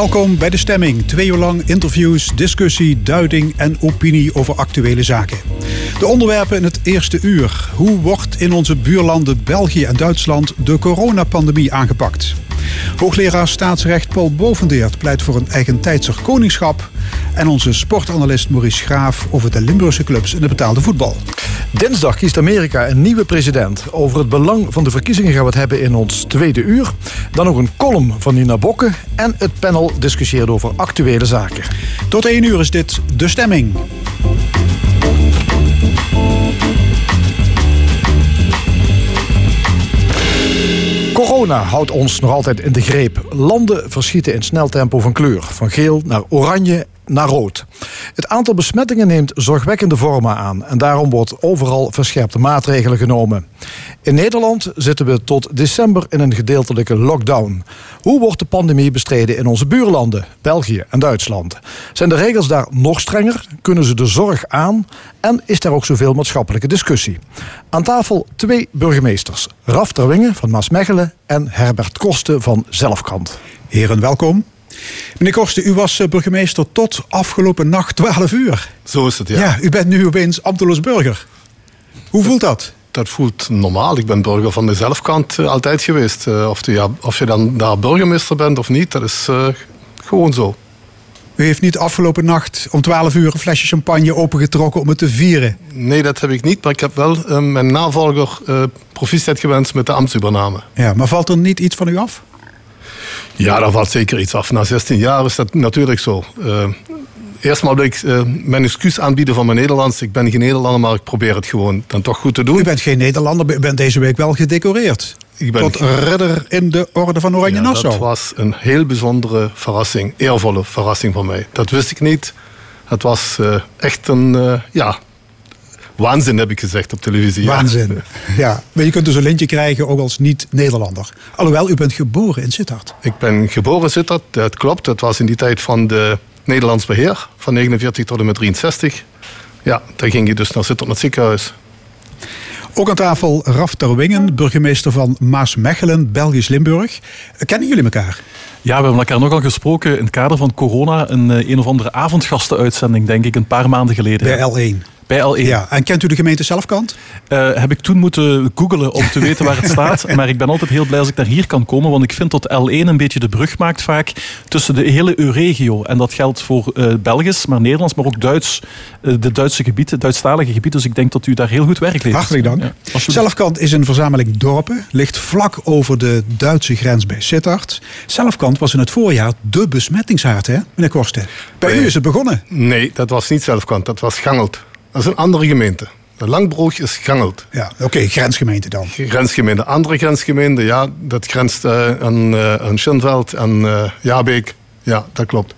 Welkom bij de stemming. Twee uur lang interviews, discussie, duiding en opinie over actuele zaken. De onderwerpen in het eerste uur. Hoe wordt in onze buurlanden België en Duitsland de coronapandemie aangepakt? Hoogleraar staatsrecht Paul Bovendeert pleit voor een eigentijdser koningschap. En onze sportanalist Maurice Graaf over de Limburgse clubs in het betaalde voetbal. Dinsdag kiest Amerika een nieuwe president. Over het belang van de verkiezingen gaan we het hebben in ons tweede uur. Dan nog een column van Nina Bokke. En het panel discussieert over actuele zaken. Tot één uur is dit De Stemming. Corona houdt ons nog altijd in de greep. Landen verschieten in snel tempo van kleur. Van geel naar oranje naar rood. Het aantal besmettingen neemt zorgwekkende vormen aan en daarom wordt overal verscherpte maatregelen genomen. In Nederland zitten we tot december in een gedeeltelijke lockdown. Hoe wordt de pandemie bestreden in onze buurlanden, België en Duitsland? Zijn de regels daar nog strenger? Kunnen ze de zorg aan? En is er ook zoveel maatschappelijke discussie? Aan tafel twee burgemeesters. Raf Terwingen van Maasmechelen en Herbert Kosten van Zelfkant. Heren, welkom. Meneer Kosten, u was eh, burgemeester tot afgelopen nacht 12 uur. Zo is het, ja. Ja, u bent nu opeens ambteloos burger. Hoe voelt dat? Dat voelt normaal. Ik ben burger van de zelfkant uh, altijd geweest. Uh, of, ja, of, je dan daar burgemeester bent of niet, dat is uh, gewoon zo. U heeft niet afgelopen nacht om 12 uur een flesje champagne opengetrokken om het te vieren? Nee, dat heb ik niet. Maar ik heb wel mijn navolger proficiat gewenst met de ambtsovername. Ja, maar valt er niet iets van u af? Ja, daar valt zeker iets af. Na 16 jaar is dat natuurlijk zo. Uh, eerst maar wil ik uh, mijn excuus aanbieden van mijn Nederlands. Ik ben geen Nederlander, maar ik probeer het gewoon dan toch goed te doen. U bent geen Nederlander, maar u bent deze week wel gedecoreerd. Ik ben Tot ridder in de Orde van Oranje ja, Nassau. Dat was een heel bijzondere verrassing, eervolle verrassing voor mij. Dat wist ik niet. Het was uh, echt een, ja, Waanzin heb ik gezegd op televisie. Waanzin. Ja. Maar je kunt dus een lintje krijgen ook als niet-Nederlander. Alhoewel, u bent geboren in Sittard. Ik ben geboren in Sittard, dat klopt. Dat was in die tijd van de Nederlands beheer. Van 49 tot en met 63. Ja, daar ging je dus naar Sittard, naar het ziekenhuis. Ook aan tafel Raf Terwingen, burgemeester van Maasmechelen, Belgisch Limburg. Kennen jullie elkaar? Ja, we hebben elkaar nogal gesproken in het kader van corona. Een een of andere avondgastenuitzending, denk ik, een paar maanden geleden. Bij L1. Bij L1. Ja, en kent u de gemeente Zelfkant? Uh, heb ik toen moeten googelen om te weten waar het staat. Maar ik ben altijd heel blij als ik naar hier kan komen. Want ik vind dat L1 een beetje de brug maakt vaak tussen de hele EU-regio. En dat geldt voor uh, Belgisch, maar Nederlands, maar ook Duits. Uh, de Duitse gebieden, Duitsstalige gebieden. Dus ik denk dat u daar heel goed werk levert. Hartelijk dank. Ja, Zelfkant is een verzameling dorpen. Ligt vlak over de Duitse grens bij Sittard. Zelfkant was in het voorjaar de besmettingshaard, hè, meneer Korsten? Bij u is het begonnen. Nee, dat was niet Zelfkant. Dat was Gangelt. Dat is een andere gemeente. De Langbroek is Gangelt. Ja, oké, okay, grensgemeente dan. Grensgemeente. Andere grensgemeente, ja, dat grenst uh, aan, uh, aan Schinveld en uh, Jabeek. Ja, dat klopt.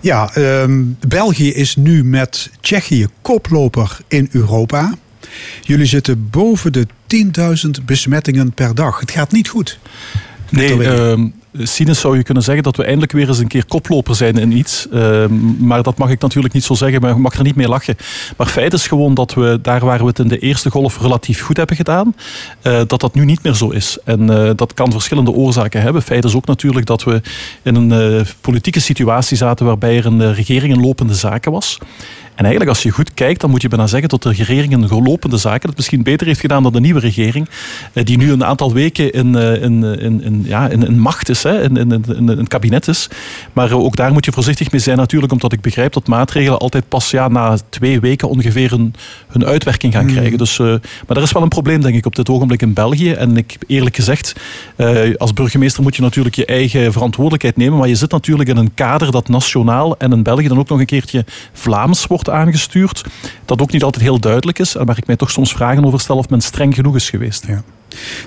Ja, um, België is nu met Tsjechië koploper in Europa. Jullie zitten boven de 10.000 besmettingen per dag. Het gaat niet goed. Nee, cynisch zou je kunnen zeggen dat we eindelijk weer eens een keer koploper zijn in iets. Uh, maar dat mag ik natuurlijk niet zo zeggen, maar ik mag er niet mee lachen. Maar feit is gewoon dat we daar waar we het in de eerste golf relatief goed hebben gedaan, uh, dat dat nu niet meer zo is. En uh, dat kan verschillende oorzaken hebben. Feit is ook natuurlijk dat we in een politieke situatie zaten waarbij er een regering in lopende zaken was. En eigenlijk, als je goed kijkt, dan moet je bijna zeggen dat de regering een gelopende zaken het misschien beter heeft gedaan dan de nieuwe regering, die nu een aantal weken in, in, in, in, ja, in, in macht is, hè, in, in, kabinet is. Maar ook daar moet je voorzichtig mee zijn natuurlijk, omdat ik begrijp dat maatregelen altijd pas ja, na twee weken ongeveer hun, hun uitwerking gaan krijgen. Dus, uh, maar er is wel een probleem, denk ik, op dit ogenblik in België. En ik, eerlijk gezegd, uh, als burgemeester moet je natuurlijk je eigen verantwoordelijkheid nemen, maar je zit natuurlijk in een kader dat nationaal en in België dan ook nog een keertje Vlaams wordt aangestuurd. Dat ook niet altijd heel duidelijk is en waar ik mij toch soms vragen over stel of men streng genoeg is geweest. Ja.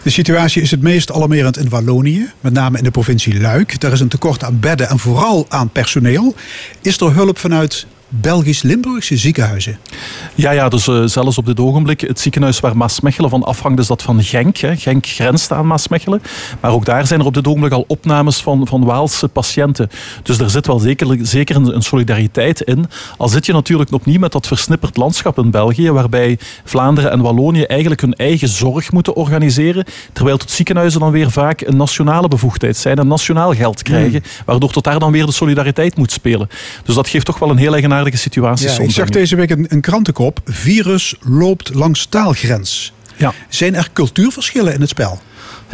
De situatie is het meest alarmerend in Wallonië, met name in de provincie Luik. Daar is een tekort aan bedden en vooral aan personeel. Is er hulp vanuit Belgisch-Limburgse ziekenhuizen. Ja, ja dus uh, zelfs op dit ogenblik, het ziekenhuis waar Maasmechelen van afhangt, is dat van Genk. Hè. Genk grenst aan Maasmechelen. Maar ook daar zijn er op dit ogenblik al opnames van, van Waalse patiënten. Dus er zit wel zeker, zeker een, een solidariteit in. Al zit je natuurlijk opnieuw met dat versnipperd landschap in België, waarbij Vlaanderen en Wallonië eigenlijk hun eigen zorg moeten organiseren, terwijl het ziekenhuizen dan weer vaak een nationale bevoegdheid zijn en nationaal geld krijgen, hmm. waardoor tot daar dan weer de solidariteit moet spelen. Dus dat geeft toch wel een heel Ja, ik zag deze week een, een krantenkop. Virus loopt langs taalgrens. Ja. Zijn er cultuurverschillen in het spel?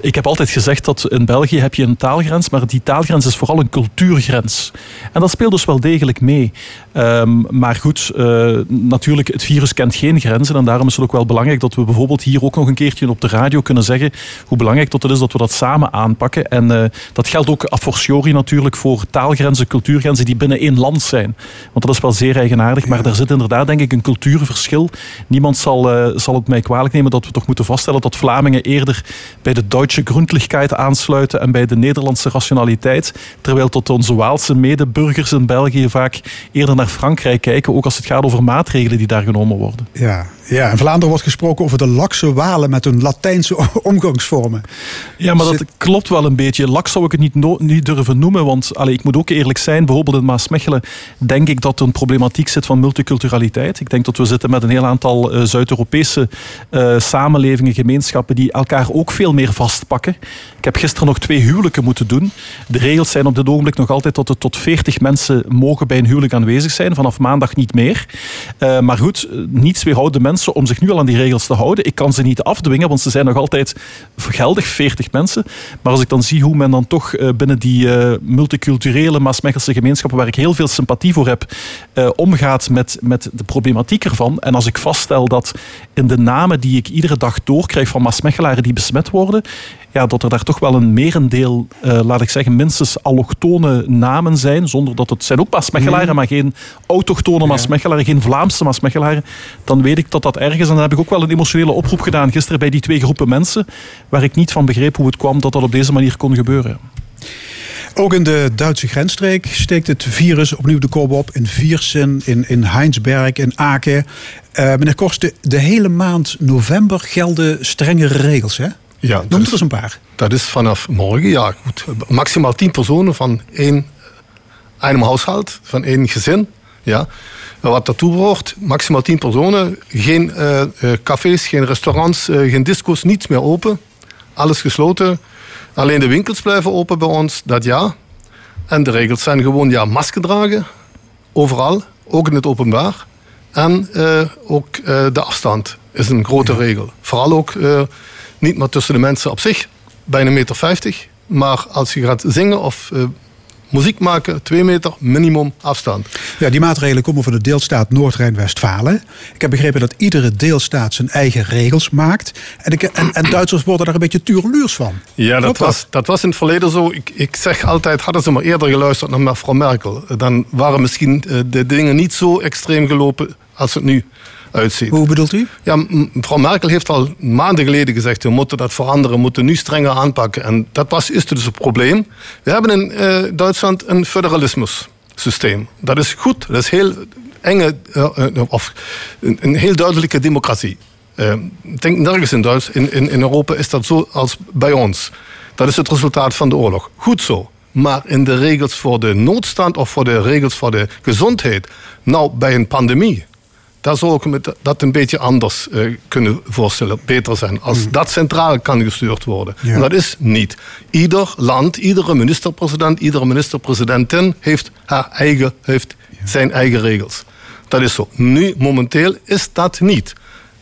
Ik heb altijd gezegd dat in België heb je een taalgrens, maar die taalgrens is vooral een cultuurgrens. En dat speelt dus wel degelijk mee. Ehm, maar goed, uh, natuurlijk, het virus kent geen grenzen. En daarom is het ook wel belangrijk dat we bijvoorbeeld hier ook nog een keertje op de radio kunnen zeggen hoe belangrijk dat het is dat we dat samen aanpakken. En uh, dat geldt ook a fortiori natuurlijk voor taalgrenzen, cultuurgrenzen die binnen één land zijn. Want dat is wel zeer eigenaardig. Maar daar zit inderdaad, denk ik, een cultuurverschil. Niemand zal, uh, zal het mij kwalijk nemen dat we toch moeten vaststellen dat Vlamingen eerder bij de Duitse Grundlichkeit aansluiten en bij de Nederlandse rationaliteit. Terwijl tot onze Waalse medeburgers in België vaak eerder naar Frankrijk kijken, ook als het gaat over maatregelen die daar genomen worden. Ja, ja, in Vlaanderen wordt gesproken over de lakse walen met hun Latijnse omgangsvormen. Ja, maar dat klopt wel een beetje. Laks zou ik het niet, niet durven noemen, want allee, ik moet ook eerlijk zijn, bijvoorbeeld in Maasmechelen denk ik dat er een problematiek zit van multiculturaliteit. Ik denk dat we zitten met een heel aantal uh, Zuid-Europese uh, samenlevingen, gemeenschappen die elkaar ook veel meer Ik heb gisteren nog twee huwelijken moeten doen. De regels zijn op dit ogenblik nog altijd dat er tot 40 mensen mogen bij een huwelijk aanwezig zijn. Vanaf maandag niet meer. Uh, maar goed, niets weerhoudt de mensen om zich nu al aan die regels te houden. Ik kan ze niet afdwingen, want ze zijn nog altijd geldig, 40 mensen. Maar als ik dan zie hoe men dan toch uh, binnen die multiculturele Maasmechelse gemeenschappen, waar ik heel veel sympathie voor heb, omgaat met, met de problematiek ervan. En als ik vaststel dat in de namen die ik iedere dag doorkrijg van Maasmechelaren die besmet worden, ja, dat er daar toch wel een merendeel, uh, laat ik zeggen, minstens allochtone namen zijn. Zonder dat het zijn ook Maasmechelaren, mm. maar geen autochtone Maasmechelaren, geen Vlaamse Maasmechelaren. Dan weet ik dat dat ergens, en dan heb ik ook wel een emotionele oproep gedaan gisteren bij die twee groepen mensen, waar ik niet van begreep hoe het kwam dat dat op deze manier kon gebeuren. Ook in de Duitse grensstreek steekt het virus opnieuw de kop op. In Viersen, in, in Heinsberg, in Aken. Uh, meneer Korsten, de hele maand november gelden strengere regels, hè? Ja, Noem er eens een paar. Dat is vanaf morgen, ja goed. Maximaal tien personen van één, één huishoud, van één gezin. Ja. Wat daartoe behoort, maximaal tien personen. Geen uh, cafés, geen restaurants, uh, geen disco's, niets meer open. Alles gesloten. Alleen de winkels blijven open bij ons, dat ja. En de regels zijn gewoon ja, masker dragen. Overal, ook in het openbaar. En ook de afstand is een grote regel. Vooral ook niet maar tussen de mensen op zich, bijna meter vijftig. Maar als je gaat zingen of uh, muziek maken, twee meter minimum afstand. Ja, die maatregelen komen van de deelstaat Noord-Rijn-Westfalen. Ik heb begrepen dat iedere deelstaat zijn eigen regels maakt. En, ik, en, en Duitsers worden daar een beetje tureluurs van. Ja, dat was, dat was in het verleden zo. Ik, ik zeg altijd, hadden ze maar eerder geluisterd naar mevrouw Merkel... dan waren misschien eh, de dingen niet zo extreem gelopen als het nu uitziet. Hoe bedoelt u? Ja, mevrouw Merkel heeft al maanden geleden gezegd... we moeten dat veranderen, we moeten nu strenger aanpakken. En dat was, is dus het probleem. We hebben in uh, Duitsland een federalismus systeem. Dat is goed, dat is heel enge, uh, of een, een, heel duidelijke democratie. ik denk nergens in, Duits, in, in, in Europa is dat zo als bij ons. Dat is het resultaat van de oorlog. Goed zo. Maar in de regels voor de noodstand of voor de regels voor de gezondheid. Nou, bij een pandemie daar zou ik me dat een beetje anders uh, kunnen voorstellen. Beter zijn. Als hmm. dat centraal kan gestuurd worden. En dat is niet. Ieder land, iedere minister-president, iedere minister-presidentin heeft, haar eigen, heeft zijn eigen regels. Dat is zo. Nu, momenteel, is dat niet.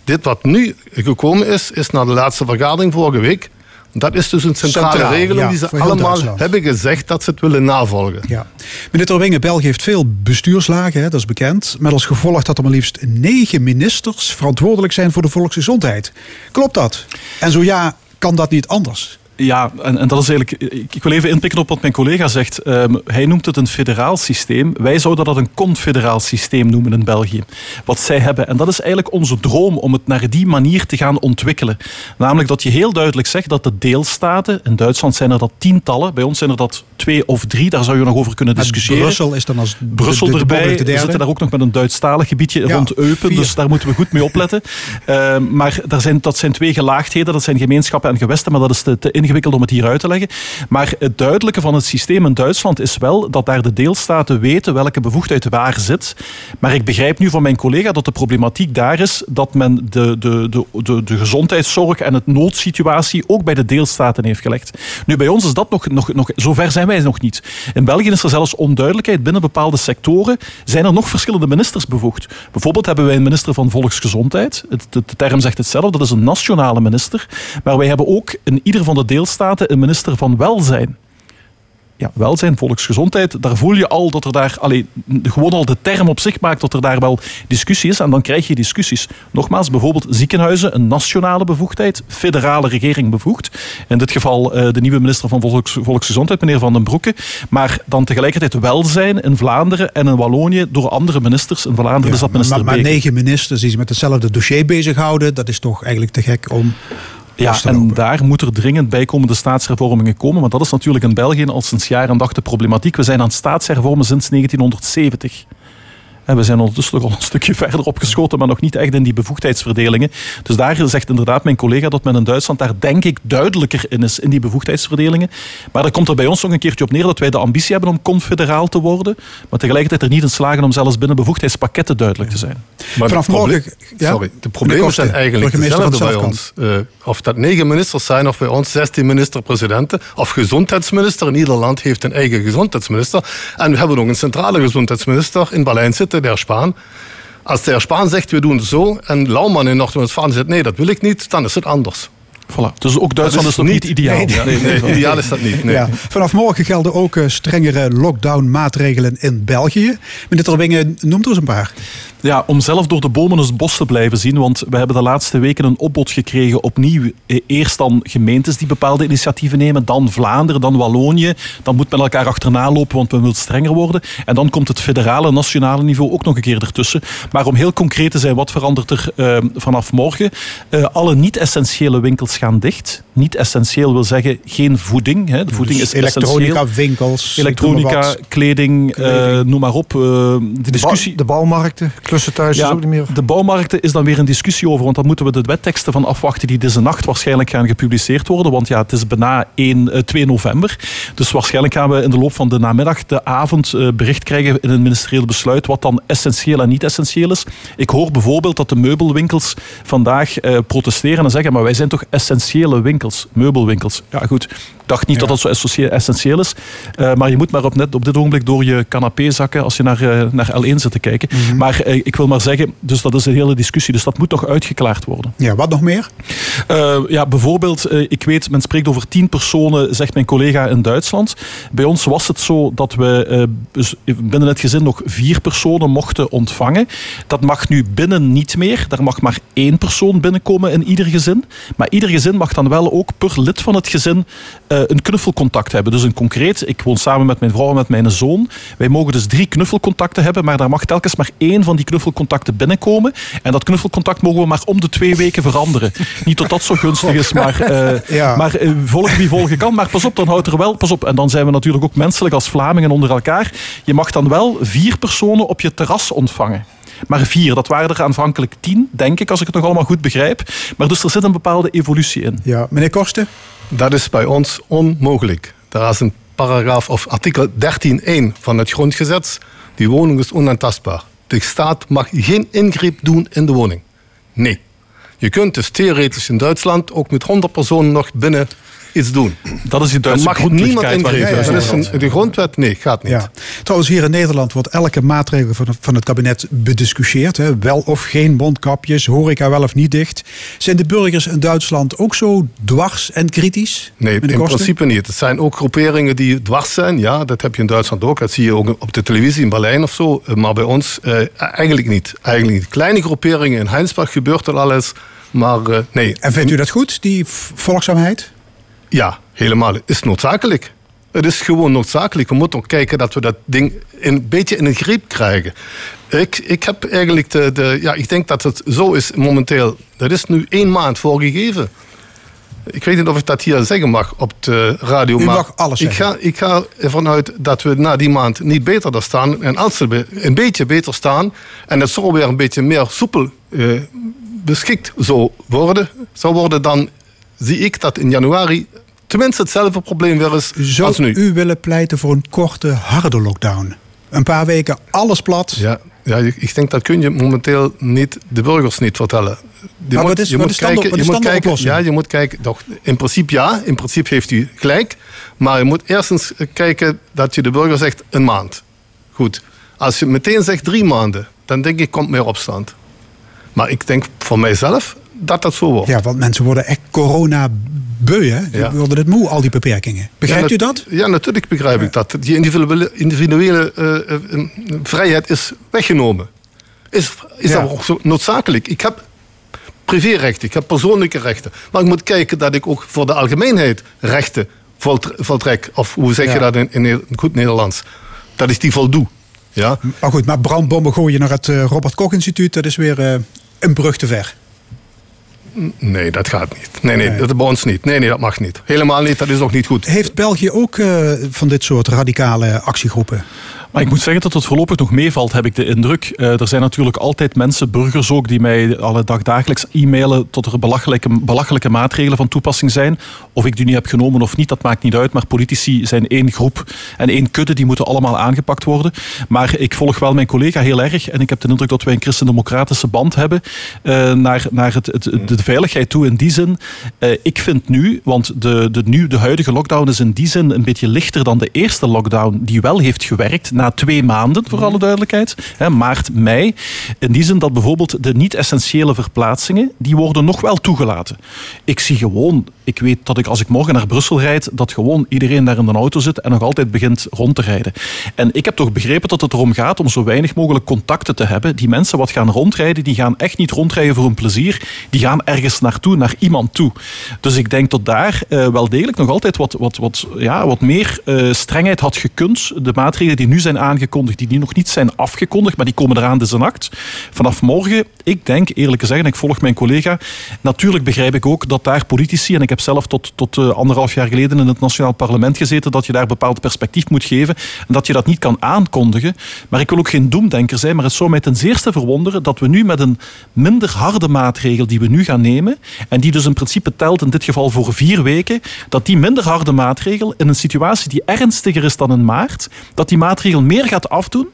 Dit wat nu gekomen is, is na de laatste vergadering vorige week dat is dus een centrale regeling die ze allemaal hebben gezegd dat ze het willen navolgen. Ja. Meneer Terwinge, België heeft veel bestuurslagen, hè, dat is bekend. Met als gevolg dat er maar liefst negen ministers verantwoordelijk zijn voor de volksgezondheid. Klopt dat? En zo ja, kan dat niet anders? Ja, en, en, dat is eigenlijk. Ik wil even inpikken op wat mijn collega zegt. Ehm, hij noemt het een federaal systeem. Wij zouden dat een confederaal systeem noemen in België. Wat zij hebben. En dat is eigenlijk onze droom om het naar die manier te gaan ontwikkelen. Namelijk dat je heel duidelijk zegt dat de deelstaten. In Duitsland zijn er dat tientallen. Bij ons zijn er dat twee of drie. Daar zou je nog over kunnen discussiëren. Brussel is dan als. Brussel de, erbij. We zitten daar ook nog met een Duitsstalig gebiedje rond Eupen. Dus daar moeten we goed mee opletten. Ehm, maar daar zijn, dat zijn twee gelaagdheden. Dat zijn gemeenschappen en gewesten. Maar dat is te, te ingewikkeld om het hier uit te leggen. Maar het duidelijke van het systeem in Duitsland is wel dat daar de deelstaten weten welke bevoegdheid waar zit. Maar ik begrijp nu van mijn collega dat de problematiek daar is dat men de, de, de, de, de gezondheidszorg en het noodsituatie ook bij de deelstaten heeft gelegd. Nu, bij ons is dat nog, nog, nog zover zijn wij nog niet. In België is er zelfs onduidelijkheid binnen bepaalde sectoren. Zijn er nog verschillende ministers bevoegd? Bijvoorbeeld hebben wij een minister van Volksgezondheid. de term zegt het zelf, dat is een nationale minister. Maar wij hebben ook in ieder van de deelstaten een minister van Welzijn. Ja, welzijn, volksgezondheid, daar voel je al dat er daar, allee, gewoon al de term op zich maakt dat er daar wel discussie is. En dan krijg je discussies. Nogmaals, bijvoorbeeld ziekenhuizen, een nationale bevoegdheid, federale regering bevoegd. In dit geval uh, de nieuwe minister van Volks, Volksgezondheid, meneer Van den Broeke. Maar dan tegelijkertijd welzijn in Vlaanderen en in Wallonië door andere ministers. In Vlaanderen ja, is dat minister Maar, maar negen ministers die zich met hetzelfde dossier bezighouden, dat is toch eigenlijk te gek om ja, en daar moet er dringend bijkomende staatshervormingen komen. Want dat is natuurlijk in België al sinds jaar en dag de problematiek. We zijn aan staatshervormen sinds 1970. En we zijn ondertussen nog al een stukje verder opgeschoten, maar nog niet echt in die bevoegdheidsverdelingen. Dus daar zegt inderdaad mijn collega dat men in Duitsland daar denk ik duidelijker in is, in die bevoegdheidsverdelingen. Maar daar komt er bij ons nog een keertje op neer dat wij de ambitie hebben om confederaal te worden, maar tegelijkertijd er niet in slagen om zelfs binnen bevoegdheidspakketten duidelijk te zijn. Maar Vanaf morgen... Ja? Sorry, de problemen zijn eigenlijk dezelfde bij ons. Uh, of dat negen ministers zijn of bij ons 16 minister-presidenten of gezondheidsminister. In ieder land heeft een eigen gezondheidsminister. En we hebben ook een centrale gezondheidsminister in Berlijn zitten Als de heer zegt, we doen het zo, en Lauwman in Noord-Westfalen zegt, nee, dat wil ik niet, dan is het anders. Voilà. Dus ook Duitsland is, is niet ideaal. Nee, nee, nee, ideaal is dat niet. Nee. Ja. Vanaf morgen gelden ook eh, strengere lockdown-maatregelen in België. Meneer Terwingen, noemt er eens een paar. Ja, om zelf door de bomen het bos te blijven zien. Want we hebben de laatste weken een opbod gekregen opnieuw. Eh, eerst dan gemeentes die bepaalde initiatieven nemen. Dan Vlaanderen, dan Wallonië. Dan moet men elkaar achterna lopen, want men wil strenger worden. En dan komt het federale, nationale niveau ook nog een keer ertussen. Maar om heel concreet te zijn, wat verandert er uh, vanaf morgen? Uh, alle niet-essentiële winkels gaan dicht. Niet essentieel wil zeggen geen voeding. Hè. De voeding dus is elektronica, winkels. Elektronica, kleding, kleding. noem maar op. de discussie... De, de bouwmarkten thuis ja, is ook niet meer. De bouwmarkten is dan weer een discussie over, want dan moeten we de wetteksten van afwachten die deze nacht waarschijnlijk gaan gepubliceerd worden. Want ja, het is bijna 1, 2 eh, november. Dus waarschijnlijk gaan we in de loop van de namiddag, de avond, eh, bericht krijgen in een ministerieel besluit wat dan essentieel en niet essentieel is. Ik hoor bijvoorbeeld dat de meubelwinkels vandaag eh, protesteren en zeggen, maar wij zijn toch essentiële winkels, meubelwinkels. Ja goed, dacht niet dat dat zo essentieel is. Uh, maar je moet maar op, net, op dit ogenblik door je canapé zakken als je naar, uh, naar L1 zit te kijken. Mm -hmm. Maar uh, ik wil maar zeggen, dus dat is een hele discussie. Dus dat moet nog uitgeklaard worden. Ja, wat nog meer? ja, bijvoorbeeld, ik weet, men spreekt over tien personen, zegt mijn collega in Duitsland. Bij ons was het zo dat we dus binnen het gezin nog vier personen mochten ontvangen. Dat mag nu binnen niet meer. Daar mag maar één persoon binnenkomen in ieder gezin. Maar ieder gezin mag dan wel ook per lid van het gezin een knuffelcontact hebben. Dus een concreet, ik woon samen met mijn vrouw en met mijn zoon. Wij mogen dus drie knuffelcontacten hebben, maar daar mag telkens maar één van die knuffelcontacten binnenkomen. En dat knuffelcontact mogen we maar om de twee weken veranderen. Niet dat dat zo gunstig is, maar, uh, ja. maar uh, volgen wie volgen kan. Maar pas op, dan houdt er wel, pas op. En dan zijn we natuurlijk ook menselijk als Vlamingen onder elkaar. Je mag dan wel vier personen op je terras ontvangen maar vier. Dat waren er aanvankelijk tien, denk ik, als ik het nog allemaal goed begrijp. Maar dus er zit een bepaalde evolutie in. Ja, meneer Korsten? Dat is bij ons onmogelijk. Daar is een paragraaf of artikel 13.1 van het grondgesetz. Die woning is onaantastbaar. De staat mag geen ingreep doen in de woning. Nee. Je kunt dus theoretisch in Duitsland ook met 100 personen nog binnen iets doen. Dat is die Duitse mag niemand ingrijpen. dat is een, de grondwet, nee, gaat niet. Ja. Trouwens, hier in Nederland wordt elke maatregel van, van het kabinet bediscussieerd. Hè. Wel of geen mondkapjes, horeca wel of niet dicht. Zijn de burgers in Duitsland ook zo dwars en kritisch? Nee, in principe niet. Het zijn ook groeperingen die dwars zijn. Ja, dat heb je in Duitsland ook. Dat zie je ook op de televisie in Berlijn of zo. Maar bij ons eh, eigenlijk niet. Eigenlijk niet. Kleine groeperingen in Heinsberg gebeurt er alles. Maar uh, nee. En vindt u dat goed, die volgzaamheid? Ja, helemaal. Het is noodzakelijk. Het is gewoon noodzakelijk. We moeten ook kijken dat we dat ding een beetje in de greep krijgen. Ik, ik heb eigenlijk de, de. Ja, ik denk dat het zo is momenteel. Dat is nu één maand voorgegeven. Ik weet niet of ik dat hier zeggen mag op de radio. U maar mag alles ik zeggen. ga, ik ga ervan uit dat we na die maand niet beter daar staan. En als we een beetje beter staan en het zo weer een beetje meer soepel eh, beschikt zou worden, zou worden, dan zie ik dat in januari tenminste hetzelfde probleem weer is Zou als nu. u willen pleiten voor een korte, harde lockdown? Een paar weken, alles plat. Ja, ja, ik denk dat kun je momenteel niet de burgers niet vertellen. Je Maar wat is- wat is de- wat is je moet kijken, oplossing? ja, je moet kijken. Toch, in principe ja, in principe heeft u gelijk. Maar je moet eerst eens kijken dat je de burger zegt een maand. Goed. Als je meteen zegt drie maanden, dan denk ik komt meer opstand. Maar ik denk voor mijzelf dat dat zo wordt. Ja, want mensen worden echt corona-beu, hè? Die Ja. worden het moe, al die beperkingen. Begrijpt Ja, u dat? Ja, natuurlijk begrijp ik dat. Die individuele, individuele eh, eh, vrijheid is weggenomen. Is, is Ja. dat ook zo noodzakelijk? Ik heb privérechten, ik heb persoonlijke rechten. Maar ik moet kijken dat ik ook voor de algemeenheid rechten volt- voltrek. Of hoe zeg je dat in, in goed Nederlands? Dat ik die voldoe. Ja? Maar goed, maar brandbommen gooien naar het eh, Robert Koch Instituut, dat is weer een brug te ver. Nee, dat gaat niet. Nee, nee, dat bij ons niet. Nee, nee, dat mag niet. Helemaal niet, dat is ook niet goed. Heeft België ook eh, van dit soort radicale actiegroepen? Maar ik moet zeggen dat het voorlopig nog meevalt, heb ik de indruk. Eh, er zijn natuurlijk altijd mensen, burgers ook, die mij alle dag dagelijks e-mailen tot er belachelijke, belachelijke maatregelen van toepassing zijn. Of ik die niet heb genomen of niet, dat maakt niet uit. Maar politici zijn één groep en één kudde, die moeten allemaal aangepakt worden. Maar ik volg wel mijn collega heel erg en ik heb de indruk dat wij een christendemocratische band hebben eh, naar, naar het, het, de veiligheid toe in die zin. Eh, ik vind nu, want de, de, nu, de huidige lockdown is in die zin een beetje lichter dan de eerste lockdown, die wel heeft gewerkt na twee maanden, voor alle duidelijkheid. Hè, maart, mei. In die zin dat bijvoorbeeld de niet-essentiële verplaatsingen, die worden nog wel toegelaten. Ik zie gewoon, ik weet dat ik als ik morgen naar Brussel rijd, dat gewoon iedereen daar in een auto zit en nog altijd begint rond te rijden. En ik heb toch begrepen dat het erom gaat om zo weinig mogelijk contacten te hebben. Die mensen wat gaan rondrijden, die gaan echt niet rondrijden voor hun plezier. Die gaan ergens naartoe, naar iemand toe. Dus ik denk dat daar eh, wel degelijk nog altijd wat, wat, wat, ja, wat meer eh, strengheid had gekund. De maatregelen die nu zijn aangekondigd, die, die nog niet zijn afgekondigd, maar die komen eraan, dus een act. Vanaf morgen, ik denk eerlijk gezegd, en ik volg mijn collega, natuurlijk begrijp ik ook dat daar politici, en ik heb zelf tot, tot eh, anderhalf jaar geleden in het Nationaal Parlement gezeten, dat je daar bepaald perspectief moet geven en dat je dat niet kan aankondigen. Maar ik wil ook geen doemdenker zijn, maar het zou mij ten zeerste verwonderen dat we nu met een minder harde maatregel die we nu gaan nemen, en die dus in principe telt in dit geval voor vier weken, dat die minder harde maatregel in een situatie die ernstiger is dan in maart, dat die maatregel meer gaat afdoen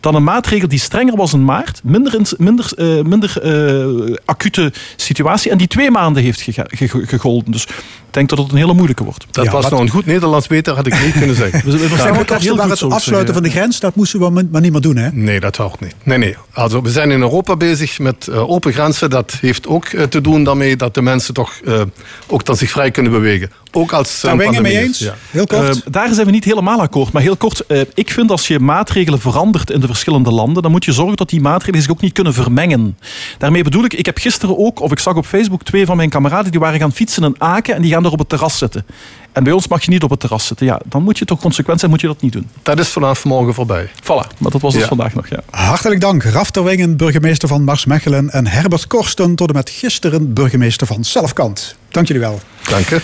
dan een maatregel die strenger was in maart, minder, in- minder, eh, minder eh, acute situatie, en die twee maanden heeft ge- gegolden. Dus ik denk dat het een hele moeilijke wordt. Dat Ja, was wat- nou een goed Nederlands beter, had ik niet kunnen zeggen. We, we Ja, elkaar heel goed het afsluiten van de grens, dat moesten we maar- maar niet meer doen, hè? Nee, dat hoort niet. Nee, nee. Also, we zijn in Europa bezig met eh, open grenzen. Dat heeft ook eh, te doen daarmee dat de mensen toch eh, ook dan zich vrij kunnen bewegen. Ook als er Daar ben je mee eens? Heel kort. Eh, daar zijn we niet helemaal akkoord. Maar heel kort, eh, ik vind als je maatregelen verandert in de verschillende landen, dan moet je zorgen dat die maatregelen zich ook niet kunnen vermengen. Daarmee bedoel ik, ik heb gisteren ook, of ik zag op Facebook twee van mijn kameraden, die waren gaan fietsen in Aken en die gaan er op het terras zitten. En bij ons mag je niet op het terras zitten. Ja, dan moet je toch consequent zijn, moet je dat niet doen. Dat is vanaf morgen voorbij. Voilà, maar dat was dus Ja. vandaag nog, ja. Hartelijk dank, Raf Terwingen, burgemeester van Marsmechelen... en Herbert Korsten, tot en met gisteren burgemeester van Zelfkant. Dank jullie wel. Dank je.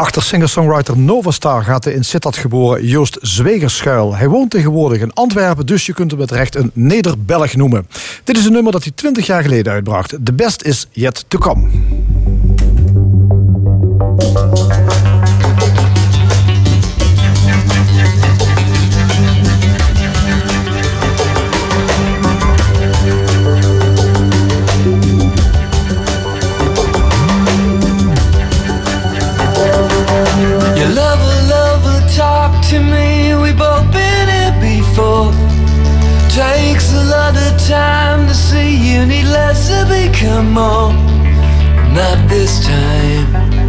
Achter singer-songwriter Novastar gaat de in Sittard geboren Joost Zwegers schuil. Hij woont tegenwoordig in Antwerpen, dus je kunt hem met recht een Neder-Belg noemen. Dit is een nummer dat hij 20 jaar geleden uitbracht. The best is yet to come. Time to see you. Need less to become more. Not this time.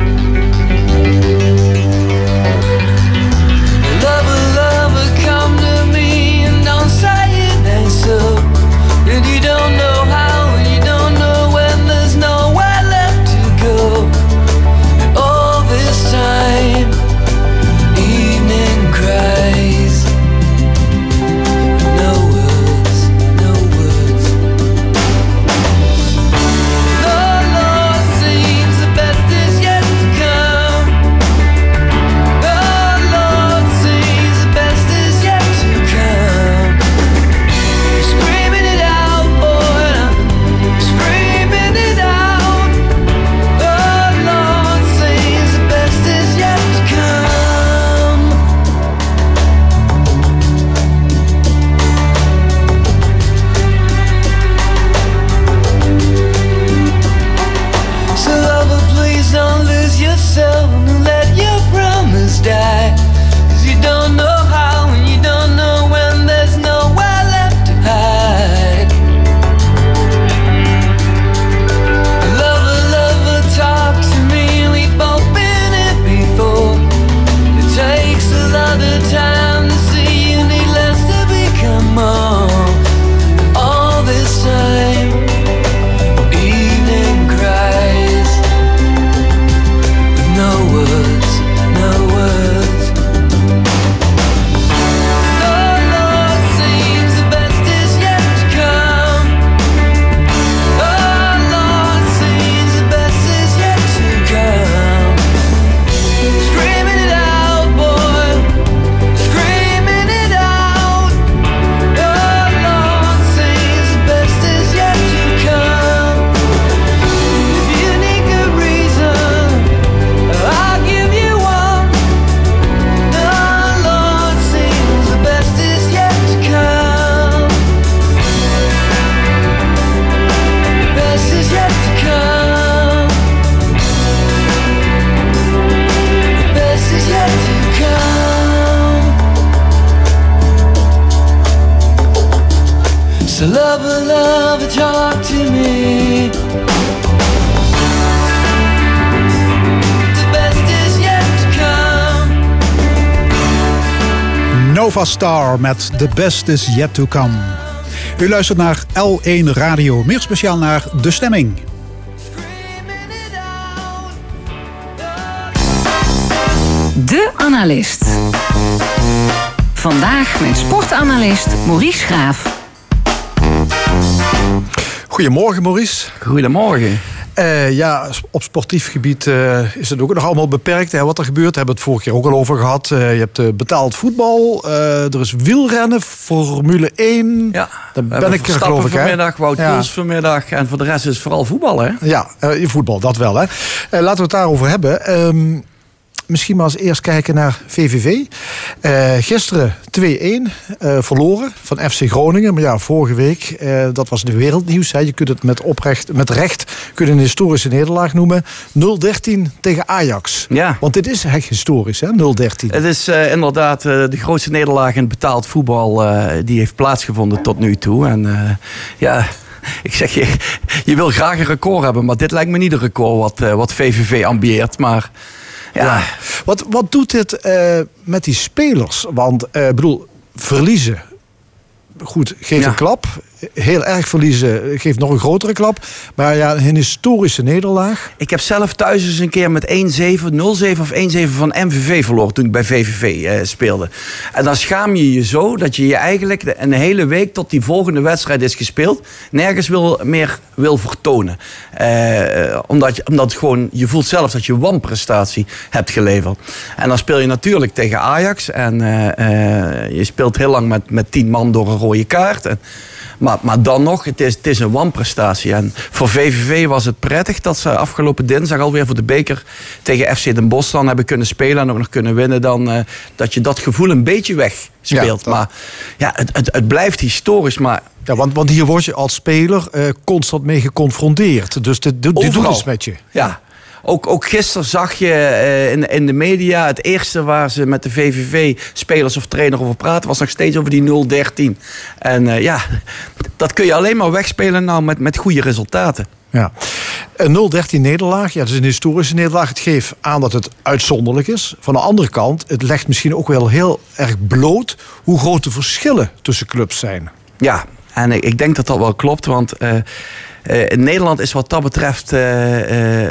Star met The Best Is Yet To Come. U luistert naar L1 Radio, meer speciaal naar De Stemming. De Analist. Vandaag met sportanalist Maurice Graaf. Goedemorgen Maurice. Goedemorgen. Uh, ja, op sportief gebied uh, is het ook nog allemaal beperkt. Hè, wat er gebeurt, daar hebben we het vorige keer ook al over gehad. Uh, je hebt betaald voetbal, er is wielrennen, Formule 1. Ja, daar ben ik er geloof ik. vanmiddag, Wout ja. vanmiddag. En voor de rest is het vooral voetbal, hè? Ja, voetbal, dat wel, hè. laten we het daarover hebben. Ehm, misschien maar eens eerst kijken naar VVV. Uh, eh, gisteren 2-1 uh, eh, verloren van FC Groningen. Maar ja, vorige week, uh, dat was de wereldnieuws. Hè. Je kunt het met, oprecht, met recht kun je een historische nederlaag noemen. 0-13 tegen Ajax. Ja. Want dit is echt historisch, hè, 0-13. Het is inderdaad de grootste nederlaag in betaald voetbal... die heeft plaatsgevonden tot nu toe. En ja ik zeg je, je wil graag een record hebben, maar dit lijkt me niet een record wat, wat VVV ambieert. Maar ja. Wat, wat doet dit uh, met die spelers? Want ik uh, bedoel, verliezen goed, geeft een klap. Heel erg verliezen geeft nog een grotere klap. Maar ja, een historische nederlaag. Ik heb zelf thuis eens een keer met 1-7, 0-7 of 1-7 van MVV verloren toen ik bij VVV eh, speelde. En dan schaam je je zo dat je je eigenlijk een hele week tot die volgende wedstrijd is gespeeld, nergens wil, meer wil vertonen. Eh, omdat, je, omdat gewoon, je voelt zelf dat je wanprestatie hebt geleverd. En dan speel je natuurlijk tegen Ajax. En uh, je speelt heel lang met, met tien man door een rode kaart. En, maar, maar dan nog, het is, het is een wanprestatie. En voor VVV was het prettig dat ze afgelopen dinsdag alweer voor de beker tegen FC Den Bosch dan hebben kunnen spelen en ook nog kunnen winnen. Dan, uh, dat je dat gevoel een beetje weg speelt. maar ja, het, het, het blijft historisch. Maar ja, want, want hier word je als speler uh, constant mee geconfronteerd. Dus dit, dit, dit doet iets met je. Ja, ook, ook gisteren zag je uh, in, in de media... het eerste waar ze met de VVV-spelers of trainer over praten... was nog steeds over die 0-13. En uh, ja, dat kun je alleen maar wegspelen nou met, met goede resultaten. Ja. Een 0-13 nederlaag, ja, dat is een historische nederlaag. Het geeft aan dat het uitzonderlijk is. Van de andere kant, het legt misschien ook wel heel erg bloot... hoe groot de verschillen tussen clubs zijn. Ja, en ik, denk dat dat wel klopt, want... Uh, in Nederland is wat dat betreft uh,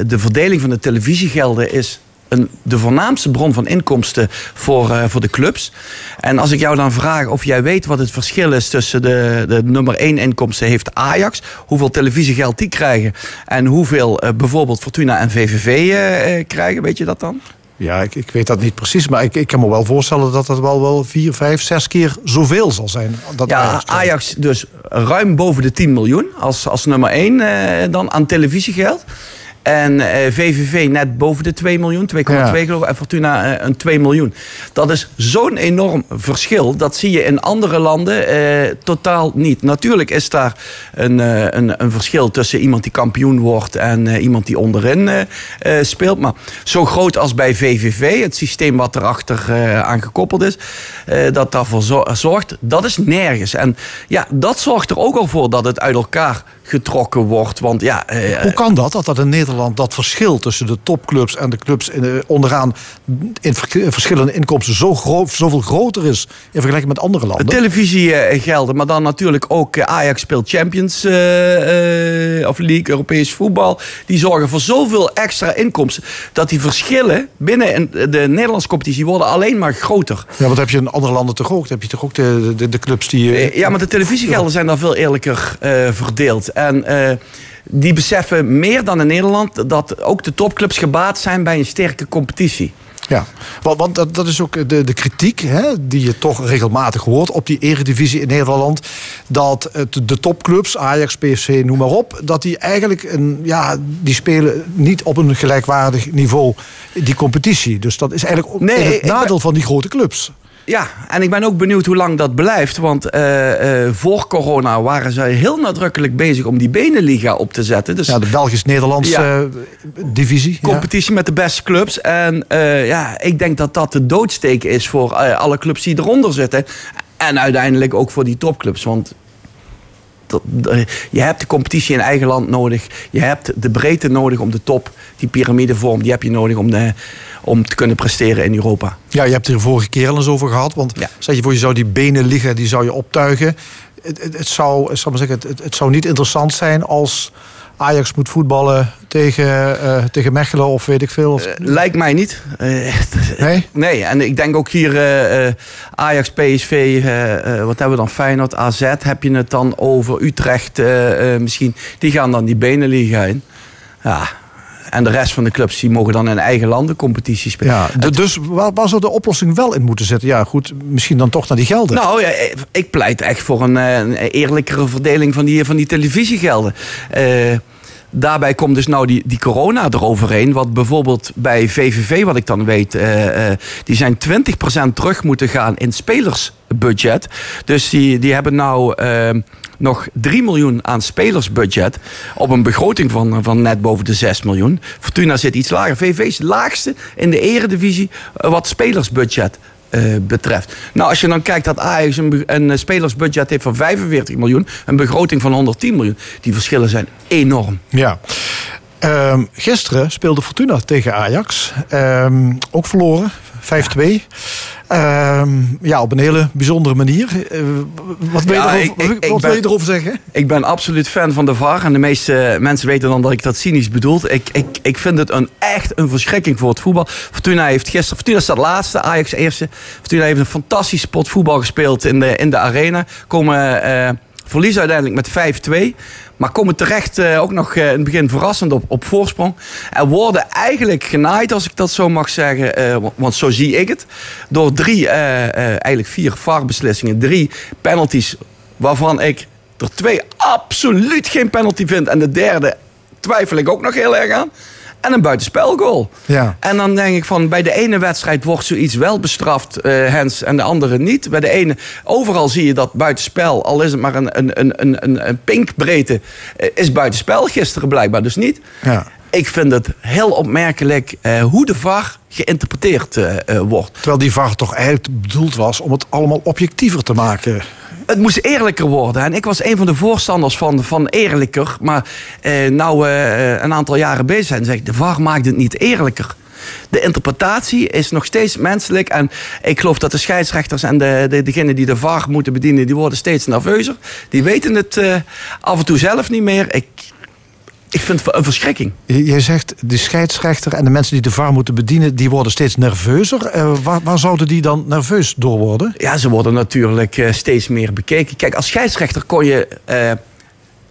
de verdeling van de televisiegelden is een, de voornaamste bron van inkomsten voor, voor de clubs. En als ik jou dan vraag of jij weet wat het verschil is tussen de, de nummer 1 inkomsten heeft Ajax, hoeveel televisiegeld die krijgen en hoeveel bijvoorbeeld Fortuna en VVV krijgen, weet je dat dan? Ja, ik, ik weet dat niet precies, maar ik, ik kan me wel voorstellen dat dat wel, wel vier, vijf, zes keer zoveel zal zijn. Dat ja, Ajax, Ajax, dus ruim boven de 10 miljoen als, als nummer 1 eh, dan aan televisiegeld. En eh, VVV net boven de 2 miljoen, 2,2 ja. geloof ik. En Fortuna eh, een 2 miljoen. Dat is zo'n enorm verschil. Dat zie je in andere landen eh, totaal niet. Natuurlijk is daar een, eh, een, een, verschil tussen iemand die kampioen wordt en eh, iemand die onderin eh, speelt. Maar zo groot als bij VVV, het systeem wat erachter aan gekoppeld is, dat daarvoor zorgt, dat is nergens. En ja, dat zorgt er ook al voor dat het uit elkaar getrokken wordt. Want ja, Hoe kan dat, dat dat in Nederland dat verschil tussen de topclubs en de clubs in, onderaan in verschillende inkomsten zo groot, zoveel groter is in vergelijking met andere landen? Televisiegelden, maar dan natuurlijk ook Ajax speelt Champions of League, Europees voetbal. Die zorgen voor zoveel extra inkomsten dat die verschillen binnen de Nederlandse competitie worden alleen maar groter. Ja, wat heb je in andere landen toch ook? Dan heb je toch ook de, de, de clubs die. Ja, maar de televisiegelden zijn daar veel eerlijker verdeeld. En die beseffen meer dan in Nederland dat ook de topclubs gebaat zijn bij een sterke competitie. Ja, want, want dat, dat, is ook de, de kritiek hè, die je toch regelmatig hoort op die eredivisie in Nederland. Dat het, de topclubs, Ajax, PSV, noem maar op, dat die eigenlijk een, ja, die spelen niet op een gelijkwaardig niveau die competitie. Dus dat is eigenlijk ook nee, het nadeel van die grote clubs. Ja, en ik ben ook benieuwd hoe lang dat blijft. Want uh, uh, voor corona waren ze heel nadrukkelijk bezig om die Beneliga op te zetten. Dus, ja, de Belgisch-Nederlandse ja, divisie. Competitie ja. met de beste clubs. En ja, ik denk dat dat de doodsteek is voor alle clubs die eronder zitten. En uiteindelijk ook voor die topclubs. Want je hebt de competitie in eigen land nodig. Je hebt de breedte nodig om de top, die piramidevorm, die heb je nodig om de om te kunnen presteren in Europa. Ja, je hebt er vorige keer al eens over gehad. Want Ja. zeg je voor, je zou die benen liggen, die zou je optuigen. Het, het, het zou, ik zal maar zeggen, het, het zou niet interessant zijn als Ajax moet voetballen tegen, eh, tegen Mechelen of weet ik veel. Of, Lijkt mij niet. Eh, nee? Nee, en ik denk ook hier eh, eh, Ajax, PSV, eh, eh, wat hebben we dan? Feyenoord, AZ, heb je het dan over Utrecht eh, eh, misschien. Die gaan dan die benenliga in. Ja, en de rest van de clubs die mogen dan in eigen landen competitie spelen. Ja, dus waar, waar zou de oplossing wel in moeten zitten? Ja, goed, misschien dan toch naar die gelden. Nou, ja, ik pleit echt voor een, eh, een eerlijkere verdeling van die, van die televisiegelden. Eh, daarbij komt dus nou die, die corona eroverheen. Wat bijvoorbeeld bij VVV, wat ik dan weet, eh, eh, die zijn 20% terug moeten gaan in spelersbudget. Dus die, die hebben nou eh, nog 3 miljoen aan spelersbudget. Op een begroting van, van net boven de 6 miljoen. Fortuna zit iets lager. VVV is laagste in de eredivisie eh, wat spelersbudget eh, betreft. Nou, als je dan kijkt dat Ajax een, eh, spelersbudget heeft van 45 miljoen, een begroting van 110 miljoen, die verschillen zijn enorm. Ja. Ehm, gisteren speelde Fortuna tegen Ajax. Ehm, ook verloren, 5-2. Ehm, ja, op een hele bijzondere manier. Eh, wat wil, je, Ja, erover, ik- ik- ik wat ben- wil je erover zeggen? Ik ben absoluut fan van de VAR. En de meeste mensen weten dan dat ik dat cynisch bedoel. Ik, ik, ik vind het een, echt een verschrikking voor het voetbal. Fortuna heeft gisteren... Fortuna staat laatste, Ajax eerste. Fortuna heeft een fantastisch pot voetbal gespeeld in de, in de arena. Komen eh, verliezen uiteindelijk met 5-2. Maar komen terecht eh, ook nog eh, in het begin verrassend op, op voorsprong. En worden eigenlijk genaaid, als ik dat zo mag zeggen. eh, want, zo zie ik het. Door drie, eigenlijk vier VAR-beslissingen. Drie penalties waarvan ik er twee absoluut geen penalty vind. En de derde twijfel ik ook nog heel erg aan. En een buitenspelgoal. Ja. En dan denk ik van, bij de ene wedstrijd wordt zoiets wel bestraft, eh, Hens, en de andere niet. Bij de ene, overal zie je dat buitenspel, al is het maar een, een, een, een, een, een pinkbreedte, eh, is buitenspel. Gisteren blijkbaar dus niet. Ja. Ik vind het heel opmerkelijk eh, hoe de VAR geïnterpreteerd eh, eh, wordt. Terwijl die VAR toch eigenlijk bedoeld was om het allemaal objectiever te maken. Het moest eerlijker worden. En ik was een van de voorstanders van, van eerlijker. Maar eh, nou eh, een aantal jaren bezig zijn, zeg ik, de VAR maakt het niet eerlijker. De interpretatie is nog steeds menselijk. En ik geloof dat de scheidsrechters en de, de, degenen die de VAR moeten bedienen, die worden steeds nerveuzer. Die weten het eh, af en toe zelf niet meer. Ik, ik vind het een verschrikking. Jij zegt, de scheidsrechter en de mensen die de VAR moeten bedienen... die worden steeds nerveuzer. Eh, waar, waar zouden die dan nerveus door worden? Ja, ze worden natuurlijk eh, steeds meer bekeken. Kijk, als scheidsrechter kon je, eh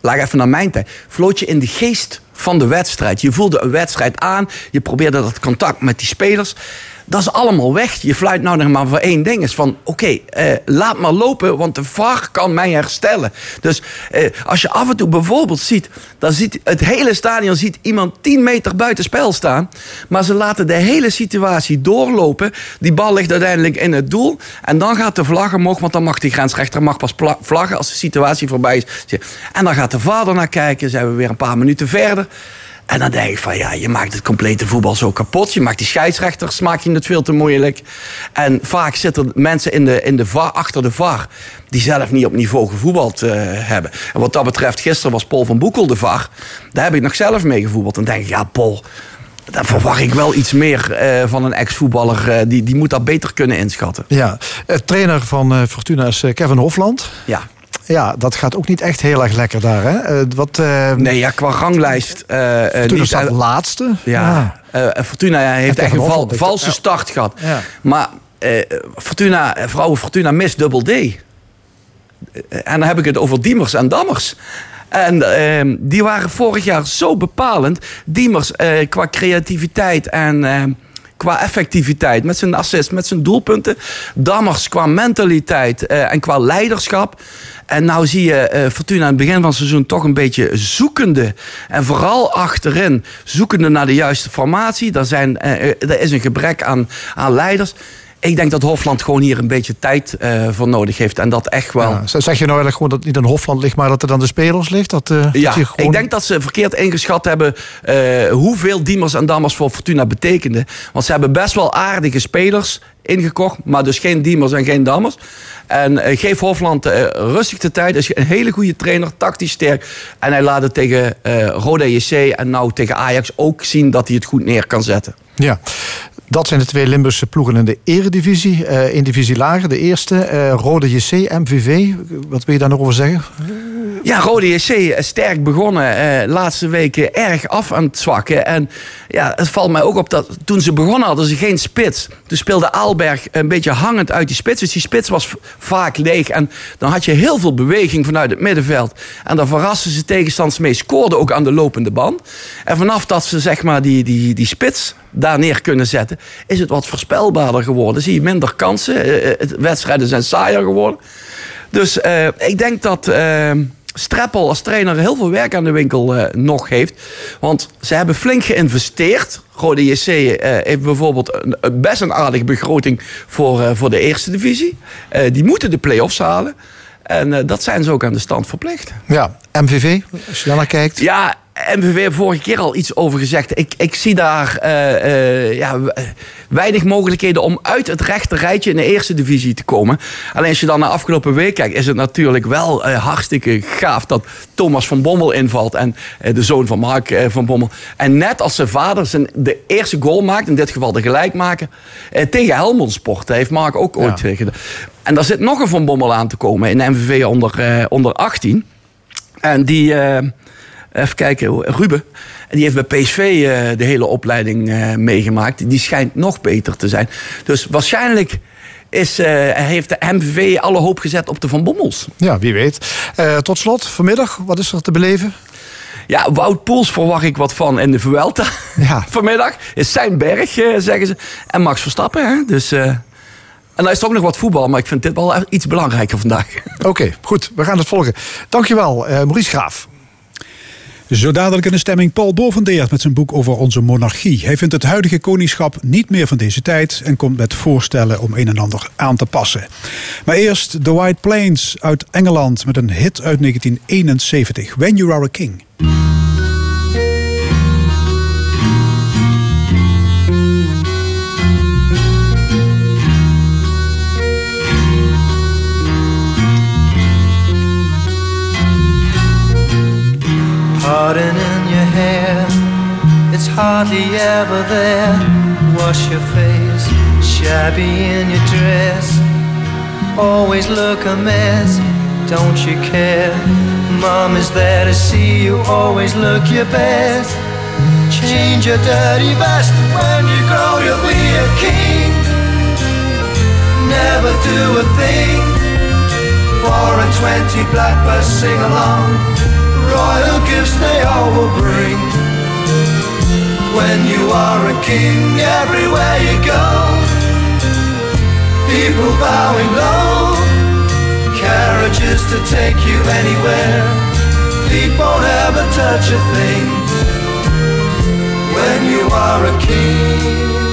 laat even naar mijn tijd, vloot je in de geest van de wedstrijd. Je voelde een wedstrijd aan, je probeerde dat contact met die spelers. Dat is allemaal weg. Je fluit nou nog maar voor één ding. Is van, oké, eh, laat maar lopen, want de VAR kan mij herstellen. Dus eh, als je af en toe bijvoorbeeld ziet... dan ziet het hele stadion ziet iemand 10 meter buiten spel staan... maar ze laten de hele situatie doorlopen. Die bal ligt uiteindelijk in het doel. En dan gaat de vlag omhoog, want dan mag die grensrechter mag pas vlaggen... als de situatie voorbij is. En dan gaat de vader naar kijken. Zijn we weer een paar minuten verder... En dan denk ik van ja, je maakt het complete voetbal zo kapot. Je maakt die scheidsrechters, maak je het veel te moeilijk. En vaak zitten mensen in de, in de VAR, achter de VAR die zelf niet op niveau gevoetbald eh, hebben. En wat dat betreft, gisteren was Paul van Boekel de VAR. Daar heb ik nog zelf mee gevoetbald. Dan denk ik, ja Paul, daar verwacht ik wel iets meer eh, van een ex-voetballer. eh, die, die moet dat beter kunnen inschatten. Ja, trainer van Fortuna is Kevin Hofland. Ja. Ja, dat gaat ook niet echt heel erg lekker daar. Hè? Eh, wat, eh, Nee, ja, qua ranglijst... eh, eh, Fortuna staat laatste. Ja, eh, Fortuna heeft echt een val- ik- valse ja. start gehad. Ja. Maar eh, Fortuna, vrouwen Fortuna mist dubbel D. En dan heb ik het over Diemers en Dammers. En eh, die waren vorig jaar zo bepalend. Diemers eh, qua creativiteit en eh, qua effectiviteit. Met zijn assist, met zijn doelpunten. Dammers qua mentaliteit eh, en qua leiderschap. En nou zie je eh, Fortuna aan het begin van het seizoen toch een beetje zoekende. En vooral achterin zoekende naar de juiste formatie. Er, zijn, eh, er is een gebrek aan, aan leiders. Ik denk dat Hofland gewoon hier een beetje tijd eh, voor nodig heeft. En dat echt wel. Ja, zeg je nou eigenlijk gewoon dat het niet aan Hofland ligt, maar dat het aan de spelers ligt? Dat, Ja, gewoon- ik denk dat ze verkeerd ingeschat hebben hoeveel Diemers en Dammers voor Fortuna betekenden. Want ze hebben best wel aardige spelers ingekocht, maar dus geen Diemers en geen Dammers. En eh, geef Hofland eh, rustig de tijd. Is een hele goede trainer, tactisch sterk. En hij laat het tegen eh Roda JC en nou tegen Ajax ook zien dat hij het goed neer kan zetten. Ja. Dat zijn de twee Limburgse ploegen in de eredivisie. Uh, een divisie lager, de eerste. Uh, Rode JC, MVV. Wat wil je daar nog over zeggen? Ja, Rode JC sterk begonnen. Laatste weken erg af aan het zwakken. En ja, het valt mij ook op dat toen ze begonnen hadden ze geen spits. Toen speelde Aalberg een beetje hangend uit die spits. Dus die spits was vaak leeg. En dan had je heel veel beweging vanuit het middenveld. En dan verrassen ze tegenstanders mee. Scoorden ook aan de lopende band. En vanaf dat ze zeg maar die, die, die spits daar neer kunnen zetten, is het wat voorspelbaarder geworden. Zie je minder kansen. Uh, wedstrijden zijn saaier geworden. Dus uh, ik denk dat uh, Streppel als trainer heel veel werk aan de winkel nog heeft. Want ze hebben flink geïnvesteerd. Rode JC heeft bijvoorbeeld een, best een aardige begroting voor, voor de eerste divisie. die moeten de play-offs halen. En dat zijn ze ook aan de stand verplicht. Ja, MVV, als je daar naar kijkt. Ja, MVV heeft vorige keer al iets over gezegd. Ik, ik zie daar uh, uh, ja, weinig mogelijkheden om uit het rechte rijtje in de eerste divisie te komen. Alleen als je dan naar afgelopen week kijkt, is het natuurlijk wel uh, hartstikke gaaf dat Thomas van Bommel invalt. En de zoon van Mark van Bommel. En net als zijn vader zijn de eerste goal maakt, in dit geval de gelijkmaker, tegen Helmond Sport. heeft Mark ook ooit ja. gedaan. En daar zit nog een Van Bommel aan te komen in MVV onder, onder 18. En die Even kijken, Ruben. En die heeft bij PSV uh, de hele opleiding uh, meegemaakt. Die schijnt nog beter te zijn. Dus waarschijnlijk is, uh, heeft de MVV alle hoop gezet op de Van Bommels. Ja, wie weet. tot slot, vanmiddag, wat is er te beleven? Ja, Wout Poels verwacht ik wat van in de Vuelta ja. vanmiddag. Is zijn berg, zeggen ze. En Max Verstappen, hè? Dus... En dan is er ook nog wat voetbal, maar ik vind dit wel iets belangrijker vandaag. Oké, goed. We gaan het volgen. Dankjewel, uh, Maurice Graaf. Zo dadelijk in de stemming Paul Bovendeert met zijn boek over onze monarchie. Hij vindt het huidige koningschap niet meer van deze tijd en komt met voorstellen om een en ander aan te passen. Maar eerst The White Plains uit Engeland met een hit uit 1971, When You Are a King. Pardon in your hair, it's hardly ever there. Wash your face, shabby in your dress. Always look a mess, don't you care? Mom is there to see you, always look your best. Change your dirty vest when you grow, you'll be a king. Never do a thing. Four and twenty blackbirds sing along royal gifts they all will bring. When you are a king, everywhere you go, people bowing low, carriages to take you anywhere. Feet won't ever touch a thing. When you are a king.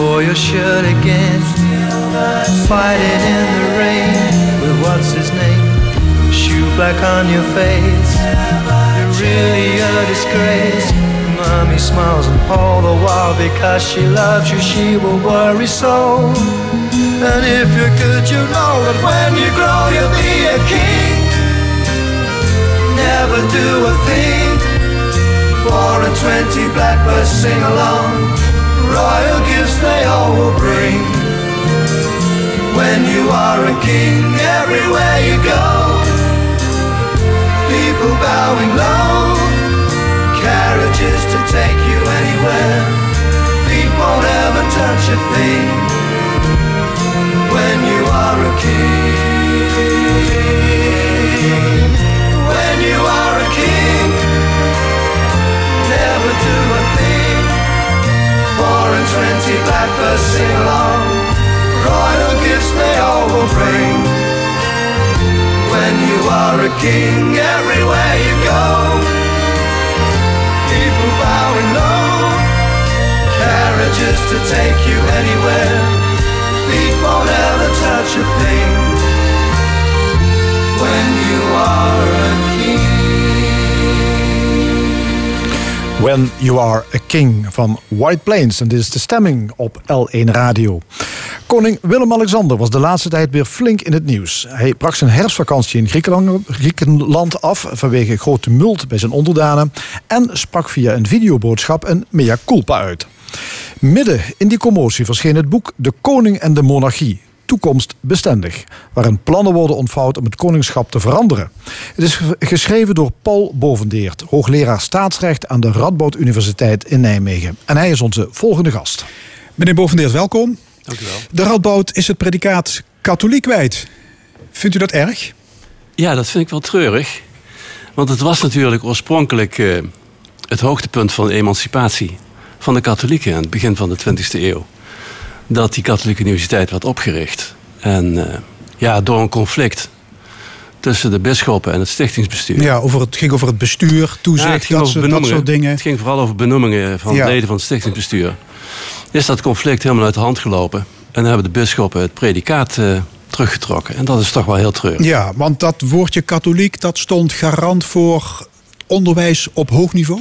Tore your shirt again. Fighting in the rain with what's his name? Shoe black on your face. You're really a disgrace. Mommy smiles and all the while because she loves you, she will worry so. And if you're good, you know that when you grow, you'll be a king. Never do a thing. Four and twenty blackbirds sing along royal gifts they all will bring. When you are a king, everywhere you go, people bowing low, carriages to take you anywhere, feet won't ever touch a thing. When you are a king, twenty blackbirds sing along. Royal gifts they all will bring. When you are a king, everywhere you go, people bowing low, carriages to take you anywhere. Feet won't ever touch a thing. When you are a king. When You Are a King van White Plains. En dit is de stemming op L1 Radio. Koning Willem-Alexander was de laatste tijd weer flink in het nieuws. Hij brak zijn herfstvakantie in Griekenland, af vanwege groot tumult bij zijn onderdanen en sprak via een videoboodschap een mea culpa uit. Midden in die commotie verscheen het boek De Koning en de Monarchie toekomstbestendig, waarin plannen worden ontvouwd om het koningschap te veranderen. Het is geschreven door Paul Bovendeert, hoogleraar staatsrecht aan de Radboud Universiteit in Nijmegen. En hij is onze volgende gast. Meneer Bovendeert, welkom. Dank u wel. De Radboud is het predicaat katholiek kwijt. Vindt u dat erg? Ja, dat vind ik wel treurig. Want het was natuurlijk oorspronkelijk uh, het hoogtepunt van de emancipatie van de katholieken aan het begin van de 20e eeuw dat die katholieke universiteit werd opgericht. En uh, ja, door een conflict tussen de bisschoppen en het stichtingsbestuur. Ja, over het ging over het bestuur, toezicht, ja, dat, dat, soort dingen. Het ging vooral over benoemingen van ja. leden van het stichtingsbestuur. Is dat conflict helemaal uit de hand gelopen. En dan hebben de bisschoppen het predicaat uh, teruggetrokken. En dat is toch wel heel treurig. Ja, want dat woordje katholiek, dat stond garant voor onderwijs op hoog niveau?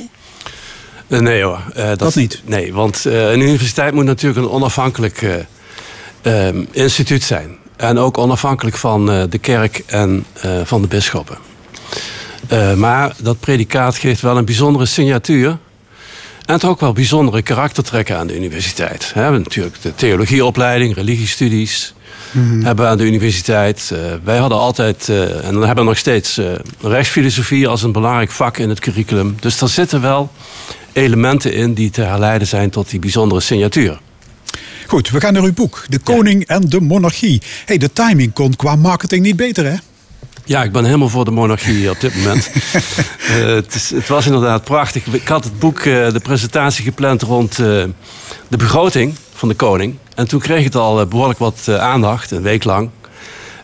Uh, nee hoor. Uh, dat, dat, niet? Nee, want uh, een universiteit moet natuurlijk een onafhankelijk instituut zijn. En ook onafhankelijk van de kerk en van de bisschoppen. maar dat predicaat geeft wel een bijzondere signatuur. En toch ook wel bijzondere karaktertrekken aan de universiteit. We hebben natuurlijk de theologieopleiding, religiestudies. Mm-hmm. Hebben we aan de universiteit. wij hadden altijd, en dan hebben we nog steeds, rechtsfilosofie als een belangrijk vak in het curriculum. Dus daar zitten wel elementen in die te herleiden zijn tot die bijzondere signatuur. Goed, we gaan naar uw boek. De Koning en de Monarchie. Hey, de timing kon qua marketing niet beter, hè? Ja, ik ben helemaal voor de monarchie op dit moment. uh, het, is, het, was inderdaad prachtig. Ik had het boek, uh, de presentatie gepland rond uh, de begroting van de koning. En toen kreeg het al behoorlijk wat aandacht, een week lang.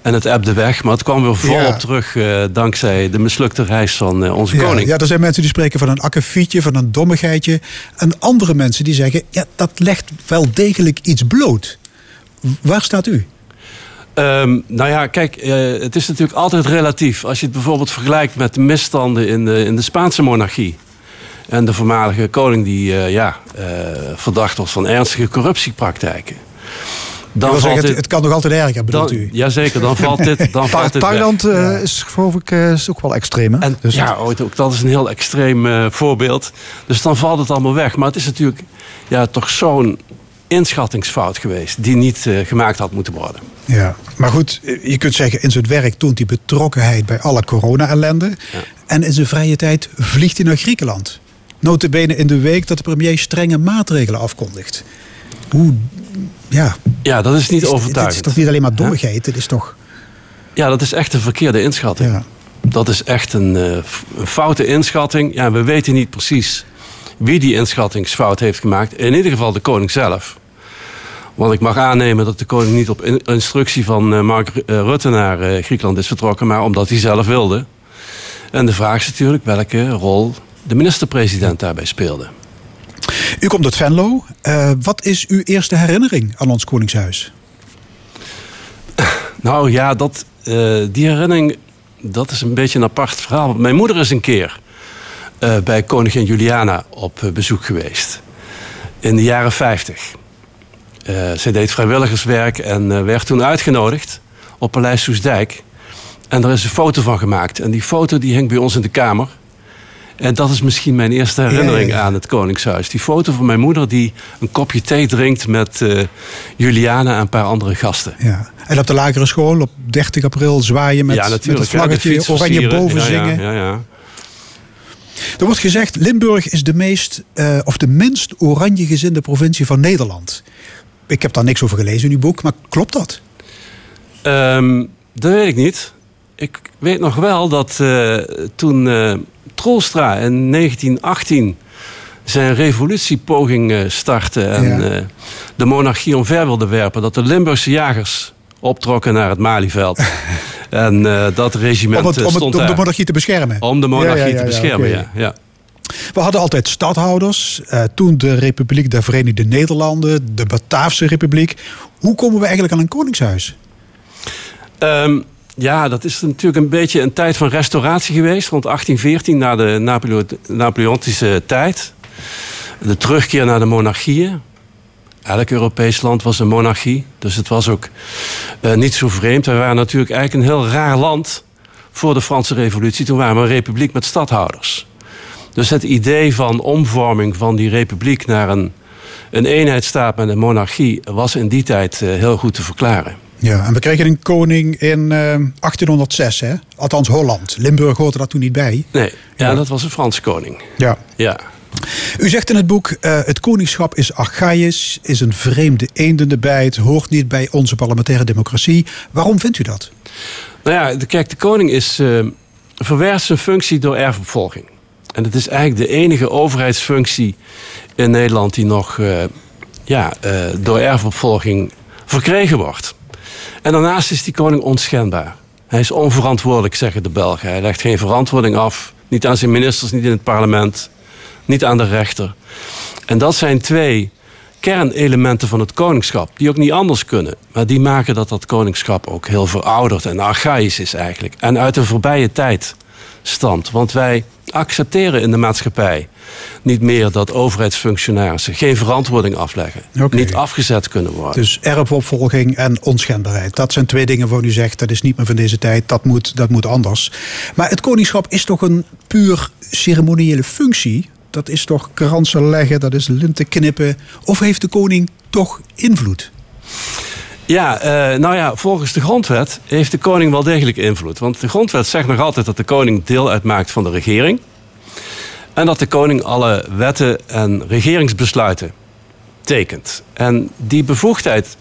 En het ebde weg, maar het kwam weer volop ja. terug uh, dankzij de mislukte reis van uh, onze ja, koning. Ja, er zijn mensen die spreken van een akkefietje, van een dommigheidje. En andere mensen die zeggen, ja, dat legt wel degelijk iets bloot. Waar staat u? Um, nou ja, kijk, uh, het is natuurlijk altijd relatief. Als je het bijvoorbeeld vergelijkt met de misstanden in de, in de Spaanse monarchie. En de voormalige koning die ja, verdacht was van ernstige corruptiepraktijken. Dan valt zeggen, dit, het kan nog altijd erger, bedoelt dan, u? Jazeker, dan valt dit, dan valt dit Thailand uh, is geloof ik uh, is ook wel extreem. Hè? En, dus ja, ook dat is een heel extreem uh, voorbeeld. Dus dan valt het allemaal weg. Maar het is natuurlijk ja, toch zo'n inschattingsfout geweest... die niet gemaakt had moeten worden. Ja, maar goed, je kunt zeggen... in zijn werk toont hij betrokkenheid bij alle corona-ellende. Ja. En in zijn vrije tijd vliegt hij naar Griekenland. Notabene in de week dat de premier strenge maatregelen afkondigt. Hoe ja. Ja, dat is niet is, overtuigend. Het is toch niet alleen maar dommigheid, het is toch... Ja, dat is echt een verkeerde inschatting. Ja. Dat is echt een, uh, een, foute inschatting. Ja, we weten niet precies wie die inschattingsfout heeft gemaakt. In ieder geval de koning zelf. Want ik mag aannemen dat de koning niet op instructie van uh, Mark Rutte naar Griekenland is vertrokken, maar omdat hij zelf wilde. En de vraag is natuurlijk welke rol de minister-president daarbij speelde. U komt uit Venlo. Uh, wat is uw eerste herinnering aan ons Koningshuis? Nou ja, dat, uh, die herinnering dat is een beetje een apart verhaal. Mijn moeder is een keer uh, bij koningin Juliana op bezoek geweest. In de jaren 50. zij deed vrijwilligerswerk en werd toen uitgenodigd op Paleis Soesdijk. En daar is een foto van gemaakt. En die foto die hangt bij ons in de kamer. En dat is misschien mijn eerste herinnering aan het Koningshuis. Die foto van mijn moeder die een kopje thee drinkt met uh, Juliana en een paar andere gasten. Ja. En op de lagere school op 30 april zwaaien met, met het vlaggetje, oranje boven zingen. Ja, ja, Er wordt gezegd, Limburg is de meest, uh, of de minst oranje gezinde provincie van Nederland. Ik heb daar niks over gelezen in uw boek, maar klopt dat? Um, dat weet ik niet. Ik weet nog wel dat uh, toen Troelstra in 1918 zijn revolutiepoging startte en ja. uh, de monarchie omver wilde werpen, dat de Limburgse jagers optrokken naar het Malieveld. en uh, dat regiment om, het, om, het, stond om de monarchie te beschermen. Om de monarchie ja, ja, te beschermen, okay. ja. We hadden altijd stadhouders. Uh, toen de Republiek der Verenigde Nederlanden, de Bataafse Republiek. Hoe komen we eigenlijk aan een koningshuis? Um, ja, dat is natuurlijk een beetje een tijd van restauratie geweest. Rond 1814, na de Napoleon Napoleontische tijd. de terugkeer naar de monarchieën. Elk Europees land was een monarchie. Dus het was ook eh, niet zo vreemd. We waren natuurlijk eigenlijk een heel raar land voor de Franse Revolutie. Toen waren we een republiek met stadhouders. Dus het idee van omvorming van die republiek naar een, een eenheidsstaat met een monarchie was in die tijd eh, heel goed te verklaren. Ja, en we kregen een koning in eh, 1806, hè? althans Holland. Limburg hoorde daar toen niet bij. Nee, ja, Ja. dat was een Franse koning. Ja. Ja. U zegt in het boek, eh, het koningschap is archaïs, is een vreemde eend in de bijt, hoort niet bij onze parlementaire democratie. Waarom vindt u dat? Nou ja, de, kijk, de koning is eh verwerft zijn functie door erfopvolging. En het is eigenlijk de enige overheidsfunctie in Nederland die nog eh, ja, eh, door erfopvolging verkregen wordt. En daarnaast is die koning onschendbaar. Hij is onverantwoordelijk, zeggen de Belgen. Hij legt geen verantwoording af. Niet aan zijn ministers, niet in het parlement. Niet aan de rechter. En dat zijn twee kernelementen van het koningschap. Die ook niet anders kunnen. Maar die maken dat dat koningschap ook heel verouderd en archaïs is eigenlijk. En uit een voorbije tijd stamt. Want wij accepteren in de maatschappij niet meer dat overheidsfunctionarissen geen verantwoording afleggen. Niet afgezet kunnen worden. Dus erfopvolging en onschendbaarheid. Dat zijn twee dingen waarvan u zegt, dat is niet meer van deze tijd, dat moet, dat moet anders. Maar het koningschap is toch een puur ceremoniële functie? Dat is toch kransen leggen, dat is linten knippen? Of heeft de koning toch invloed? Ja, eh, nou ja, volgens de grondwet heeft de koning wel degelijk invloed. Want de grondwet zegt nog altijd dat de koning deel uitmaakt van de regering. En dat de koning alle wetten en regeringsbesluiten tekent. En die bevoegdheid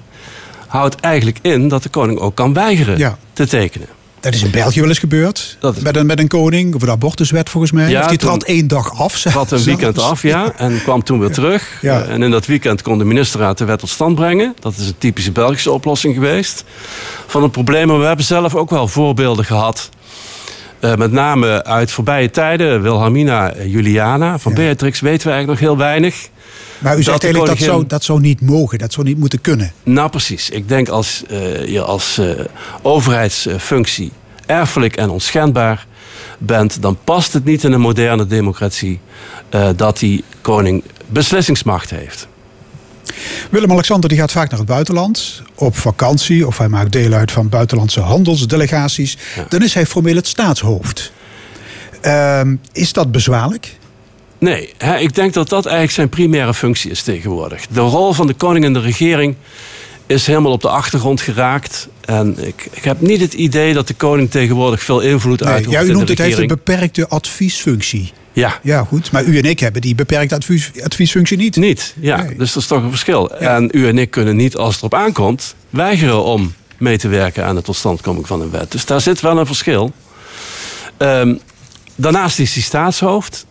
houdt eigenlijk in dat de koning ook kan weigeren Ja. te tekenen. Dat is in België wel eens gebeurd. Is- met, een, met een koning, of de abortuswet volgens mij. Ja, Of die toen- trad één dag af. Trad een weekend af, ja, en kwam toen weer terug. Ja. Eh, En in dat weekend kon de ministerraad de wet tot stand brengen. Dat is een typische Belgische oplossing geweest van het probleem. Maar we hebben zelf ook wel voorbeelden gehad. Eh, met name uit voorbije tijden. Wilhelmina Juliana. Van Ja. Beatrix weten we eigenlijk nog heel weinig. Maar u zegt eigenlijk dat zou, dat zou niet mogen, dat zou niet moeten kunnen. Nou, precies. Ik denk als eh, je als eh, overheidsfunctie erfelijk en onschendbaar bent, dan past het niet in een moderne democratie dat die koning beslissingsmacht heeft. Willem-Alexander die gaat vaak naar het buitenland, op vakantie, of hij maakt deel uit van buitenlandse handelsdelegaties. Dan is hij formeel het staatshoofd. Ehm, is dat bezwaarlijk? Nee, hè, ik denk dat dat eigenlijk zijn primaire functie is tegenwoordig. De rol van de koning en de regering is helemaal op de achtergrond geraakt. En ik, ik heb niet het idee dat de koning tegenwoordig veel invloed Nee, uitoefent ja, u noemt het, hij heeft een beperkte adviesfunctie. Ja, Ja, goed. Maar u en ik hebben die beperkte advies, adviesfunctie niet. Niet, ja. Nee. Dus dat is toch een verschil. En u en ik kunnen niet, als het erop aankomt, weigeren om mee te werken aan de totstandkoming van een wet. Dus daar zit wel een verschil. Ehm, daarnaast is hij staatshoofd.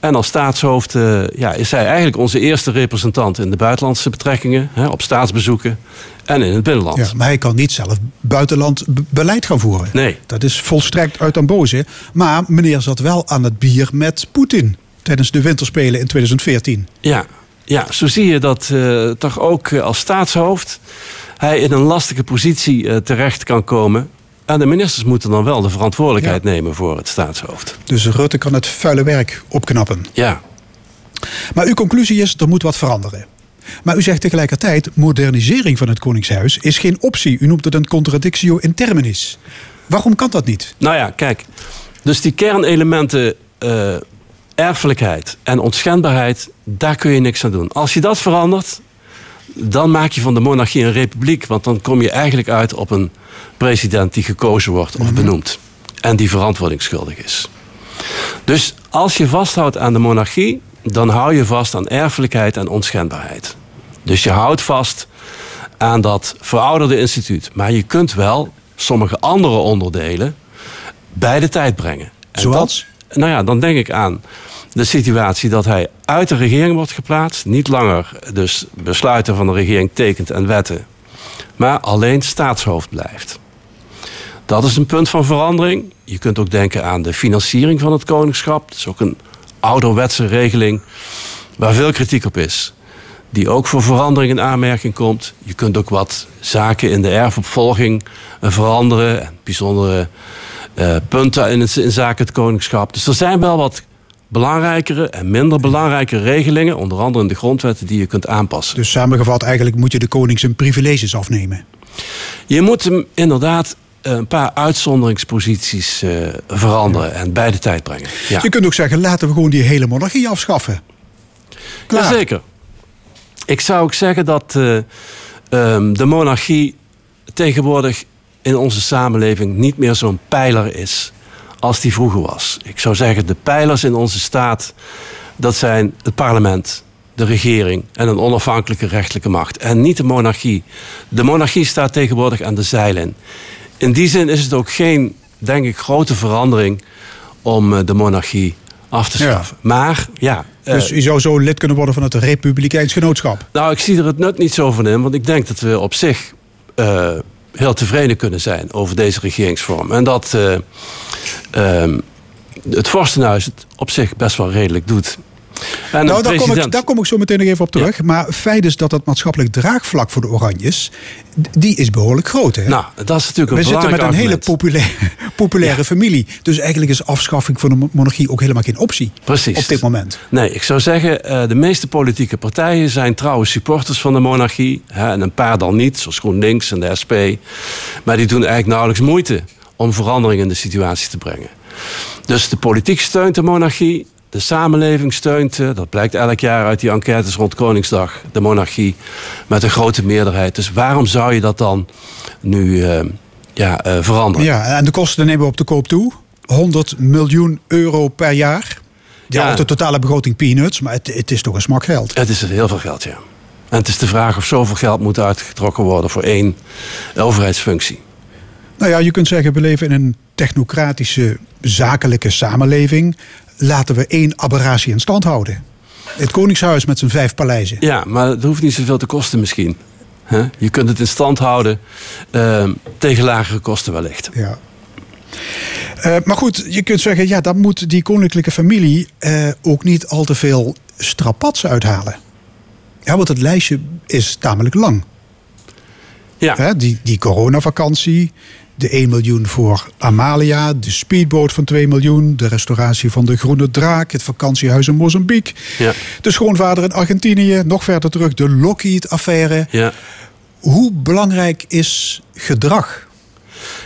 En als staatshoofd eh, ja, is hij eigenlijk onze eerste representant in de buitenlandse betrekkingen, hè, op staatsbezoeken en in het binnenland. Ja, maar hij kan niet zelf buitenland be- beleid gaan voeren. Nee. Dat is volstrekt uit aan boze. Maar meneer zat wel aan het bier met Poetin tijdens de winterspelen in 2014. Ja, ja zo zie je dat eh, toch ook eh, als staatshoofd hij in een lastige positie terecht kan komen. En de ministers moeten dan wel de verantwoordelijkheid nemen voor het staatshoofd. Dus Rutte kan het vuile werk opknappen. Ja, Maar uw conclusie is, er moet wat veranderen. Maar u zegt tegelijkertijd, modernisering van het Koningshuis is geen optie. U noemt het een contradictio in terminis. Waarom kan dat niet? nou ja, kijk. Dus die kernelementen eh, erfelijkheid en onschendbaarheid, daar kun je niks aan doen. Als je dat verandert, dan maak je van de monarchie een republiek. Want dan kom je eigenlijk uit op een president die gekozen wordt of benoemd. En die verantwoordingsschuldig is. Dus als je vasthoudt aan de monarchie, dan hou je vast aan erfelijkheid en onschendbaarheid. Dus je houdt vast aan dat verouderde instituut. Maar je kunt wel sommige andere onderdelen bij de tijd brengen. En Zoals? Dat, nou ja, dan denk ik aan de situatie dat hij uit de regering wordt geplaatst. Niet langer dus besluiten van de regering tekent en wetten. Maar alleen staatshoofd blijft. Dat is een punt van verandering. Je kunt ook denken aan de financiering van het koningschap. Dat is ook een ouderwetse regeling waar veel kritiek op is. Die ook voor verandering in aanmerking komt. Je kunt ook wat zaken in de erfopvolging eh, veranderen. En bijzondere eh, punten in, in zaken het koningschap. Dus er zijn wel wat belangrijkere en minder belangrijke regelingen, onder andere in de grondwetten, die je kunt aanpassen. Dus samengevat, eigenlijk moet je de koning zijn privileges afnemen. Je moet hem inderdaad een paar uitzonderingsposities uh, veranderen en bij de tijd brengen. Ja. Je kunt ook zeggen, laten we gewoon die hele monarchie afschaffen. Klaar. Jazeker. Ik zou ook zeggen dat uh, um, de monarchie tegenwoordig in onze samenleving niet meer zo'n pijler is als die vroeger was. Ik zou zeggen, de pijlers in onze staat, dat zijn het parlement, de regering en een onafhankelijke rechtelijke macht. En niet de monarchie. De monarchie staat tegenwoordig aan de zeilen. In die zin is het ook geen, denk ik, grote verandering om eh, de monarchie af te schaffen. Ja. Maar ja. Dus je zou zo lid kunnen worden van het Republikeins Genootschap? Nou, ik zie er het nut niet zo van in, want ik denk dat we op zich. Uh, heel tevreden kunnen zijn over deze regeringsvorm. En dat uh, uh, het Vorstenhuis het op zich best wel redelijk doet. En nou, daar, kom ik, daar kom ik zo meteen nog even op terug. Ja. Maar feit is dat het maatschappelijk draagvlak voor de Oranjes... die is behoorlijk groot. Hè? Nou, dat is natuurlijk een We zitten met een argument. hele populaire, populaire ja. familie. Dus eigenlijk is afschaffing van de monarchie ook helemaal geen optie. Precies. Op dit moment. Nee, ik zou zeggen... Uh, de meeste politieke partijen zijn trouwe supporters van de monarchie. En een paar dan niet, zoals GroenLinks en de SP. Maar die doen eigenlijk nauwelijks moeite... om verandering in de situatie te brengen. Dus de politiek steunt de monarchie de samenleving steunt, dat blijkt elk jaar uit die enquêtes rond Koningsdag, de monarchie met een grote meerderheid. Dus waarom zou je dat dan nu uh, ja, uh, veranderen? Ja, en de kosten nemen we op de koop toe. 100 miljoen euro per jaar. Ja, ja. de totale begroting peanuts, maar het, het is toch een smak geld. Het is heel veel geld, ja. En het is de vraag of zoveel geld moet uitgetrokken worden voor één overheidsfunctie. Nou ja, je kunt zeggen, we leven in een technocratische, zakelijke samenleving laten we één aberratie in stand houden. Het Koningshuis met zijn vijf paleizen. Ja, maar het hoeft niet zoveel te kosten misschien. He? Je kunt het in stand houden uh, tegen lagere kosten wellicht. Ja. Uh, maar goed, je kunt zeggen, ja, dan moet die koninklijke familie uh, ook niet al te veel strapats uithalen. Ja, want het lijstje is tamelijk lang. Ja. He, die, die coronavakantie, de 1 miljoen voor Amalia, de speedboot van 2 miljoen, de restauratie van de Groene Draak, het vakantiehuis in Mozambique, ja. de schoonvader in Argentinië, nog verder terug de Lockheed-affaire. Ja. Hoe belangrijk is gedrag?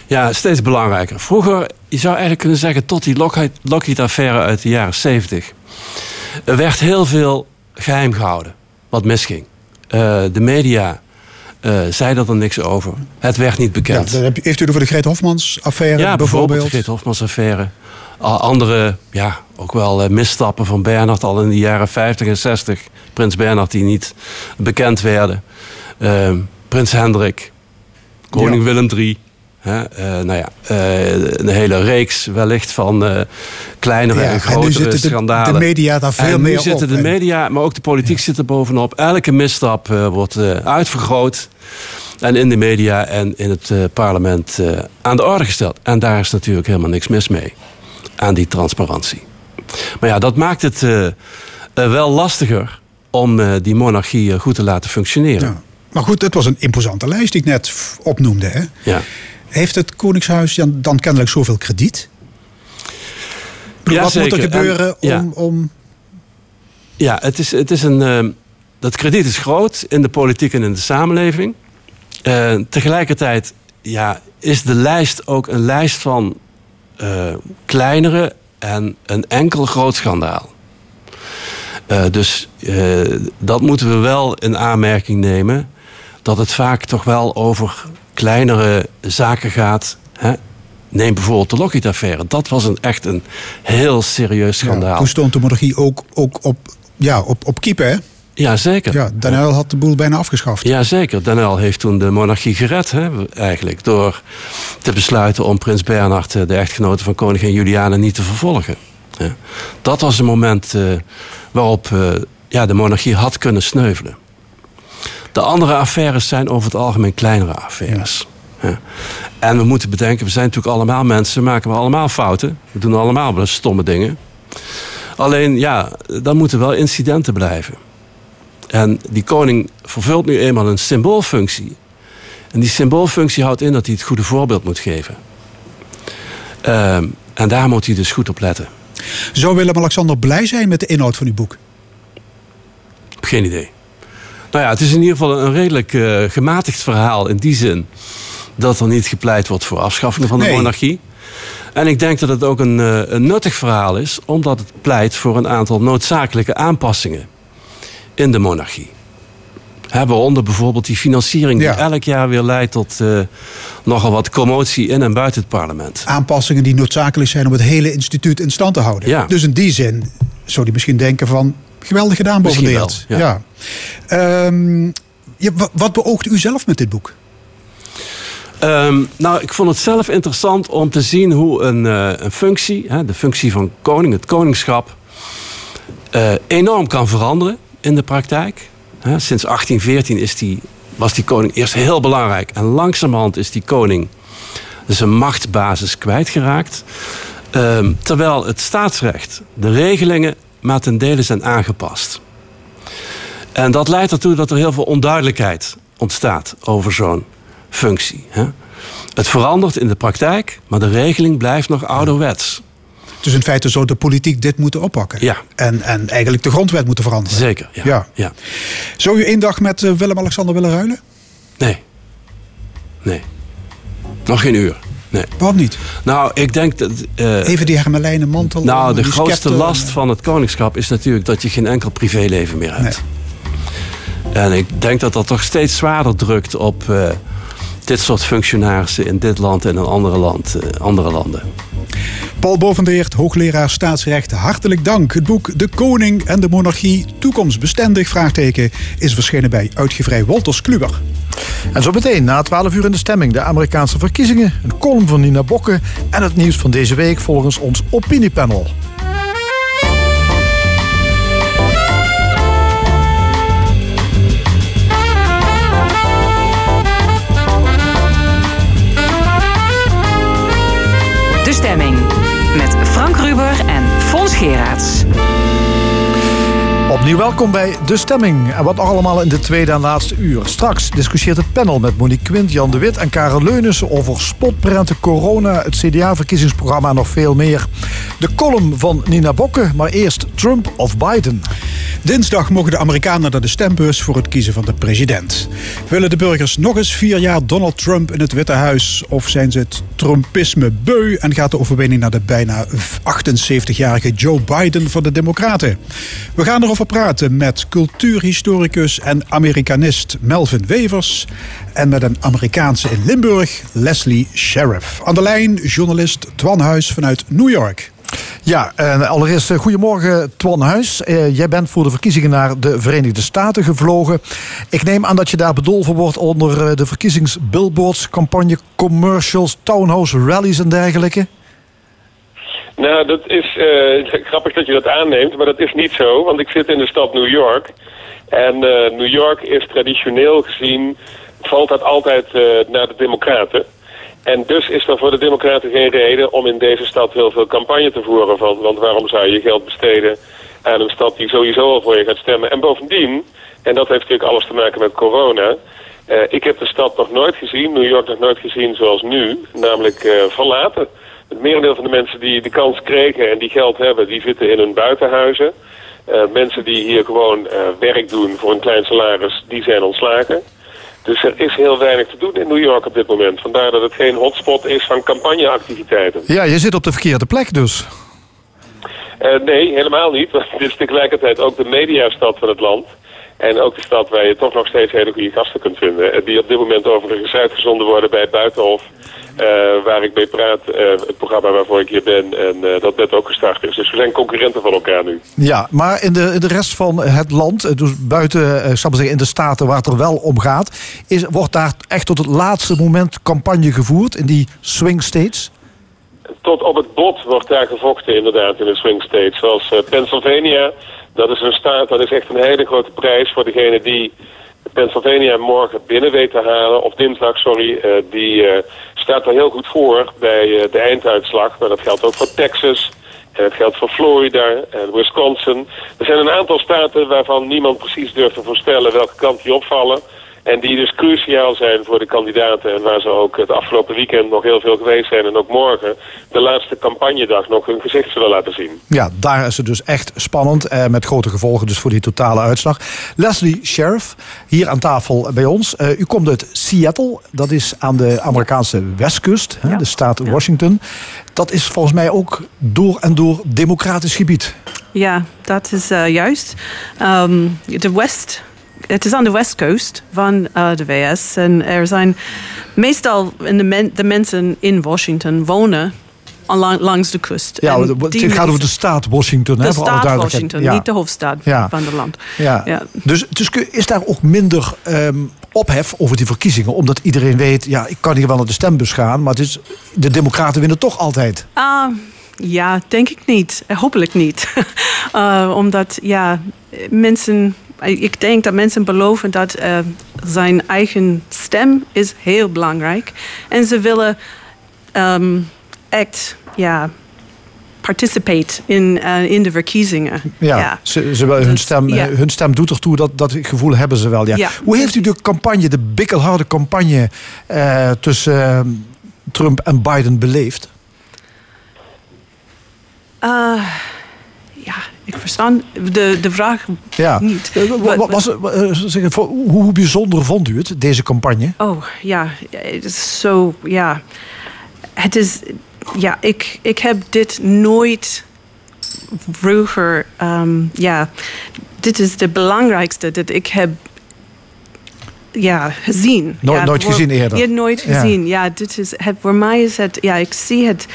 Ja, steeds belangrijker. Vroeger, je zou eigenlijk kunnen zeggen, tot die Lockheed-affaire uit de jaren 70, er werd heel veel geheim gehouden wat misging. Uh, de media uh, zei er dan niks over. Het werd niet bekend. Ja, heeft u het over de Greet Hofmans-affaire ja, bijvoorbeeld? de Greet Hofmans-affaire. Andere, ja, ook wel uh, misstappen van Bernhard al in de jaren 50 en 60. Prins Bernhard die niet bekend werden. Uh, Prins Hendrik. Koning ja. Willem III. Hè, uh, nou ja, uh, een hele reeks wellicht van uh, kleinere ja, en grotere en nu schandalen. De, de media daar veel en meer nu op. zitten de media, maar ook de politiek ja. zit er bovenop. Elke misstap wordt uitvergroot. En in de media en in het parlement aan de orde gesteld. En daar is natuurlijk helemaal niks mis mee. Aan die transparantie. Maar ja, dat maakt het wel lastiger om die monarchie goed te laten functioneren. Ja. Maar goed, het was een imposante lijst die ik net opnoemde. Hè? Ja. Heeft het Koningshuis dan kennelijk zoveel krediet? Ja, wat zeker. moet er gebeuren en, om, ja. om... Ja, het is, het is een, uh, dat krediet is groot in de politiek en in de samenleving. Uh, tegelijkertijd ja, is de lijst ook een lijst van uh, kleinere en een enkel groot schandaal. dus dat moeten we wel in aanmerking nemen. Dat het vaak toch wel over kleinere zaken gaat. Hè? Neem bijvoorbeeld de Lockheed-affaire. Dat was een, echt een heel serieus schandaal. Ja, toen stond de monarchie ook, ook op, ja, op, op keeper, hè? Ja, zeker. Ja, Den Uyl had de boel bijna afgeschaft. Ja, zeker. Den Uyl heeft toen de monarchie gered, hè, eigenlijk. Door te besluiten om prins Bernhard, de echtgenote van koningin Juliana, niet te vervolgen. Ja. Dat was een moment uh, waarop uh, ja, de monarchie had kunnen sneuvelen. De andere affaires zijn over het algemeen kleinere affaires. Ja. En we moeten bedenken, we zijn natuurlijk allemaal mensen, maken we allemaal fouten. We doen allemaal wel stomme dingen. Alleen ja, dan moeten wel incidenten blijven. En die koning vervult nu eenmaal een symboolfunctie. En die symboolfunctie houdt in dat hij het goede voorbeeld moet geven. Um, en daar moet hij dus goed op letten. Zou Willem-Alexander blij zijn met de inhoud van uw boek? Geen idee. Nou ja, het is in ieder geval een redelijk uh, gematigd verhaal in die zin dat er niet gepleit wordt voor afschaffing van de Nee. monarchie. En ik denk dat het ook een, eh, een nuttig verhaal is, omdat het pleit voor een aantal noodzakelijke aanpassingen in de monarchie. Hè, waaronder bijvoorbeeld die financiering die elk jaar weer leidt tot eh, nogal wat commotie in en buiten het parlement. Aanpassingen die noodzakelijk zijn om het hele instituut in stand te houden. Ja. Dus in die zin zou hij misschien denken van... geweldig gedaan boven de wel, Ja. Ehm, wat beoogt u zelf met dit boek? Ehm, nou, ik vond het zelf interessant om te zien hoe een, eh, een functie, hè, de functie van koning, het koningschap, eh, enorm kan veranderen in de praktijk. Hè, sinds 1814 is die, was die koning eerst heel belangrijk. En langzamerhand is die koning zijn machtsbasis kwijtgeraakt. Ehm, terwijl het staatsrecht, de regelingen, maar ten dele zijn aangepast. En dat leidt ertoe dat er heel veel onduidelijkheid ontstaat over zo'n functie. Hè? Het verandert in de praktijk, maar de regeling blijft nog ouderwets. Dus in feite zou de politiek dit moeten oppakken. Ja. En, en eigenlijk de grondwet moeten veranderen. Zeker, ja. Ja. ja. Zou u één dag met eh, Willem-Alexander willen ruilen? Nee. Nee. Nog geen uur. Nee. Waarom niet? Nou, ik denk dat... eh, Even die hermelijnen mantel. nou, de grootste scepter. last van het koningschap is natuurlijk dat je geen enkel privéleven meer hebt. En ik denk dat dat toch steeds zwaarder drukt op eh, dit soort functionarissen in dit land en in andere, land, eh, andere landen. Paul Bovendeert, hoogleraar staatsrecht, hartelijk dank. Het boek De Koning en de Monarchie, toekomstbestendig, vraagteken, is verschenen bij uitgeverij Wolters Kluwer. En zo meteen, na 12 uur in de stemming, de Amerikaanse verkiezingen, een column van Nina Bokke en het nieuws van deze week volgens ons opiniepanel. Geraerts. Opnieuw welkom bij De Stemming. En wat allemaal in de tweede en laatste uur. Straks discussieert het panel met Monique Quint, Jan de Wit en Karel Leunissen over spotprenten, corona, het CDA-verkiezingsprogramma en nog veel meer. De column van Nina Bokke, maar eerst Trump of Biden. Dinsdag mogen de Amerikanen naar de stembus voor het kiezen van de president. Willen de burgers nog eens vier jaar Donald Trump in het Witte Huis? Of zijn ze het Trumpisme beu en gaat de overwinning naar de bijna 78-jarige Joe Biden van de Democraten? We gaan erover praten met cultuurhistoricus en Amerikanist Melvin Wevers en met een Amerikaanse in Limburg, Leslie Sheriff. Aan de lijn journalist Twan Huis vanuit New York. Ja, en allereerst eh, goedemorgen Twan Huis. Eh, jij bent voor de verkiezingen naar de Verenigde Staten gevlogen. Ik neem aan dat je daar bedolven wordt onder eh, de verkiezingsbillboards, campagne, commercials, townhouse rallies en dergelijke. Nou, dat is eh, grappig dat je dat aanneemt, maar dat is niet zo, want ik zit in de stad New York. En eh, New York is traditioneel gezien, valt dat altijd eh, naar de democraten. En dus is er voor de democraten geen reden om in deze stad heel veel campagne te voeren. Van, want waarom zou je geld besteden aan een stad die sowieso al voor je gaat stemmen? En bovendien, en dat heeft natuurlijk alles te maken met corona... ik heb de stad nog nooit gezien, New York nog nooit gezien zoals nu, namelijk verlaten. Het merendeel van de mensen die de kans kregen en die geld hebben, die zitten in hun buitenhuizen. Eh, mensen die hier gewoon eh, werk doen voor een klein salaris, die zijn ontslagen. Dus er is heel weinig te doen in New York op dit moment. Vandaar dat het geen hotspot is van campagneactiviteiten. Ja, je zit op de verkeerde plek dus. Eh, nee, helemaal niet. Want het is tegelijkertijd ook de mediastad van het land. En ook de stad waar je toch nog steeds hele goede gasten kunt vinden. Die op dit moment overigens uitgezonden worden bij het Buitenhof. Eh, waar ik mee praat, eh, het programma waarvoor ik hier ben. En eh, dat net ook gestart is. Dus we zijn concurrenten van elkaar nu. Ja, maar in de, in de rest van het land, dus buiten zeggen, in de staten waar het er wel om gaat, is, wordt daar echt tot het laatste moment campagne gevoerd in die swing states? Tot op het bot wordt daar gevochten inderdaad in de swing states. Zoals Pennsylvania, dat is een staat, dat is echt een hele grote prijs voor degene die Pennsylvania morgen binnen weet te halen. Of dinsdag, sorry, eh, die eh, staat er heel goed voor bij eh, de einduitslag. Maar dat geldt ook voor Texas. En het geldt voor Florida en Wisconsin. Er zijn een aantal staten waarvan niemand precies durft te voorspellen welke kant die opvallen. En die dus cruciaal zijn voor de kandidaten. En waar ze ook het afgelopen weekend nog heel veel geweest zijn. En ook morgen, de laatste campagnedag, nog hun gezicht zullen laten zien. Ja, daar is het dus echt spannend. Eh, met grote gevolgen dus voor die totale uitslag. Leslie Sheriff, hier aan tafel bij ons. Eh, u komt uit Seattle. Dat is aan de Amerikaanse westkust, hè, de staat Washington. Dat is volgens mij ook door en door democratisch gebied. Ja, dat is uh, juist. Um, de West het is aan de west coast van uh, de VS. En er zijn meestal in de, men, de mensen in Washington wonen langs de kust. Ja, het gaat over de staat Washington. De hè, staat Washington, niet de hoofdstad van het land. Ja. ja. Dus, dus is daar ook minder um, ophef over die verkiezingen? Omdat iedereen weet, ja, ik kan hier wel naar de stembus gaan... maar het is, de democraten winnen toch altijd? Uh, ja, denk ik niet. Hopelijk niet. uh, omdat, ja, mensen ik denk dat mensen beloven dat uh, zijn eigen stem is heel belangrijk. En ze willen um, echt ja, participate in, uh, in de verkiezingen. Ja, ja. Ze, ze hun, dus, stem, ja. hun stem doet ertoe, dat, dat gevoel hebben ze wel. Ja. ja. Hoe heeft u de campagne, de bikkelharde campagne uh, tussen Trump en Biden beleefd? ja, ik verstaan de, de vraag ja. niet. Was, zeg, hoe bijzonder vond u het, deze campagne? Oh, ja. Het is zo, ja. Het is, ja, ik, ik heb dit nooit vroeger, um, ja. Dit is de belangrijkste dat ik heb ja, gezien. Nooit, ja, nooit gezien eerder? Ja, nooit gezien. Ja, dit is het, voor mij is het, ja, ik zie het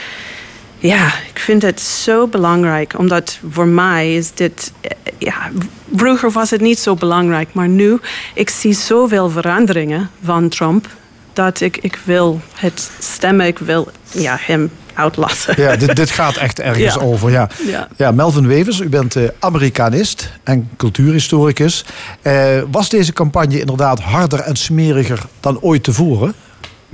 ja, ik vind het zo belangrijk. Omdat voor mij is dit... Ja, vroeger was het niet zo belangrijk. Maar nu, ik zie zoveel veranderingen van Trump... dat ik, ik wil het stemmen, ik wil ja, hem uitlassen. Ja, dit, dit gaat echt ergens over. Ja. ja. Ja. Melvin Wevers, u bent uh, Amerikanist en cultuurhistoricus. Uh, was deze campagne inderdaad harder en smeriger dan ooit tevoren?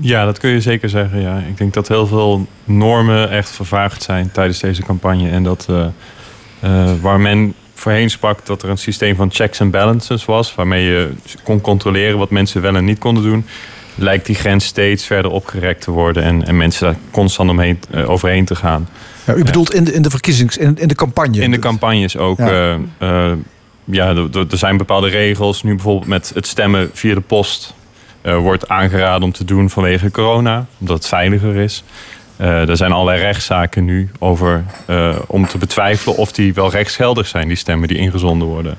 Ja, dat kun je zeker zeggen. Ja. Ik denk dat heel veel normen echt vervaagd zijn tijdens deze campagne. En dat uh, uh, waar men voorheen sprak dat er een systeem van checks and balances was, waarmee je kon controleren wat mensen wel en niet konden doen, lijkt die grens steeds verder opgerekt te worden en, en mensen daar constant omheen, uh, overheen te gaan. Ja, u bedoelt in de, in de verkiezings, in, in de campagne? In de campagnes ook. Ja, ja er zijn bepaalde regels. Nu bijvoorbeeld met het stemmen via de post uh, wordt aangeraden om te doen vanwege corona, omdat het veiliger is. Uh, er zijn allerlei rechtszaken nu over uh, om te betwijfelen of die wel rechtsgeldig zijn, die stemmen die ingezonden worden.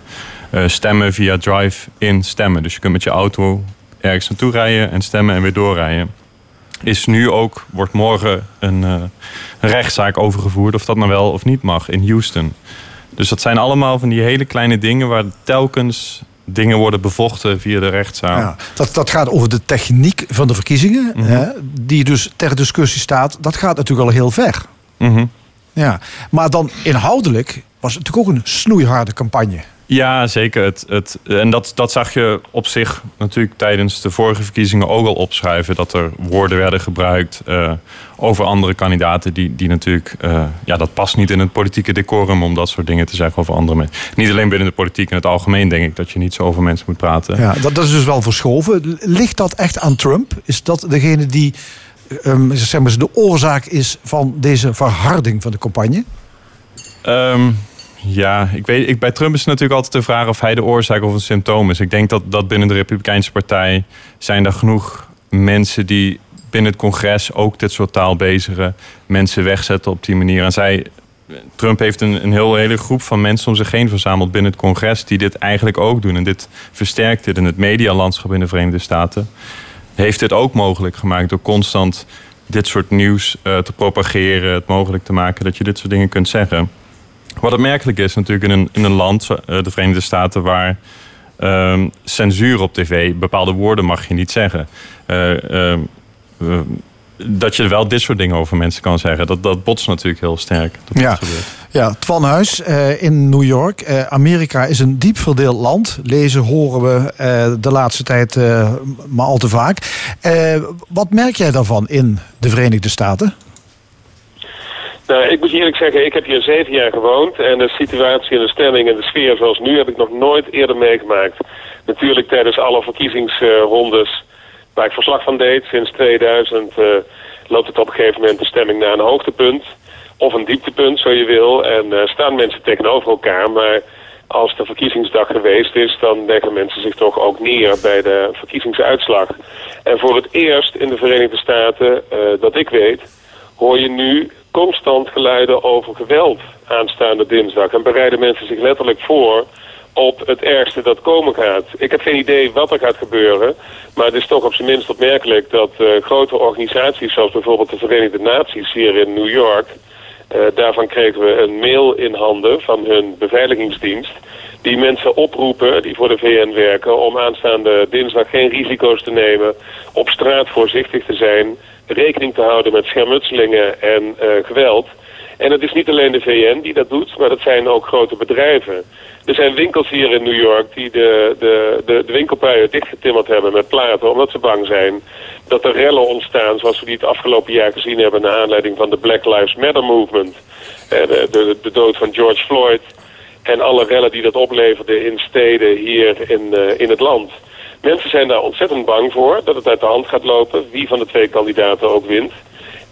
stemmen via drive-in stemmen. Dus je kunt met je auto ergens naartoe rijden en stemmen en weer doorrijden. Is nu ook, wordt morgen een, een rechtszaak overgevoerd of dat nou wel of niet mag in Houston. Dus dat zijn allemaal van die hele kleine dingen waar telkens dingen worden bevochten via de rechtszaal. Ja, dat, dat gaat over de techniek van de verkiezingen, mm hè, die dus ter discussie staat. Dat gaat natuurlijk al heel ver. Mm ja. Maar dan inhoudelijk was het natuurlijk ook een snoeiharde campagne. Ja, zeker. Het, het, en dat, dat zag je op zich natuurlijk tijdens de vorige verkiezingen ook al opschrijven. Dat er woorden werden gebruikt uh, over andere kandidaten. Die, die natuurlijk, uh, ja, dat past niet in het politieke decorum om dat soort dingen te zeggen over andere mensen. Niet alleen binnen de politiek, in het algemeen denk ik dat je niet zo over mensen moet praten. Ja, dat, dat is dus wel verschoven. Ligt dat echt aan Trump? Is dat degene die um, zeg maar, de oorzaak is van deze verharding van de campagne? Um, ja, ik weet, ik, bij Trump is het natuurlijk altijd de vraag of hij de oorzaak of een symptoom is. Ik denk dat, dat binnen de Republikeinse Partij zijn er genoeg mensen die binnen het congres ook dit soort taal bezigen. Mensen wegzetten op die manier. En zij, Trump heeft een, een heel, hele groep van mensen om zich heen verzameld binnen het congres die dit eigenlijk ook doen. En dit versterkt dit in het medialandschap in de Verenigde Staten. Heeft dit ook mogelijk gemaakt door constant dit soort nieuws uh, te propageren. Het mogelijk te maken dat je dit soort dingen kunt zeggen. Wat opmerkelijk is natuurlijk in een, in een land, eh, de Verenigde Staten, waar uh, censuur op tv, bepaalde woorden mag je niet zeggen. Uh, dat je wel dit soort dingen over mensen kan zeggen. Dat, dat botst natuurlijk heel sterk. Dat ja. ja, Twan Huis uh, in New York. Uh, Amerika is een diep verdeeld land. Lezen horen we uh, de laatste tijd maar al te vaak. wat merk jij daarvan in de Verenigde Staten? Nou, ik moet eerlijk zeggen, ik heb hier zeven jaar gewoond. En de situatie en de stemming en de sfeer zoals nu heb ik nog nooit eerder meegemaakt. natuurlijk tijdens alle verkiezingsrondes waar ik verslag van deed sinds 2000 uh, loopt het op een gegeven moment de stemming naar een hoogtepunt of een dieptepunt, zo je wil. En staan mensen tegenover elkaar, maar als de verkiezingsdag geweest is, dan leggen mensen zich toch ook neer bij de verkiezingsuitslag. En voor het eerst in de Verenigde Staten, dat ik weet, hoor je nu constant geluiden over geweld aanstaande dinsdag. En bereiden mensen zich letterlijk voor op het ergste dat komen gaat. Ik heb geen idee wat er gaat gebeuren. Maar het is toch op zijn minst opmerkelijk dat uh, grote organisaties... zoals bijvoorbeeld de Verenigde Naties hier in New York... Uh, daarvan kregen we een mail in handen van hun beveiligingsdienst... die mensen oproepen die voor de VN werken... om aanstaande dinsdag geen risico's te nemen... op straat voorzichtig te zijn... rekening te houden met schermutselingen en uh, geweld... En het is niet alleen de VN die dat doet, maar dat zijn ook grote bedrijven. Er zijn winkels hier in New York die de, de, de, de winkelpuien dichtgetimmerd hebben met platen... omdat ze bang zijn dat er rellen ontstaan zoals we die het afgelopen jaar gezien hebben... naar aanleiding van de Black Lives Matter movement. De, de, de dood van George Floyd en alle rellen die dat opleverde in steden hier in, uh, in het land. Mensen zijn daar ontzettend bang voor dat het uit de hand gaat lopen... wie van de twee kandidaten ook wint...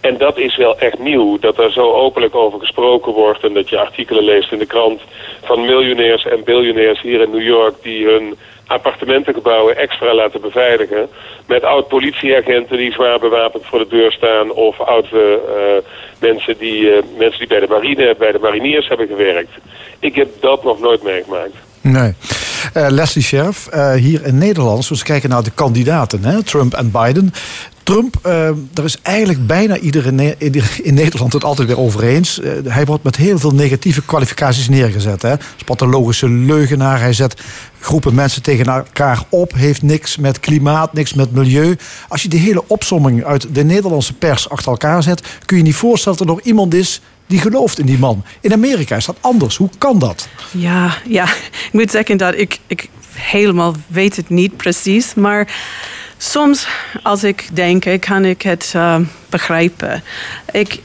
En dat is wel echt nieuw, dat er zo openlijk over gesproken wordt... en dat je artikelen leest in de krant van miljonairs en biljonairs hier in New York... die hun appartementengebouwen extra laten beveiligen... met oud-politieagenten die zwaar bewapend voor de deur staan... of oude uh, mensen, die, uh, mensen die bij de marine, bij de mariniers hebben gewerkt. Ik heb dat nog nooit meegemaakt. Nee. Uh, Leslie Scherf, uh, hier in Nederland, als we kijken naar de kandidaten, hè, Trump en Biden. Trump, daar is eigenlijk bijna iedereen in, Nederland het altijd weer over eens. Hij wordt met heel veel negatieve kwalificaties neergezet. Hè. Spathologische leugenaar, hij zet groepen mensen tegen elkaar op. Heeft niks met klimaat, niks met milieu. Als je die hele opsomming uit de Nederlandse pers achter elkaar zet... kun je niet voorstellen dat er nog iemand is die gelooft in die man. In Amerika is dat anders. Hoe kan dat? Ja, ja. ik moet zeggen dat ik, ik helemaal weet het niet precies. Maar soms als ik denk, kan ik het uh, begrijpen. Ik,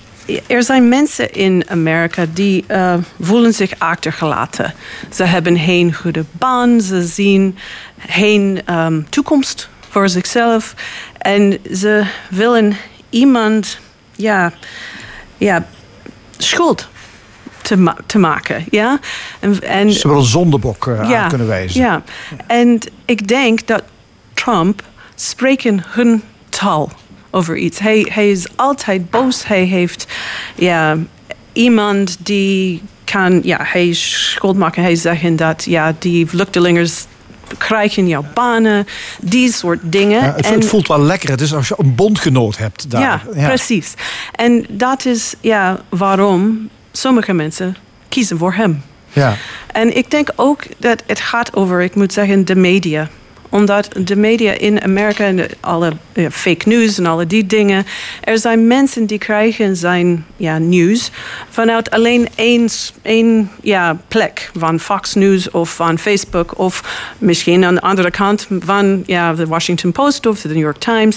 er zijn mensen in Amerika die uh, voelen zich achtergelaten. Ze hebben geen goede baan, ze zien geen um, toekomst voor zichzelf. En ze willen iemand ja, ja, schuld te, ma te maken. Ja? En, en, Ze willen een zondebok uh, ja, aan kunnen wijzen. Ja, en ik denk dat Trump spreken hun taal over iets. Hij, hij is altijd boos. Hij heeft ja, iemand die kan, ja, hij schuld maken. Hij zeggen dat ja, die vluchtelingers krijgen jouw banen, die soort dingen. Ja, het, en, het, voelt wel lekker. Het is als je een bondgenoot hebt daar. Ja, ja, precies. En dat is ja, waarom sommige mensen kiezen voor hem. Ja. En ik denk ook dat het gaat over, ik moet zeggen, de media omdat de media in Amerika en alle fake news en alle die dingen. Er zijn mensen die krijgen zijn ja, nieuws vanuit alleen één, één ja, plek. Van Fox News of van Facebook. Of misschien aan de andere kant van ja, de Washington Post of de New York Times.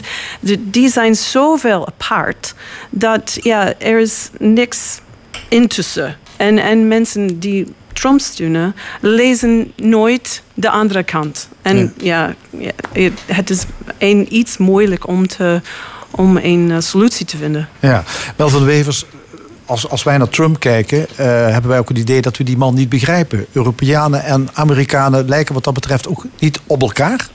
Die zijn zoveel apart dat ja, er is niks intussen. En, en mensen die Trump steunen, lezen nooit de andere kant. En ja, ja het is een, iets moeilijk om, te, om een uh, solutie te vinden. Ja, Melvin Wevers, als, als wij naar Trump kijken, uh, hebben wij ook het idee dat we die man niet begrijpen. Europeanen en Amerikanen lijken wat dat betreft ook niet op elkaar.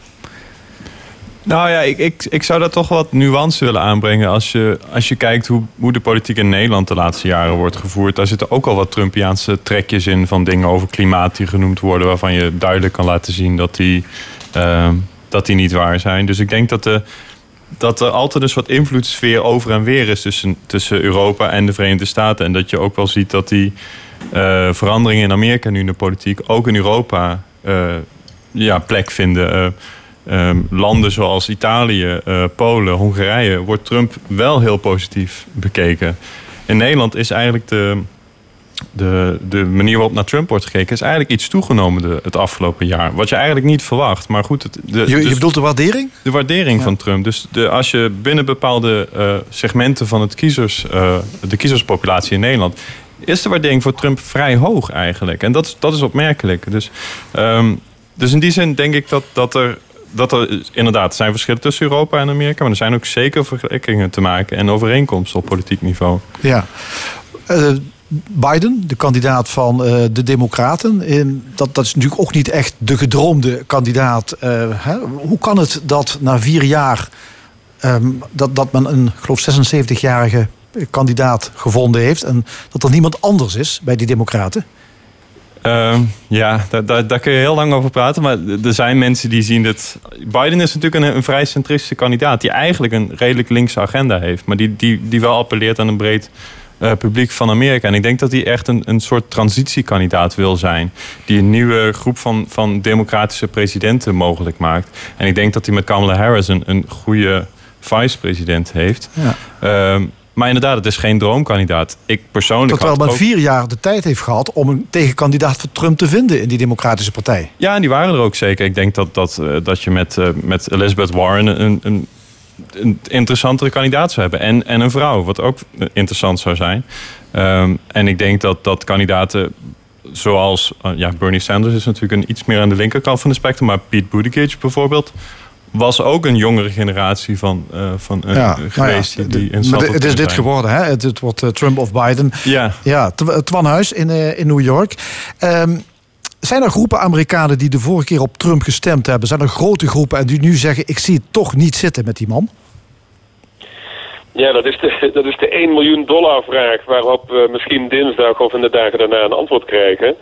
Nou ja, ik, ik, ik zou daar toch wat nuance willen aanbrengen. Als je, als je kijkt hoe, hoe de politiek in Nederland de laatste jaren wordt gevoerd. Daar zitten ook al wat Trumpiaanse trekjes in van dingen over klimaat die genoemd worden. Waarvan je duidelijk kan laten zien dat die, uh, dat die niet waar zijn. Dus ik denk dat, de, dat er altijd een soort invloedssfeer over en weer is tussen, tussen Europa en de Verenigde Staten. En dat je ook wel ziet dat die uh, veranderingen in Amerika nu in de politiek ook in Europa uh, ja, plek vinden. Um, landen zoals Italië, uh, Polen, Hongarije wordt Trump wel heel positief bekeken. In Nederland is eigenlijk de, de, de manier waarop naar Trump wordt gekeken... is eigenlijk iets toegenomen de, het afgelopen jaar. Wat je eigenlijk niet verwacht. Maar goed, het, de, je, je dus, bedoelt de waardering? De waardering ja. van Trump. Dus de, als je binnen bepaalde uh, segmenten van het kiezers, uh, de kiezerspopulatie in Nederland... is de waardering voor Trump vrij hoog eigenlijk. En dat, dat is opmerkelijk. Dus... Um, dus in die zin denk ik dat, dat er dat er inderdaad zijn verschillen tussen Europa en Amerika, maar er zijn ook zeker vergelijkingen te maken en overeenkomsten op politiek niveau. Ja. Uh, Biden, de kandidaat van uh, de Democraten, in, dat, dat is natuurlijk ook niet echt de gedroomde kandidaat. Uh, hè? Hoe kan het dat na vier jaar um, dat, dat men een, geloof 76-jarige kandidaat gevonden heeft en dat er niemand anders is bij die Democraten? Uh, ja, daar, daar, daar, kun je heel lang over praten. Maar er zijn mensen die zien dat. Biden is natuurlijk een, een vrij centristische kandidaat. Die eigenlijk een redelijk linkse agenda heeft. Maar die, die, die wel appelleert aan een breed uh, publiek van Amerika. En ik denk dat hij echt een, een soort transitiekandidaat wil zijn. Die een nieuwe groep van, van democratische presidenten mogelijk maakt. En ik denk dat hij met Kamala Harris een, een goede vice-president heeft. Ja. Uh, maar inderdaad, het is geen droomkandidaat. Ik persoonlijk. Terwijl men ook... vier jaar de tijd heeft gehad om een tegenkandidaat voor Trump te vinden in die Democratische Partij. Ja, en die waren er ook zeker. Ik denk dat, dat, uh, dat je met, uh, met Elizabeth Warren een, een, een interessantere kandidaat zou hebben. En, en een vrouw, wat ook interessant zou zijn. Um, en ik denk dat, dat kandidaten zoals uh, ja, Bernie Sanders is natuurlijk een iets meer aan de linkerkant van de spectrum. Maar Pete Buttigieg bijvoorbeeld was ook een jongere generatie van, uh, van uh, ja, geweest. Nou ja, die, maar het is dit geworden, hè? Het, het wordt uh, Trump of Biden. Ja. ja Twan Huis in, in New York. Um, zijn er groepen Amerikanen die de vorige keer op Trump gestemd hebben? Zijn er grote groepen en die nu zeggen: ik zie het toch niet zitten met die man? Ja, dat is de, dat is de 1 miljoen dollar vraag waarop we misschien dinsdag of in de dagen daarna een antwoord krijgen.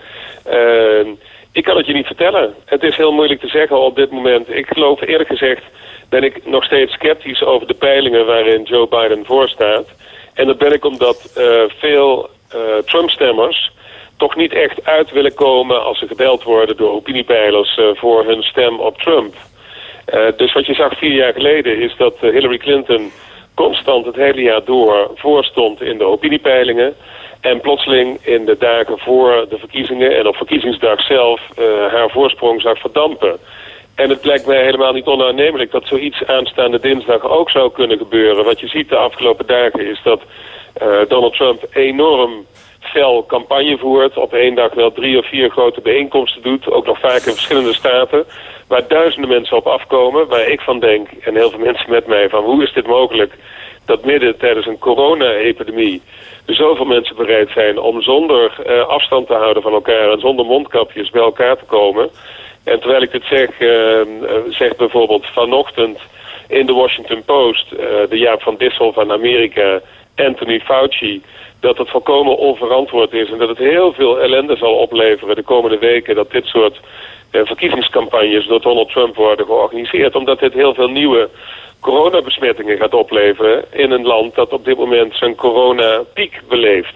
Uh, ik kan het je niet vertellen. Het is heel moeilijk te zeggen op dit moment. Ik geloof eerlijk gezegd ben ik nog steeds sceptisch over de peilingen waarin Joe Biden voorstaat. En dat ben ik omdat uh, veel uh, Trump-stemmers toch niet echt uit willen komen als ze gebeld worden door opiniepeilers uh, voor hun stem op Trump. dus wat je zag vier jaar geleden is dat Hillary Clinton constant het hele jaar door voorstond in de opiniepeilingen. En plotseling in de dagen voor de verkiezingen en op verkiezingsdag zelf uh, haar voorsprong zag verdampen. En het lijkt mij helemaal niet onaannemelijk dat zoiets aanstaande dinsdag ook zou kunnen gebeuren. Wat je ziet de afgelopen dagen is dat uh, Donald Trump enorm fel campagne voert. Op één dag wel drie of vier grote bijeenkomsten doet. Ook nog vaak in verschillende staten. Waar duizenden mensen op afkomen. Waar ik van denk, en heel veel mensen met mij, van hoe is dit mogelijk... dat midden tijdens een corona-epidemie zoveel mensen bereid zijn om zonder uh, afstand te houden van elkaar en zonder mondkapjes bij elkaar te komen. En terwijl ik dit zeg, uh, zegt bijvoorbeeld vanochtend in de Washington Post de Jaap van Dissel van Amerika, Anthony Fauci, dat het volkomen onverantwoord is en dat het heel veel ellende zal opleveren de komende weken dat dit soort verkiezingscampagnes door Donald Trump worden georganiseerd. Omdat dit heel veel nieuwe coronabesmettingen gaat opleveren in een land dat op dit moment zijn coronapiek beleeft.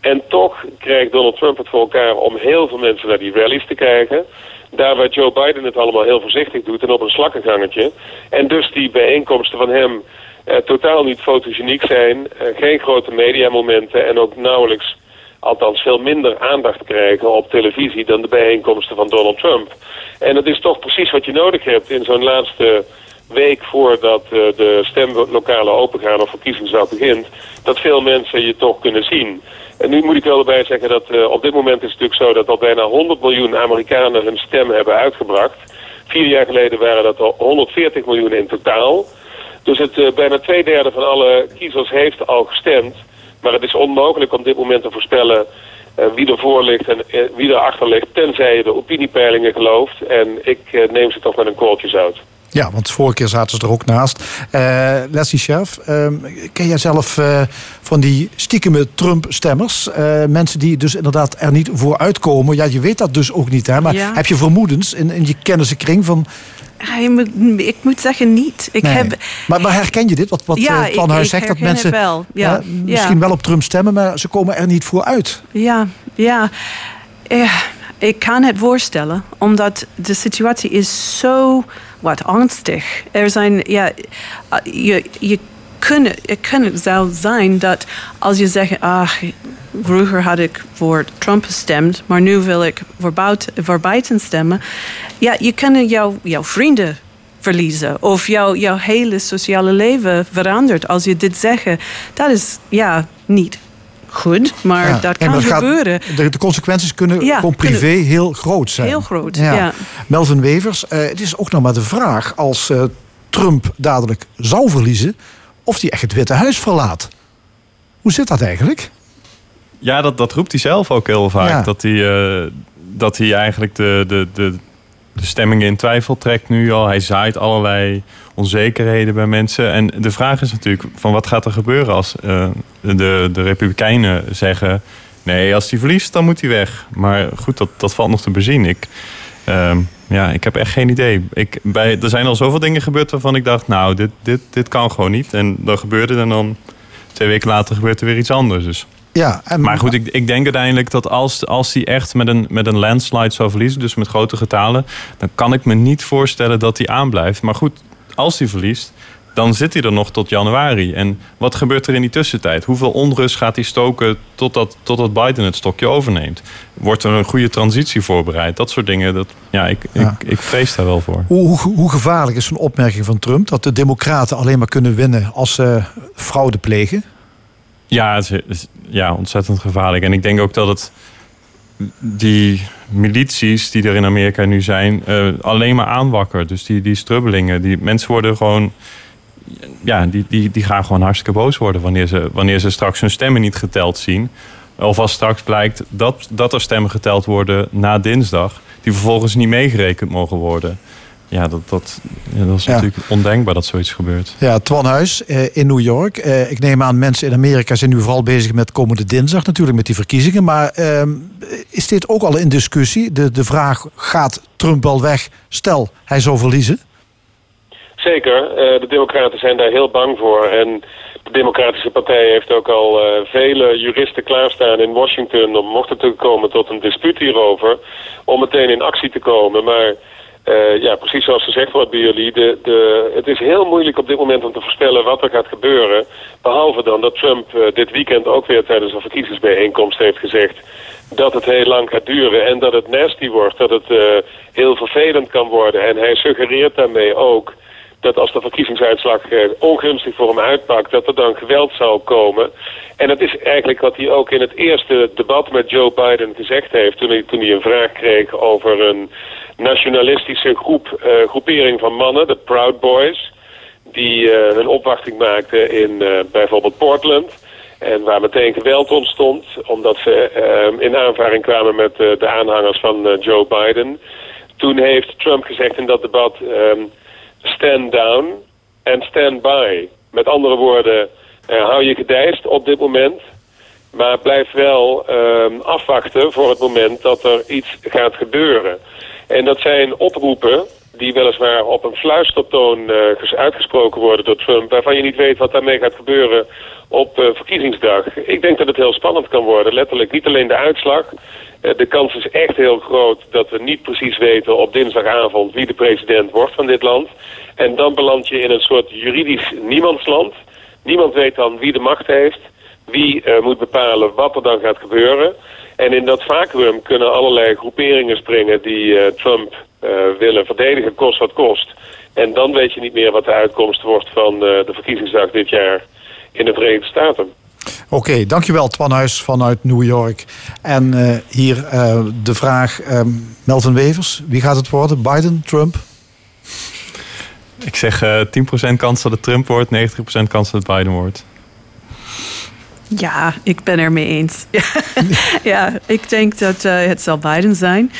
En toch krijgt Donald Trump het voor elkaar om heel veel mensen naar die rallies te krijgen. Daar waar Joe Biden het allemaal heel voorzichtig doet en op een slakkengangetje. En dus die bijeenkomsten van hem eh, totaal niet fotogeniek zijn. Eh, geen grote mediamomenten en ook nauwelijks, althans veel minder aandacht krijgen op televisie dan de bijeenkomsten van Donald Trump. En dat is toch precies wat je nodig hebt in zo'n laatste week voordat uh, de stemlokalen opengaan of verkiezingsdag begint, dat veel mensen je toch kunnen zien. En nu moet ik wel erbij zeggen dat uh, op dit moment is het natuurlijk zo dat al bijna 100 miljoen Amerikanen hun stem hebben uitgebracht. Vier jaar geleden waren dat al 140 miljoen in totaal. Dus het, uh, bijna twee derde van alle kiezers heeft al gestemd. Maar het is onmogelijk om dit moment te voorspellen wie ervoor ligt en wie erachter ligt, tenzij je de opiniepeilingen gelooft. En ik neem ze toch met een kooltje zout. Ja, want vorige keer zaten ze er ook naast. Uh, Leslie Chef, uh, ken jij zelf uh, van die stiekeme Trump-stemmers? mensen die dus inderdaad er niet voor uitkomen. Ja, je weet dat dus ook niet, hè? Maar ja. heb je vermoedens in, in je kennissenkring van... Ik moet zeggen niet. Ik nee. heb... maar, maar herken je dit? Wat, wat ja, Van Huis zegt dat mensen wel. Ja. misschien wel op Trump stemmen, maar ze komen er niet voor uit. Ja, ja. Ik kan het voorstellen, omdat de situatie is zo wat angstig. Er zijn, ja, je, je kunnen, het kan zou zijn dat als je zegt, ach, vroeger had ik voor Trump gestemd, maar nu wil ik voor, voor Biden stemmen. Ja, je kan jouw, jouw vrienden verliezen of jouw, jouw hele sociale leven verandert als je dit zegt. Dat is ja, niet goed, maar Ja. dat kan maar gaat- gebeuren. de, de consequenties kunnen Ja, gewoon privé kunnen- heel groot zijn. Heel groot, ja. Melvin Wevers, eh, het is ook nog maar de vraag... als eh, Trump dadelijk zou verliezen... of hij echt het Witte Huis verlaat. Hoe zit dat eigenlijk? Ja, dat, dat roept hij zelf ook heel vaak. Ja. Dat, hij, eh, dat hij eigenlijk de, de, de, de stemmingen in twijfel trekt nu al. Hij zaait allerlei onzekerheden bij mensen. En de vraag is natuurlijk van wat gaat er gebeuren als eh, de, de Republikeinen zeggen... nee, als hij verliest, dan moet hij weg. Maar goed, dat, dat valt nog te bezien. Ik, ehm, ja, ik heb echt geen idee. Ik, bij, er zijn al zoveel dingen gebeurd waarvan ik dacht... nou, dit, dit, dit kan gewoon niet. En dat gebeurde en dan twee weken later gebeurt er weer iets anders. Dus. Ja, en, Maar goed, ik, ik denk uiteindelijk dat als, als hij echt met een, met een landslide zou verliezen, dus met grote getalen, dan kan ik me niet voorstellen dat hij aanblijft. Maar goed, als hij verliest, dan zit hij er nog tot januari. En wat gebeurt er in die tussentijd? Hoeveel onrust gaat hij stoken totdat, totdat Biden het stokje overneemt? Wordt er een goede transitie voorbereid? Dat soort dingen, dat, ja, ik, Ja. Ik, ik vrees daar wel voor. Hoe, hoe, hoe gevaarlijk is zo'n opmerking van Trump... dat de democraten alleen maar kunnen winnen als ze fraude plegen? Ja, het is, ja, ontzettend gevaarlijk. En ik denk ook dat het die milities die er in Amerika nu zijn, eh, alleen maar aanwakkert. Dus die, die strubbelingen, die mensen worden gewoon. Ja, die, die, die gaan gewoon hartstikke boos worden wanneer ze, wanneer ze straks hun stemmen niet geteld zien. Of als straks blijkt dat, dat er stemmen geteld worden na dinsdag, die vervolgens niet meegerekend mogen worden. Ja, dat, dat, ja, dat is Ja. natuurlijk ondenkbaar dat zoiets gebeurt. Ja, Twan Huis eh, in New York. Eh, ik neem aan, mensen in Amerika zijn nu vooral bezig met komende dinsdag natuurlijk, met die verkiezingen. Maar ehm, is dit ook al in discussie? De, de vraag, gaat Trump wel weg? Stel, hij zou verliezen. Zeker, eh, de Democraten zijn daar heel bang voor. En de Democratische Partij heeft ook al eh, vele juristen klaarstaan in Washington om mocht het te komen tot een dispuut hierover, om meteen in actie te komen. Maar eh, ja, precies zoals gezegd wordt bij jullie, de, de, het is heel moeilijk op dit moment om te voorspellen wat er gaat gebeuren. Behalve dan dat Trump eh, dit weekend ook weer tijdens een verkiezingsbijeenkomst heeft gezegd dat het heel lang gaat duren en dat het nasty wordt, dat het eh, heel vervelend kan worden. En hij suggereert daarmee ook dat als de verkiezingsuitslag ongunstig voor hem uitpakt, dat er dan geweld zal komen. En dat is eigenlijk wat hij ook in het eerste debat met Joe Biden gezegd heeft, toen toen hij een vraag kreeg over een nationalistische groep, eh, groepering van mannen, de Proud Boys, die eh, hun opwachting maakten in eh, bijvoorbeeld Portland. En waar meteen geweld ontstond, omdat ze in aanvaring kwamen met de aanhangers van Joe Biden. Toen heeft Trump gezegd in dat debat: ehm, stand down and stand by. Met andere woorden, hou je gedijst op dit moment. Maar blijf wel ehm, afwachten voor het moment dat er iets gaat gebeuren. En dat zijn oproepen die weliswaar op een fluistertoon eh, ges- uitgesproken worden door Trump... waarvan je niet weet wat daarmee gaat gebeuren op eh, verkiezingsdag. Ik denk dat het heel spannend kan worden. Letterlijk niet alleen de uitslag. Eh, de kans is echt heel groot dat we niet precies weten op dinsdagavond... wie de president wordt van dit land. En dan beland je in een soort juridisch niemandsland. Niemand weet dan wie de macht heeft wie moet bepalen wat er dan gaat gebeuren. En in dat vacuüm kunnen allerlei groeperingen springen die eh, Trump eh, willen verdedigen, kost wat kost. En dan weet je niet meer wat de uitkomst wordt van eh, de verkiezingsdag dit jaar in de Verenigde Staten. Oké, dankjewel Twan Huis vanuit New York. En eh, hier eh, de vraag, ehm, Melvin Wevers, wie gaat het worden? Biden, Trump? Ik zeg eh 10% kans dat het Trump wordt, 90% kans dat het Biden wordt. Ja, ik ben er mee eens. ja, ik denk dat eh, het zal Biden zijn.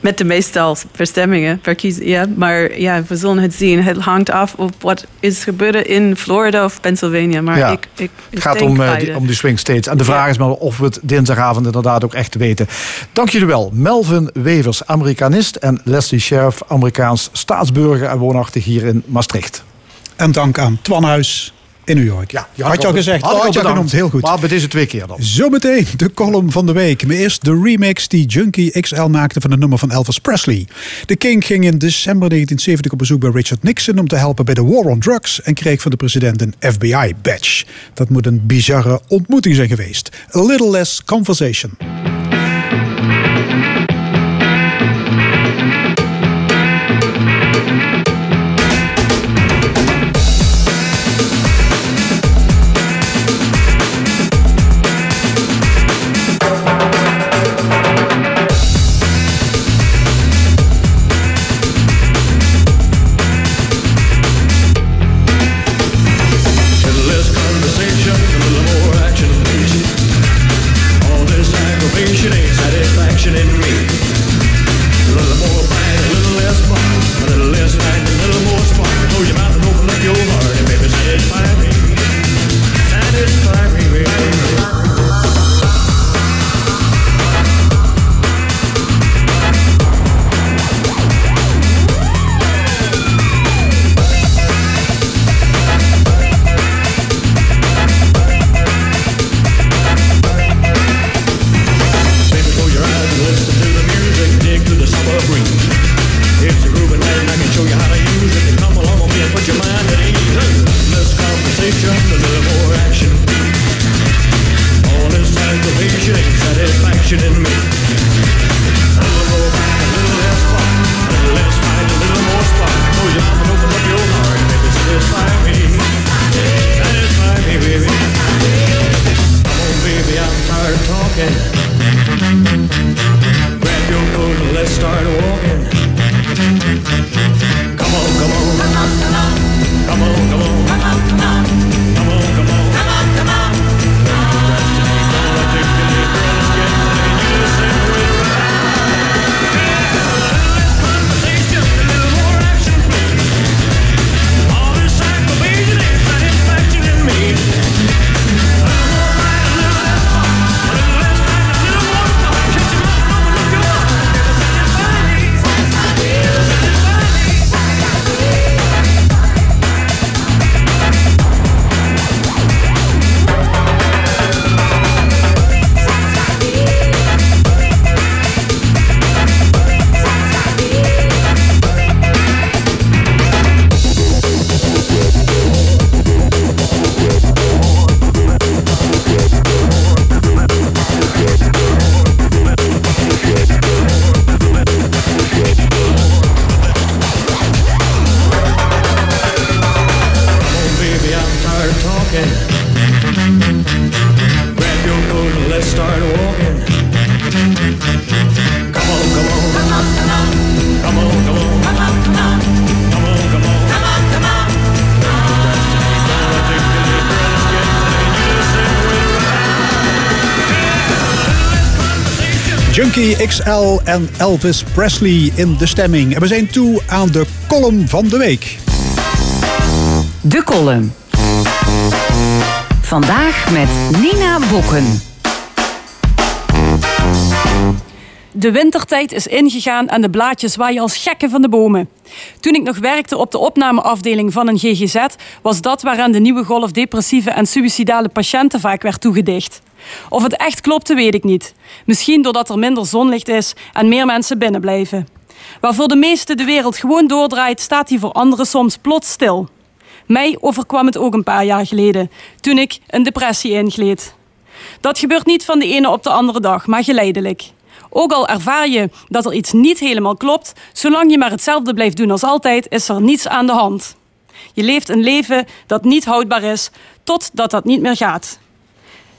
Met de meestal verstemmingen, verkiezen, ja. Maar ja, we zullen het zien. Het hangt af op wat is gebeurd in Florida of Pennsylvania. Maar Ja. ik, ik, ik Het gaat denk om, eh, Biden. die, om die swing states. En de vraag is maar of we het dinsdagavond inderdaad ook echt weten. Dank jullie wel. Melvin Wevers, Amerikanist. En Leslie Sheriff, Amerikaans staatsburger en woonachtig hier in Maastricht. En dank aan Twan Huis in New York. Ja, had je al gezegd. Had ik Oh, al had je genoemd. Heel goed. Maar bij deze twee keer dan. Zometeen de column van de week. Maar eerst de remix die Junkie XL maakte van het nummer van Elvis Presley. De King ging in december 1970 op bezoek bij Richard Nixon om te helpen bij de War on Drugs en kreeg van de president een FBI-badge. Dat moet een bizarre ontmoeting zijn geweest. A little less conversation. XL en Elvis Presley in de stemming. En we zijn toe aan de column van de week. De column. Vandaag met Nina Bokken. De wintertijd is ingegaan en de blaadjes waaien als gekken van de bomen. Toen ik nog werkte op de opnameafdeling van een GGZ, was dat waaraan de nieuwe golf depressieve en suïcidale patiënten vaak werd toegedicht. Of het echt klopte, weet ik niet. Misschien doordat er minder zonlicht is en meer mensen binnen blijven. Waar voor de meesten de wereld gewoon doordraait, staat die voor anderen soms plots stil. Mij overkwam het ook een paar jaar geleden, toen ik een depressie ingleed. Dat gebeurt niet van de ene op de andere dag, maar geleidelijk. Ook al ervaar je dat er iets niet helemaal klopt, zolang je maar hetzelfde blijft doen als altijd, is er niets aan de hand. Je leeft een leven dat niet houdbaar is, totdat dat niet meer gaat.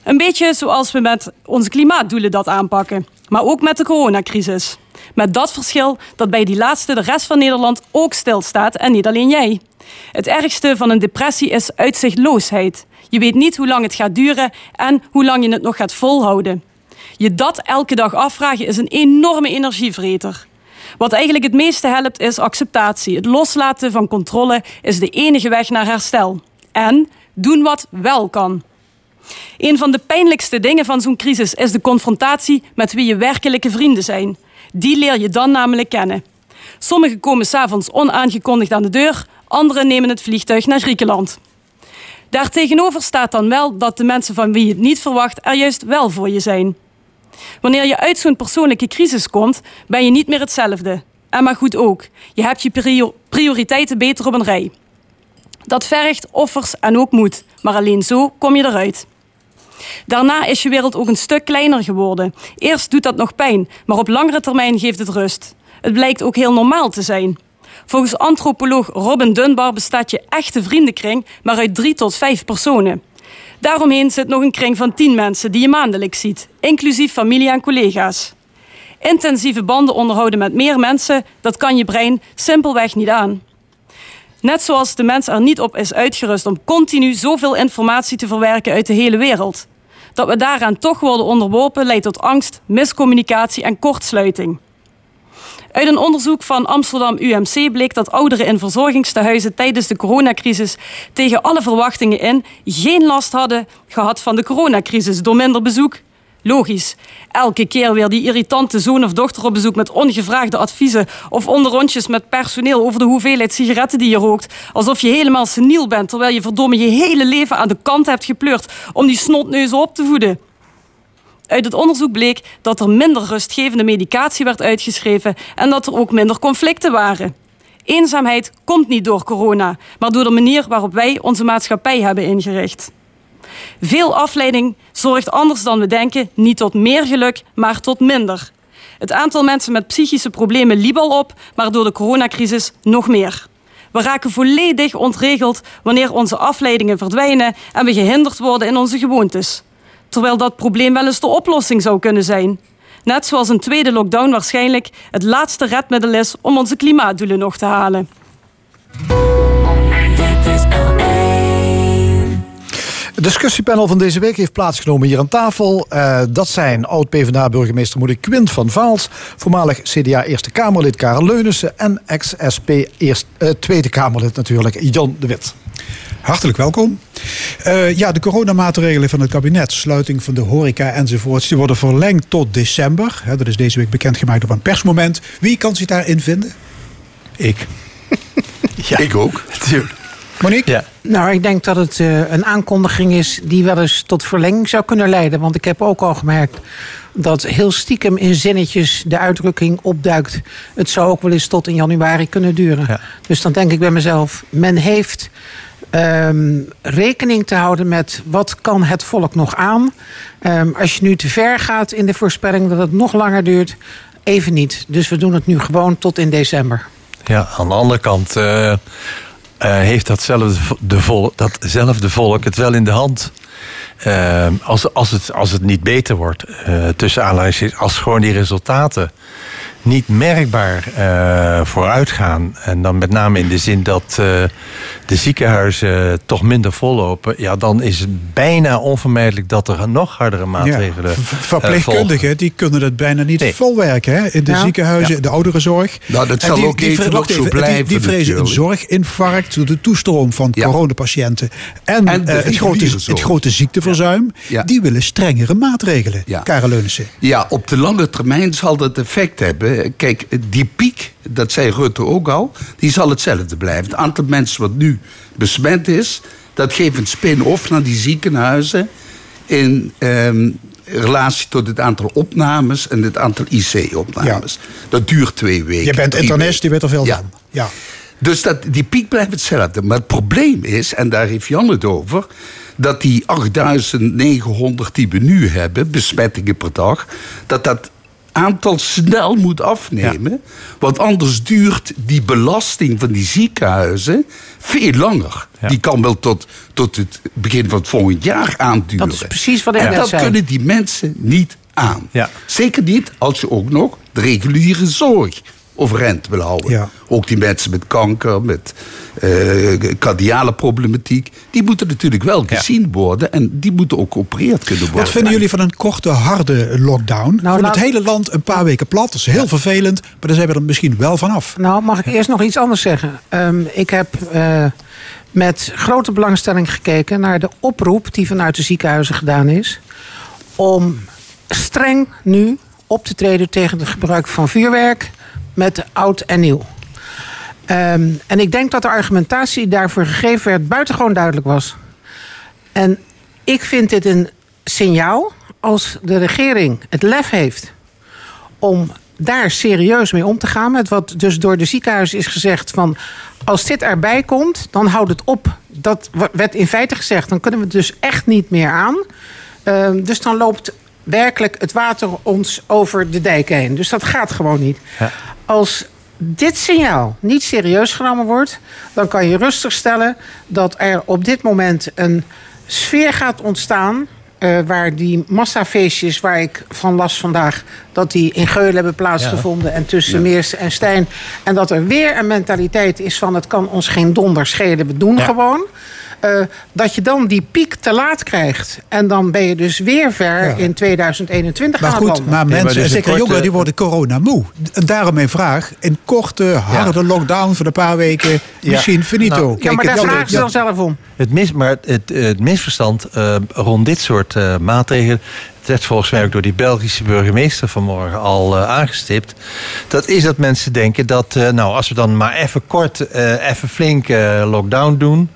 Een beetje zoals we met onze klimaatdoelen dat aanpakken, maar ook met de coronacrisis. Met dat verschil dat bij die laatste de rest van Nederland ook stilstaat en niet alleen jij. Het ergste van een depressie is uitzichtloosheid. Je weet niet hoe lang het gaat duren en hoe lang je het nog gaat volhouden. Je dat elke dag afvragen is een enorme energievreter. Wat eigenlijk het meeste helpt is acceptatie. Het loslaten van controle is de enige weg naar herstel. En doen wat wel kan. Een van de pijnlijkste dingen van zo'n crisis is de confrontatie met wie je werkelijke vrienden zijn. Die leer je dan namelijk kennen. Sommigen komen s'avonds onaangekondigd aan de deur, anderen nemen het vliegtuig naar Griekenland. Daartegenover staat dan wel dat de mensen van wie je het niet verwacht er juist wel voor je zijn. Wanneer je uit zo'n persoonlijke crisis komt, ben je niet meer hetzelfde. En maar goed ook. Je hebt je prio- prioriteiten beter op een rij. Dat vergt offers en ook moed, maar alleen zo kom je eruit. Daarna is je wereld ook een stuk kleiner geworden. Eerst doet dat nog pijn, maar op langere termijn geeft het rust. Het blijkt ook heel normaal te zijn. Volgens antropoloog Robin Dunbar bestaat je echte vriendenkring maar uit drie tot vijf personen. Daaromheen zit nog een kring van tien mensen die je maandelijks ziet, inclusief familie en collega's. Intensieve banden onderhouden met meer mensen, dat kan je brein simpelweg niet aan. Net zoals de mens er niet op is uitgerust om continu zoveel informatie te verwerken uit de hele wereld. Dat we daaraan toch worden onderworpen leidt tot angst, miscommunicatie en kortsluiting. Uit een onderzoek van Amsterdam UMC bleek dat ouderen in verzorgingstehuizen tijdens de coronacrisis tegen alle verwachtingen in geen last hadden gehad van de coronacrisis door minder bezoek. Logisch. Elke keer weer die irritante zoon of dochter op bezoek met ongevraagde adviezen of onderrondjes met personeel over de hoeveelheid sigaretten die je rookt. Alsof je helemaal seniel bent terwijl je verdomme je hele leven aan de kant hebt gepleurd om die snotneuzen op te voeden. Uit het onderzoek bleek dat er minder rustgevende medicatie werd uitgeschreven en dat er ook minder conflicten waren. Eenzaamheid komt niet door corona, maar door de manier waarop wij onze maatschappij hebben ingericht. Veel afleiding zorgt anders dan we denken niet tot meer geluk, maar tot minder. Het aantal mensen met psychische problemen liep al op, maar door de coronacrisis nog meer. We raken volledig ontregeld wanneer onze afleidingen verdwijnen en we gehinderd worden in onze gewoontes. Terwijl dat probleem wel eens de oplossing zou kunnen zijn. Net zoals een tweede lockdown waarschijnlijk het laatste redmiddel is om onze klimaatdoelen nog te halen. Het discussiepanel van deze week heeft plaatsgenomen hier aan tafel. Eh, dat zijn oud-PVDA-burgemeester Moeder Quint van Vaals... voormalig CDA Eerste Kamerlid Karel Leunissen... en ex-SP Eerst- eh, Tweede Kamerlid natuurlijk Jan de Wit. Hartelijk welkom. Eh, ja, de coronamaatregelen van het kabinet, sluiting van de horeca enzovoorts, die worden verlengd tot december. Hè, dat is deze week bekendgemaakt op een persmoment. Wie kan zich daarin vinden? Ik. Ja. Ik ook. Monique? Ja. Nou, ik denk dat het eh, een aankondiging is die wel eens tot verlenging zou kunnen leiden. Want ik heb ook al gemerkt dat heel stiekem in zinnetjes de uitdrukking opduikt. Het zou ook wel eens tot in januari kunnen duren. Dus dan denk ik bij mezelf, men heeft ehm, rekening te houden met wat kan het volk nog aan. Ehm, als je nu te ver gaat in de voorspelling dat het nog langer duurt, even niet. Dus we doen het nu gewoon tot in december. Ja, aan de andere kant eh, heeft datzelfde, de volk, datzelfde volk het wel in de hand. Eh, als, als, het, als het niet beter wordt, eh, tussen aanleidingstekens, als gewoon die resultaten niet merkbaar eh, vooruit gaan. En dan met name in de zin dat eh, de ziekenhuizen toch minder vollopen. Ja, dan is het bijna onvermijdelijk dat er nog hardere maatregelen Ja, eh, ver- verpleegkundigen die kunnen het bijna niet Nee. volwerken hè? in de Ja. ziekenhuizen, Ja. de ouderenzorg. Nou, dat En zal die, ook die, even nog zo die- Die, blijven vrezen een zorginfarct door de toestroom van coronapatiënten. En, En het, grote, het grote ziekteverzuim. Die willen strengere maatregelen. Karel Leunissen. Ja, op de lange termijn zal dat effect hebben. Kijk, die piek, dat zei Rutte ook al, die zal hetzelfde blijven. Het aantal mensen wat nu besmet is, dat geeft een spin-off naar die ziekenhuizen in ehm, relatie tot het aantal opnames en het aantal IC-opnames. Dat duurt twee weken. Je bent internist, je weet er veel Ja. van. Ja. Dus dat, die piek blijft hetzelfde. Maar het probleem is, en daar heeft Jan het over... dat die 8900 die we nu hebben, besmettingen per dag... dat dat aantal snel moet afnemen. Want anders duurt die belasting van die ziekenhuizen veel langer. Die kan wel tot, tot het begin van het volgend jaar aanduren. Dat is precies wat ik en net dat zei. kunnen die mensen niet aan. Zeker niet als je ook nog de reguliere zorg overeind wil houden. Ja. Ook die mensen met kanker, met eh cardiale problematiek... die moeten natuurlijk wel gezien worden... en die moeten ook geopereerd kunnen worden. Wat vinden jullie van een korte, harde lockdown? Gewoon laat- het hele land een paar weken plat. Dat is heel vervelend, maar daar zijn we er misschien wel vanaf. Nou, mag ik eerst nog iets anders zeggen? Ehm, ik heb eh, met grote belangstelling gekeken naar de oproep die vanuit de ziekenhuizen gedaan is. om streng nu op te treden tegen het gebruik van vuurwerk met oud en nieuw. Ehm, en ik denk dat de argumentatie daarvoor gegeven werd buitengewoon duidelijk was. En ik vind dit een signaal als de regering het lef heeft om daar serieus mee om te gaan. Met wat dus door de ziekenhuizen is gezegd van... als dit erbij komt, dan houdt het op. Dat werd in feite gezegd. Dan kunnen we het dus echt niet meer aan. Ehm, dus dan loopt werkelijk het water ons over de dijk heen. Dus dat gaat gewoon niet. Als dit signaal niet serieus genomen wordt... dan kan je rustig stellen dat er op dit moment een sfeer gaat ontstaan... eh, waar die massafeestjes waar ik van las vandaag... dat die in Geulen hebben plaatsgevonden en tussen Meers en Stijn... en dat er weer een mentaliteit is van... het kan ons geen donder schelen, we doen gewoon... eh, dat je dan die piek te laat krijgt. En dan ben je dus weer ver in 2021 Maar goed, landen. maar mensen, dus zeker korte- jongeren, die worden corona moe. En daarom mijn vraag. Een korte, harde lockdown van een paar weken. Misschien finito. Nou, ja, maar daar vragen ze dan zelf om. Het, mis, maar het, het misverstand eh, rond dit soort eh, maatregelen. Werd volgens mij ook door die Belgische burgemeester vanmorgen al eh, aangestipt. Dat is dat mensen denken dat, eh, nou, als we dan maar even kort, eh, even flink lockdown doen.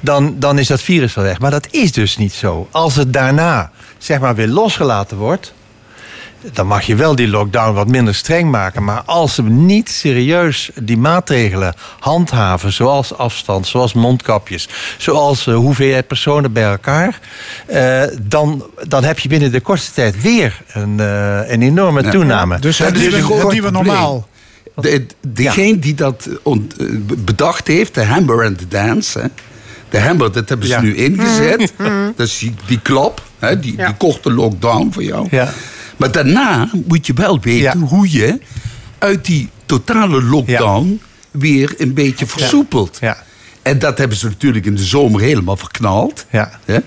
Dan, dan is dat virus wel weg. Maar dat is dus niet zo. Als het daarna, zeg maar, weer losgelaten wordt. Dan mag je wel die lockdown wat minder streng maken. Maar als we niet serieus die maatregelen handhaven, zoals afstand, zoals mondkapjes, zoals eh, hoeveelheid personen bij elkaar, eh, dan, dan heb je binnen de kortste tijd weer een, eh, een enorme Ja. toename. Dus het Dat is het groot nieuwe probleem. normaal. De, degene die dat ont- bedacht heeft, de Hammer and the Dance. Hè. De Hammer, dat hebben ze Ja. nu ingezet. Mhm, mhm. Dat is die, die klap, hè, die, Ja. die korte lockdown voor jou. Ja. Maar daarna moet je wel weten hoe je uit die totale lockdown weer een beetje versoepelt. En dat hebben ze natuurlijk in de zomer helemaal verknald. Hè?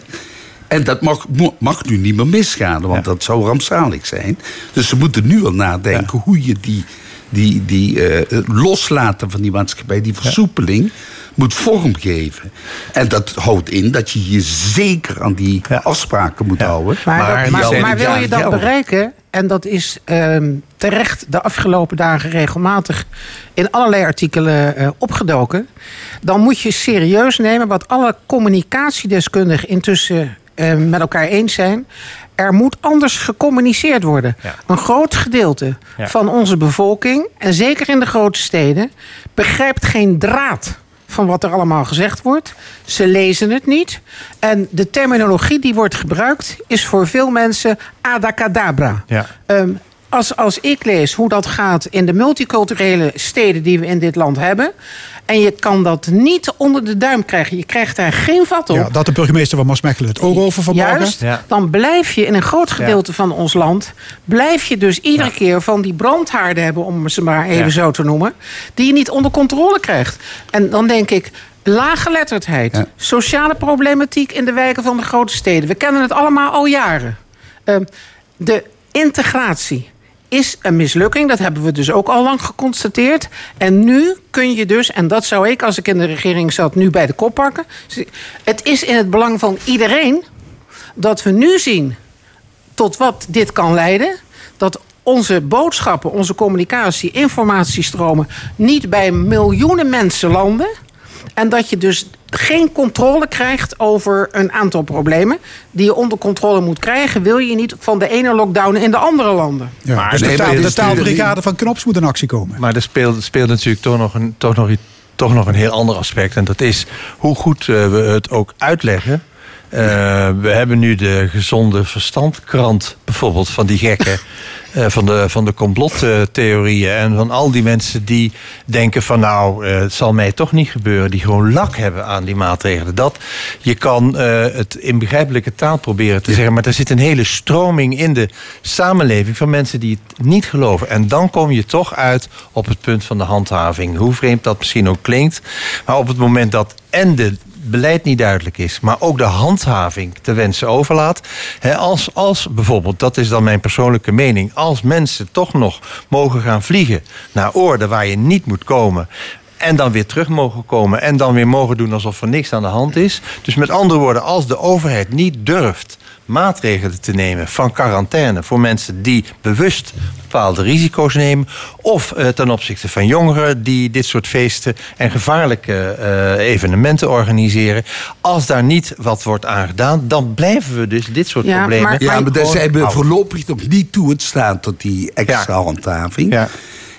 En dat mag, mag nu niet meer misgaan, want dat zou rampzalig zijn. Dus ze moeten nu al nadenken hoe je die, die, die eh, loslaten van die maatschappij, die versoepeling, moet vormgeven. En dat houdt in dat je je zeker aan die afspraken moet houden. Maar, maar, wil je dat gelden. bereiken, en dat is ehm, terecht de afgelopen dagen regelmatig in allerlei artikelen eh, opgedoken, dan moet je serieus nemen wat alle communicatiedeskundigen intussen eh, met elkaar eens zijn. Er moet anders gecommuniceerd worden. Een groot gedeelte Ja. van onze bevolking, en zeker in de grote steden, begrijpt geen draad van wat er allemaal gezegd wordt. Ze lezen het niet. En de terminologie die wordt gebruikt is voor veel mensen adacadabra. Ja. Ehm, als, als ik lees hoe dat gaat in de multiculturele steden die we in dit land hebben. En je kan dat niet onder de duim krijgen. Je krijgt daar geen vat op. Ja, dat de burgemeester van Maasmechelen het ook over vanmorgen. Juist, dan blijf je in een groot gedeelte van ons land... blijf je dus iedere keer van die brandhaarden hebben... om ze maar even Ja. zo te noemen... die je niet onder controle krijgt. En dan denk ik... Laaggeletterdheid, sociale problematiek in de wijken van de grote steden. We kennen het allemaal al jaren. Ehm, de integratie is een mislukking. Dat hebben we dus ook al lang geconstateerd. En nu kun je dus, en dat zou ik als ik in de regering zat, nu bij de kop pakken. Het is in het belang van iedereen dat we nu zien tot wat dit kan leiden. Dat onze boodschappen, onze communicatie, informatiestromen niet bij miljoenen mensen landen. En dat je dus geen controle krijgt over een aantal problemen. die je onder controle moet krijgen. wil je niet van de ene lockdown in de andere landen. Ja, dus de, maar taal, dit de is taalbrigade van Knops moet in actie komen. Maar er speelt, speelt natuurlijk toch nog, een, toch, nog, iets- toch nog een heel ander aspect. En dat is hoe goed eh, we het ook uitleggen. Eh, we hebben nu de gezonde verstandkrant bijvoorbeeld van die gekken. eh, van de, van de complottheorieën. En van al die mensen die denken van nou, eh, het zal mij toch niet gebeuren. Die gewoon lak hebben aan die maatregelen. Dat je kan eh, het in begrijpelijke taal proberen te zeggen. Maar er zit een hele stroming in de samenleving van mensen die het niet geloven. En dan kom je toch uit op het punt van de handhaving. Hoe vreemd dat misschien ook klinkt. Maar op het moment dat en de beleid niet duidelijk is, maar ook de handhaving te wensen overlaat. Als, als bijvoorbeeld, dat is dan mijn persoonlijke mening, als mensen toch nog mogen gaan vliegen naar oorden waar je niet moet komen. En dan weer terug mogen komen. En dan weer mogen doen alsof er niks aan de hand is. Dus met andere woorden, als de overheid niet durft maatregelen te nemen van quarantaine voor mensen die bewust bepaalde risico's nemen. Of eh, ten opzichte van jongeren die dit soort feesten en gevaarlijke eh, evenementen organiseren. Als daar niet wat wordt aan gedaan, dan blijven we dus dit soort problemen. ja, maar daar zijn we voorlopig nog niet toe in staat tot die extra handhaving.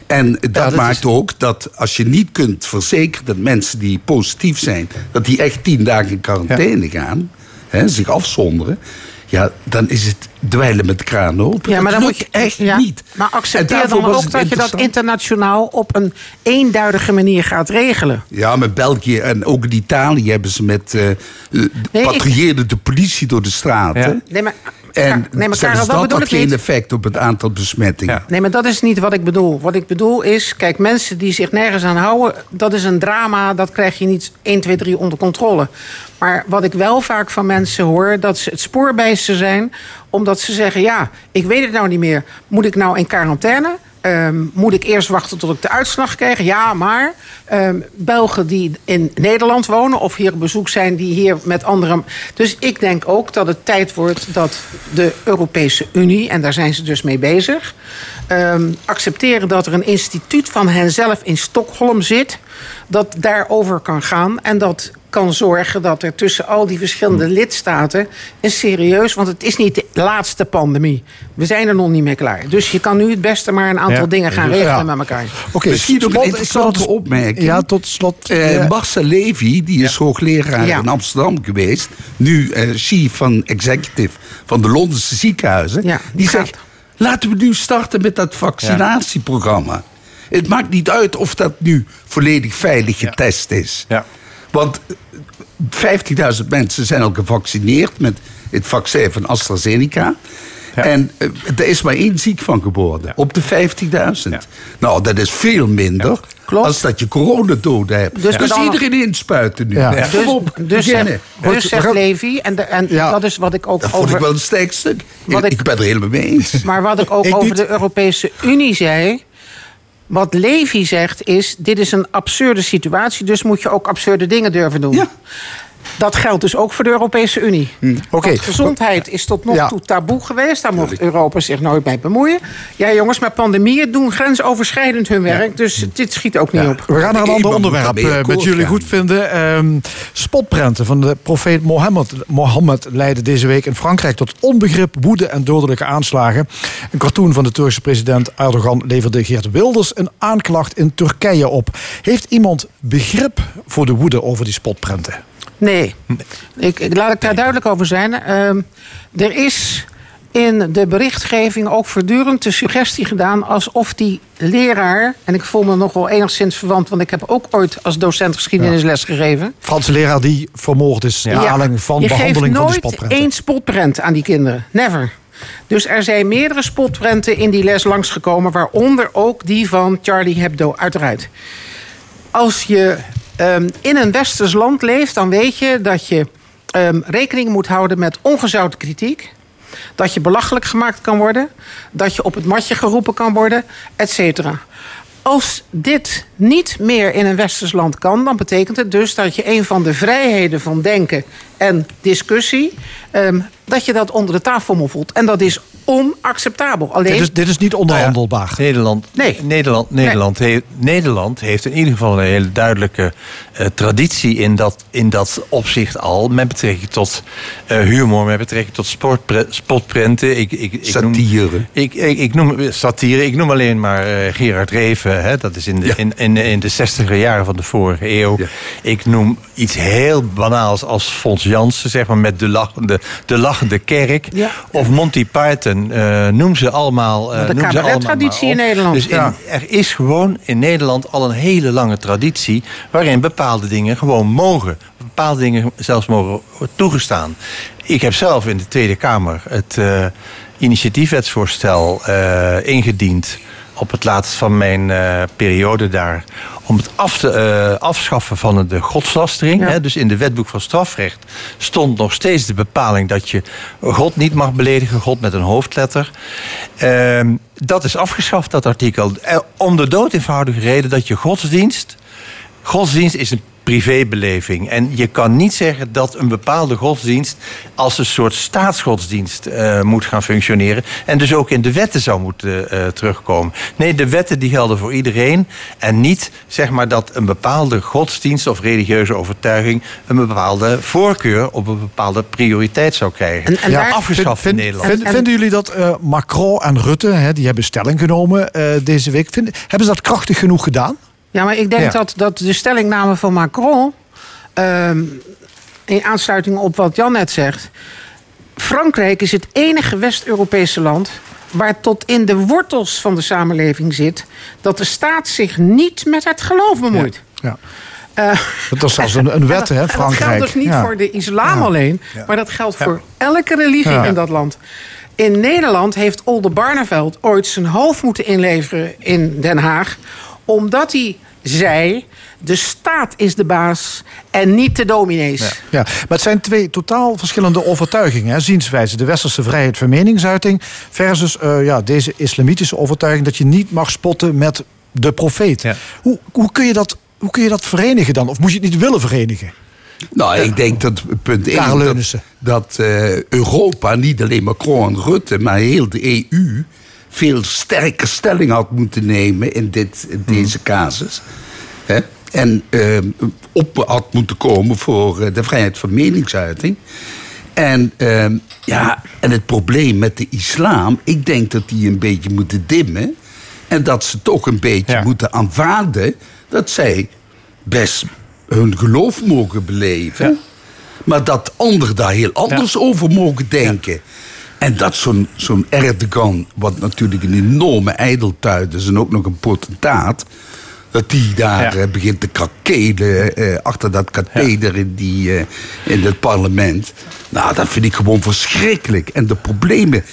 En dat, dat maakt ook dat als je niet kunt verzekeren dat mensen die positief zijn, dat die echt tien dagen in quarantaine gaan, hè, zich afzonderen. Ja, dan is het dweilen met de kraan open. Ja, maar dat dan moet je echt ja, niet. Maar accepteer dan was ook dat je dat internationaal op een eenduidige manier gaat regelen. Ja, met België en ook in Italië hebben ze met ik- patrouilleerde de politie door de straten. Nee, maar, En nee, maar Karel, dat dat bedoel had ik geen niet. effect op het aantal besmettingen. Nee, maar dat is niet wat ik bedoel. Wat ik bedoel is, kijk, mensen die zich nergens aan houden, dat is een drama, dat krijg je niet 1, 2, 3 onder controle. Maar wat ik wel vaak van mensen hoor, dat ze het spoorbijster zijn, omdat ze zeggen, ja, ik weet het nou niet meer. Moet ik nou in quarantaine? Ehm, moet ik eerst wachten tot ik de uitslag krijg? Ja, maar ehm, Belgen die in Nederland wonen of hier op bezoek zijn, die hier met anderen. Dus ik denk ook dat het tijd wordt dat de Europese Unie, en daar zijn ze dus mee bezig, ehm, accepteren dat er een instituut van henzelf in Stockholm zit. dat daarover kan gaan. En dat kan zorgen dat er tussen al die verschillende lidstaten. een serieus. want het is niet de laatste pandemie. We zijn er nog niet mee klaar. Dus je kan nu het beste maar een aantal Ja. dingen gaan Ja. regelen met elkaar. Oké, Misschien nog een slot- interessante opmerking. Ja, tot slot. Marcel Levy, die is hoogleraar Ja. in Amsterdam geweest. Nu eh, chief van executive van de Londense ziekenhuizen. Ja, die zegt, laten we nu starten met dat vaccinatieprogramma. Het maakt niet uit of dat nu volledig veilig getest is. Want eh, 50.000 mensen zijn al gevaccineerd met het vaccin van AstraZeneca. En eh, er is maar één ziek van geworden. Op de 50.000. Nou, dat is veel minder als dat je coronadoden hebt. Dus Dus, iedereen inspuiten nu. Ja. Dus, op, dus, beginnen. zegt, dus zegt Levi, en, de, en dat is wat ik ook Dat vond over... ik wel een sterk stuk. Wat ik, ben er helemaal mee eens. Maar wat ik ook Ik over niet. de Europese Unie zei. Wat Levi zegt is: dit is een absurde situatie, dus moet je ook absurde dingen durven doen. Dat geldt dus ook voor de Europese Unie. Oké. Want gezondheid is tot nog Ja. toe taboe geweest. Daar mocht Europa zich nooit mee bemoeien. Ja, jongens, maar pandemieën doen grensoverschrijdend hun werk. Dus dit schiet ook niet op. We gaan naar een ander onderwerp. eh, met jullie goed vinden. Ehm, spotprenten van de profeet Mohammed, Mohammed leidden deze week in Frankrijk tot onbegrip, woede en dodelijke aanslagen. Een cartoon van de Turkse president Erdogan leverde Geert Wilders een aanklacht in Turkije op. Heeft iemand begrip voor de woede over die spotprenten? Nee. Ik, ik- laat ik daar duidelijk over zijn. Ehm, er is in de berichtgeving ook voortdurend de suggestie gedaan alsof die leraar, en ik voel me nog wel enigszins verwant, want ik heb ook ooit als docent geschiedenisles gegeven. Franse leraar die vermoord is naar aanleiding van je behandeling geeft van die nooit spotprenten. één spotprent aan die kinderen. Never. Dus er zijn meerdere spotprenten in die les langsgekomen, waaronder ook die van Charlie Hebdo, uiteraard. Als je ehm, in een westers land leeft, dan weet je dat je ehm, rekening moet houden met ongezouten kritiek. Dat je belachelijk gemaakt kan worden. Dat je op het matje geroepen kan worden, et cetera. Als dit niet meer in een westers land kan, dan betekent het dus dat je een van de vrijheden van denken en discussie, ehm, dat je dat onder de tafel voelt. En dat is onacceptabel. Alleen, Dit is, dit is niet onderhandelbaar. Nederland, Nee. Nederland, Nederland, heeft, Nederland heeft in ieder geval een hele duidelijke eh, traditie in dat, in dat opzicht al. Met betrekking tot eh, humor, met betrekking tot sportpre, spotprenten. Ik, ik, ik Satire. Noem, ik, ik, ik noem satire. Ik noem alleen maar eh, Gerard Reven. Hè, dat is in de, in, in, in de zestiger jaren van de vorige eeuw. Ik noem iets heel banaals als Fons Jansen, zeg maar, met de lachende, de lachende kerk. Ja. Of Monty Python. eh, noem ze allemaal. eh, de cabarettraditie in. Nederland. Dus in- Ja. er is gewoon in Nederland al een hele lange traditie... waarin bepaalde dingen gewoon mogen. Bepaalde dingen zelfs mogen toegestaan. Ik heb zelf in de Tweede Kamer het eh, initiatiefwetsvoorstel ingediend... op het laatst van mijn eh, periode daar... om het af te, eh, afschaffen van de godslastering. Hè, dus in de wetboek van strafrecht stond nog steeds de bepaling... dat je God niet mag beledigen, God met een hoofdletter... Ehm, dat is afgeschaft, dat artikel. Eh, Om de dood eenvoudige reden dat je godsdienst... Godsdienst is een privébeleving. En je kan niet zeggen dat een bepaalde godsdienst... als een soort staatsgodsdienst eh, moet gaan functioneren... en dus ook in de wetten zou moeten eh, terugkomen. Nee, de wetten die gelden voor iedereen... en niet zeg maar dat een bepaalde godsdienst of religieuze overtuiging... een bepaalde voorkeur op een bepaalde prioriteit zou krijgen. En- en daar- afgeschaft Vind- in Nederland. vind- vinden jullie dat eh, Macron en Rutte, hè, die hebben stelling genomen eh, deze week, vinden, hebben ze dat krachtig genoeg gedaan? Ja, maar ik denk Ja. dat, dat de stellingname van Macron. ehm, in aansluiting op wat Jan net zegt. Frankrijk is het enige West-Europese land. waar tot in de wortels van de samenleving zit. dat de staat zich niet met het geloof bemoeit. Ja. Eh, Dat is zelfs een, een wet, hè, en dat Frankrijk. geldt dus niet Ja. voor de islam alleen, maar dat geldt voor elke religie in dat land. In Nederland heeft Olde Barneveld ooit zijn hoofd moeten inleveren in Den Haag, omdat hij zei: de staat is de baas en niet de dominees. Ja, maar het zijn twee totaal verschillende overtuigingen, hè, zienswijze. De westerse vrijheid van meningsuiting versus eh, ja, deze islamitische overtuiging dat je niet mag spotten met de profeet. Hoe, hoe, kun je dat, hoe kun je dat verenigen dan? Of moet je het niet willen verenigen? Nou, ik denk dat punt 1 Karel dat, Leunissen. dat eh, Europa, niet alleen Macron en Rutte, maar heel de EU veel sterker stelling had moeten nemen in, dit, in deze casus. Hè? En eh, op had moeten komen voor eh, de vrijheid van meningsuiting. En, eh, ja, en het probleem met de islam, ik denk dat die een beetje moeten dimmen. En dat ze toch een beetje moeten aanvaarden dat zij best hun geloof mogen beleven. Maar dat anderen daar heel anders over mogen denken. En dat zo'n zo'n Erdogan, wat natuurlijk een enorme ijdeltuit is en ook nog een potentaat, dat die daar eh, begint te krakelen eh, achter dat katheder in, die, eh, in het parlement. Nou, dat vind ik gewoon verschrikkelijk. En de problemen,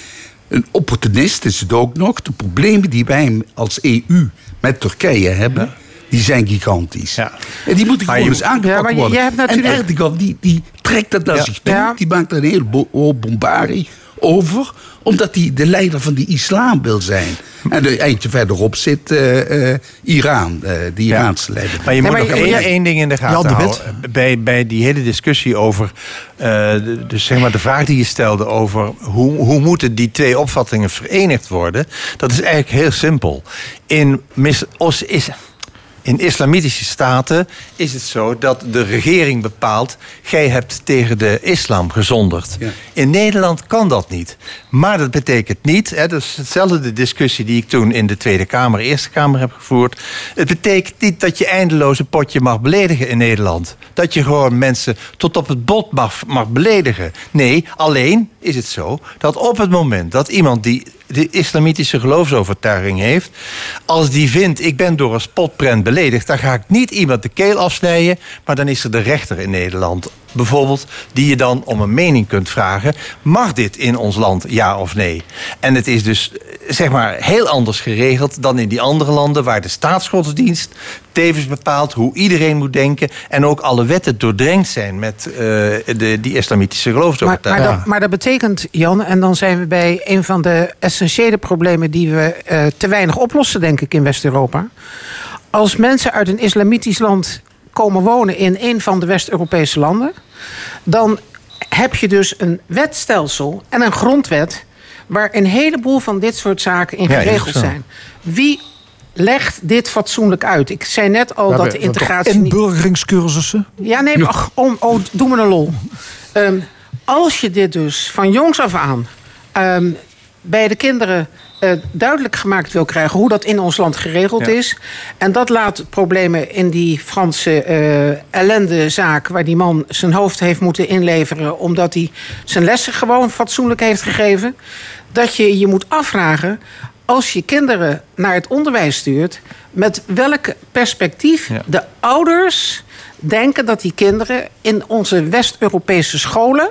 een opportunist is het ook nog, de problemen die wij als EU met Turkije hebben. Die zijn gigantisch. En die moeten gewoon je- eens aangepakt Ja, maar je- worden. je hebt natuurlijk- En Erdogan die, die trekt dat naar Ja. zich toe. Ja. Die maakt er een hele bo- hoop bombarie over. Omdat hij de leider van de islam wil zijn. En een eindje verderop zit eh, eh, Iran, eh, de Iraanse leider. Maar je moet nog één, één ding in de gaten de houden. Bij, bij die hele discussie over... eh, de- dus zeg maar de vraag die je stelde over... Hoe, hoe moeten die twee opvattingen verenigd worden... dat is eigenlijk heel simpel. In, mis, os, is, in islamitische staten is het zo dat de regering bepaalt... gij hebt tegen de islam gezondigd. In Nederland kan dat niet. Maar dat betekent niet... Hè, dat is hetzelfde de discussie die ik toen in de Tweede Kamer... Eerste Kamer heb gevoerd. Het betekent niet dat je eindeloze potje mag beledigen in Nederland. Dat je gewoon mensen tot op het bot mag, mag beledigen. Nee, alleen is het zo dat op het moment dat iemand die de islamitische geloofsovertuiging heeft... als die vindt, ik ben door een spotprent beledigd... dan ga ik niet iemand de keel afsnijden... maar dan is er de rechter in Nederland bijvoorbeeld... die je dan om een mening kunt vragen... mag dit in ons land, ja of nee? En het is dus eh, zeg maar heel anders geregeld... dan in die andere landen waar de staatsgodsdienst tevens bepaalt... hoe iedereen moet denken... en ook alle wetten doordrenkt zijn met eh, de, die islamitische Maar, geloofsovertuiging. maar, dat, maar dat betekent, Jan, en dan zijn we bij een van de essentiële problemen die we eh, te weinig oplossen, denk ik, in West-Europa. Als mensen uit een islamitisch land komen wonen in een van de West-Europese landen, dan heb je dus een wetstelsel en een grondwet waar een heleboel van dit soort zaken in geregeld zijn. Wie legt dit fatsoenlijk uit? Ik zei net al dat de integratie. niet- Inburgeringscursussen. ja, nee, ach, om, oh, doe me een lol. Ehm, als je dit dus van jongs af aan ehm, bij de kinderen eh, duidelijk gemaakt wil krijgen hoe dat in ons land geregeld Ja. is. En dat laat problemen in die Franse eh ellendezaak, waar die man zijn hoofd heeft moeten inleveren, omdat hij zijn lessen gewoon fatsoenlijk heeft gegeven. Dat je je moet afvragen, als je kinderen naar het onderwijs stuurt, met welk perspectief de ouders denken dat die kinderen in onze West-Europese scholen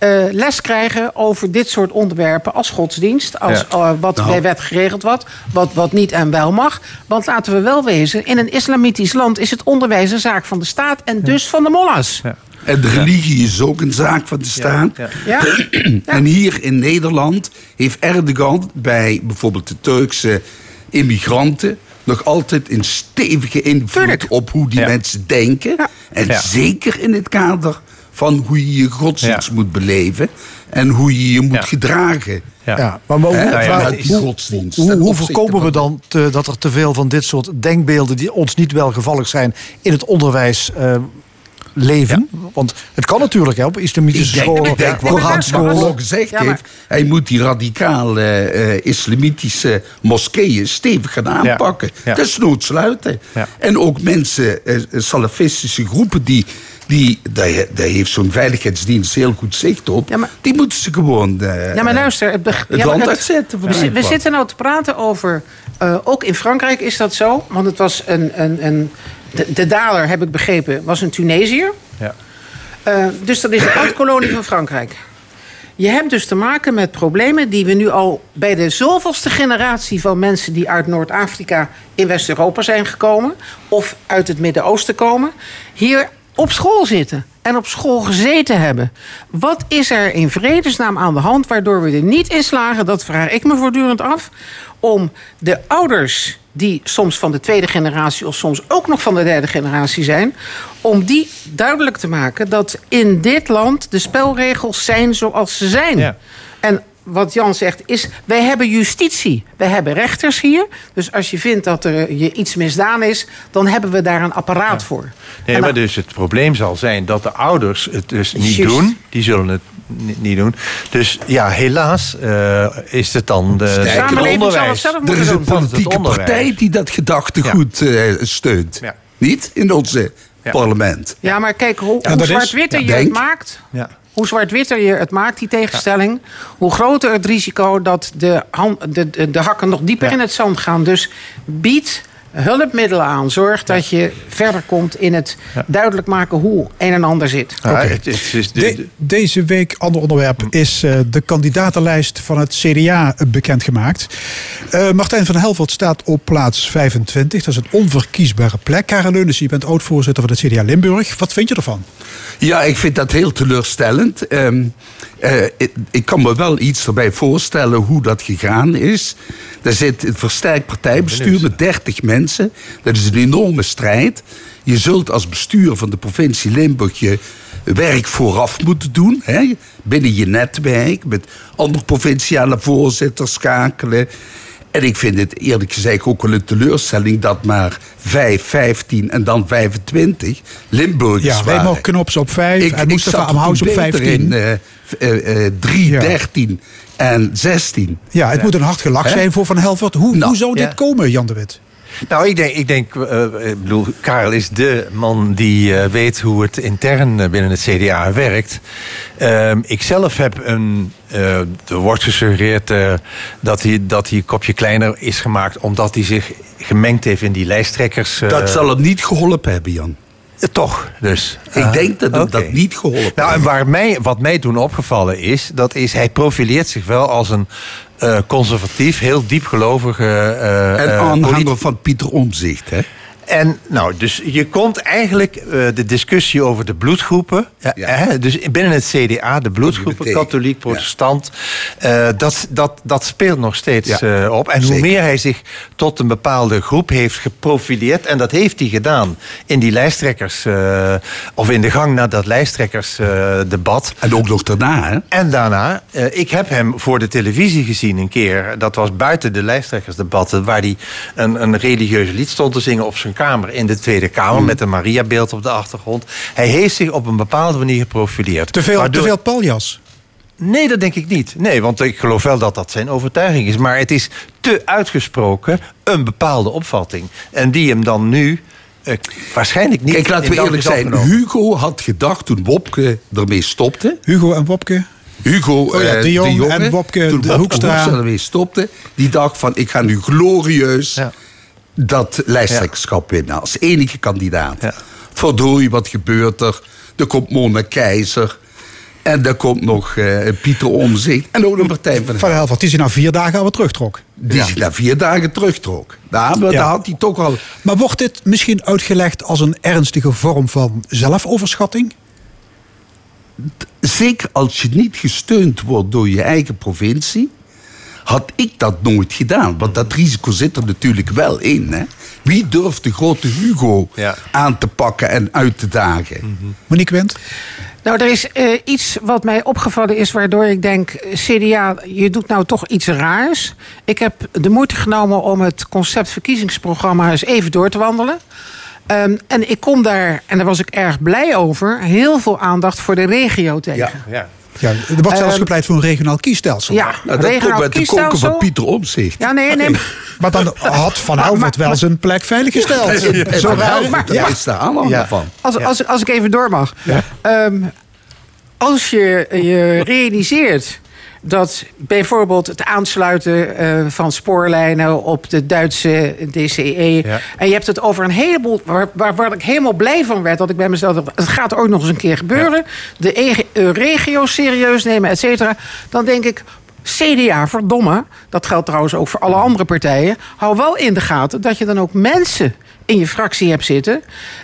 eh, les krijgen over dit soort onderwerpen als godsdienst, als Ja. eh, wat Nou. bij wet geregeld wordt, wat, wat niet en wel mag. Want laten we wel wezen, in een islamitisch land is het onderwijs een zaak van de staat en dus van de mollas. En de religie is ook een zaak van de staat. Ja. En hier in Nederland heeft Erdogan bij bijvoorbeeld de Turkse immigranten nog altijd een stevige invloed op hoe die mensen denken. En Ja. zeker in het kader van hoe je je godsdienst moet beleven en hoe je je moet gedragen. Ja, maar, maar hoe, hoe- godsdienst. hoe, voorkomen we dan te- dat er te veel van dit soort denkbeelden die ons niet welgevallig zijn in het onderwijs eh, leven? Want het kan natuurlijk hè, op islamitische Ik denk, scholen, ik denk wat. Macron gezegd Ja, heeft. Hij moet die radicale eh, islamitische moskeeën stevig gaan aanpakken. Ja. Desnoods sluiten. Ja. En ook mensen, eh, salafistische groepen die... die daar, daar heeft zo'n veiligheidsdienst heel goed zicht op. die moeten ze gewoon eh, Ja, maar luister, het, ja, land het- uitzetten. We, zi- we zitten nou te praten over. eh, ook in Frankrijk is dat zo. Want het was een. een, een de, de dader, heb ik begrepen, was een Tunesiër. Ja. Eh, dus dat is een oud-kolonie van Frankrijk. Je hebt dus te maken met problemen die we nu al bij de zoveelste generatie van mensen die uit Noord-Afrika in West-Europa zijn gekomen, of uit het Midden-Oosten komen, hier op school zitten en op school gezeten hebben. Wat is er in vredesnaam aan de hand waardoor we er niet in slagen, dat vraag ik me voortdurend af, om de ouders die soms van de tweede generatie of soms ook nog van de derde generatie zijn, om die duidelijk te maken dat in dit land de spelregels zijn zoals ze zijn. En wat Jan zegt, is... wij hebben justitie. Wij hebben rechters hier. Dus als je vindt dat er je iets misdaan is... dan hebben we daar een apparaat voor. Nee, maar dus het probleem zal zijn dat de ouders het dus niet doen. Die zullen het ni- niet doen. Dus ja, helaas eh, is het dan de, Sterker het samenleving zal het onderwijs. zelf Er moeten is een doen. politieke partij die dat gedachtegoed eh, steunt. Ja. Niet in onze parlement. Ja, maar kijk, hoe, Ja, hoe ja, je denk. het maakt... Ja. Hoe zwart-witter je het maakt, die tegenstelling... hoe groter het risico dat de, hand, de, de, de hakken nog dieper in het zand gaan. Dus bied hulpmiddelen aan. Zorg dat je verder komt in het duidelijk maken hoe een en ander zit. Ja, het, het is de- De- deze week, ander onderwerp, is eh, de kandidatenlijst van het CDA bekendgemaakt. Eh Martijn van Helvoort staat op plaats 25. Dat is een onverkiesbare plek. Karel Leunis, je bent oud-voorzitter van het CDA Limburg. Wat vind je ervan? Ja, ik vind dat heel teleurstellend. Ehm, eh, ik, ik kan me wel iets erbij voorstellen hoe dat gegaan is. Er zit een versterkt partijbestuur met 30 mensen. Dat is een enorme strijd. Je zult als bestuur van de provincie Limburg je werk vooraf moeten doen. Hè? Binnen je netwerk, met andere provinciale voorzitters schakelen. En ik vind het eerlijk gezegd ook wel een teleurstelling dat maar 5, 15 en dan 25 Limburgers Ja, wij waren. mogen Knops op 5 en Mustafa zat er Amhaus op beter 15. In, eh, eh, 3, 13 en 16. Ja, het moet een hard gelach zijn voor Van Helvoort. Hoe, hoe zou dit ja. komen, Jan de Wit? Nou, ik denk, ik denk eh, ik bedoel, Karel is de man die eh, weet hoe het intern eh, binnen het CDA werkt. Ehm, ik zelf heb een, eh, er wordt gesuggereerd eh, dat, hij, dat hij een kopje kleiner is gemaakt omdat hij zich gemengd heeft in die lijsttrekkers. eh, Dat zal hem niet geholpen hebben, Jan. Toch, dus. Ik denk dat hem dat niet geholpen Nou, en heeft. waar mij, wat mij toen opgevallen is, dat is hij profileert zich wel als een eh, conservatief, heel diepgelovige. eh, En eh, aanhanger van Pieter Omzicht, hè? En nou, dus je komt eigenlijk eh, de discussie over de bloedgroepen. Ja, Hè, dus binnen het CDA, de bloedgroepen, katholiek, protestant. eh, dat, dat, dat speelt nog steeds Ja, eh, op. En hoe meer hij zich tot een bepaalde groep heeft geprofileerd. En dat heeft hij gedaan in die lijsttrekkers. eh, of in de gang naar dat lijsttrekkersdebat. En ook nog daarna, hè? En daarna, eh, ik heb hem voor de televisie gezien een keer. Dat was buiten de lijsttrekkersdebatten. Waar hij een, een religieus lied stond te zingen op zijn kamer in de Tweede Kamer. Met een Mariabeeld op de achtergrond. Hij heeft zich op een bepaalde manier geprofileerd. Te veel, Waardoor- te veel paljas. Nee, dat denk ik niet. Nee, want ik geloof wel dat dat zijn overtuiging is. Maar het is te uitgesproken een bepaalde opvatting. En die hem dan nu eh, waarschijnlijk niet Kijk, laten we eerlijk zijn. Hugo had gedacht toen Wopke ermee stopte. Hugo en Wopke. Hugo Oh ja, eh, de Jong en Wopke toen de Wopke Hoekstra. ermee stopte. Die dacht van, ik ga nu glorieus Ja. Dat lijsttrekkerschap winnen. Als enige kandidaat. Ja. Verdorie, wat gebeurt er? Er komt Mona Keizer. En er komt nog eh, Pieter Omzicht. En ook de Partij van Van Helvoort, die zich na vier dagen alweer terugtrok. Die zich na vier dagen terugtrok. Nou, maar Ja. daar had hij toch al... Maar wordt dit misschien uitgelegd als een ernstige vorm van zelfoverschatting? Zeker als je niet gesteund wordt door je eigen provincie... had ik dat nooit gedaan. Want dat risico zit er natuurlijk wel in. Hè? Wie durft de grote Hugo Ja. aan te pakken en uit te dagen? Monique Wendt? Nou, er is eh, iets wat mij opgevallen is waardoor ik denk... CDA, je doet nou toch iets raars. Ik heb de moeite genomen om het concept verkiezingsprogramma... eens even door te wandelen. Ehm, en ik kom daar, en daar was ik erg blij over... heel veel aandacht voor de regio tegen. Ja. Ja, er wordt zelfs Ehm, gepleit voor een regionaal kiesstelsel. Ja, Nou, dat komt regionaal met de koken van Pieter Omzicht. Ja, nee, nee. Maar dan had Van Helvoort wel zijn plek veilig gesteld. Zo raar. maar- Daar is de aanhanger Ja. van. Als, als, als ik even door mag. Ehm, als je je realiseert dat bijvoorbeeld het aansluiten eh, van spoorlijnen op de Duitse DCE. Ja. En je hebt het over een heleboel. Waar, waar, waar ik helemaal blij van werd. Dat ik bij mezelf het gaat ook nog eens een keer gebeuren. De ege- eh, regio serieus nemen, et cetera. Dan denk ik. CDA, verdomme, dat geldt trouwens ook voor alle andere partijen. Hou wel in de gaten dat je dan ook mensen in je fractie hebt zitten.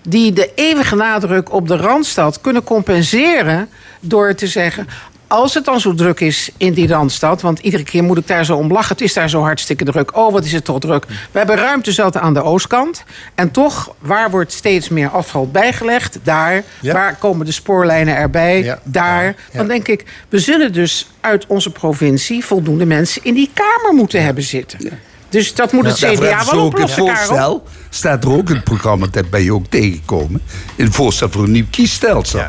die de eeuwige nadruk op de randstad kunnen compenseren. door te zeggen. Als het dan zo druk is in die Randstad... want iedere keer moet ik daar zo om lachen. Het is daar zo hartstikke druk. Oh, wat is het toch druk. We hebben ruimte zat aan de oostkant. En toch, waar wordt steeds meer afval bijgelegd? Daar. Ja. Waar komen de spoorlijnen erbij? Daar. Dan denk ik, we zullen dus uit onze provincie... voldoende mensen in die Kamer moeten hebben zitten. Dus dat moet het CDA wel ook een oplossen, Karel. voorstel. Staat er ook in het programma, dat ben je ook tegengekomen. In het voorstel voor een nieuw kiesstelsel.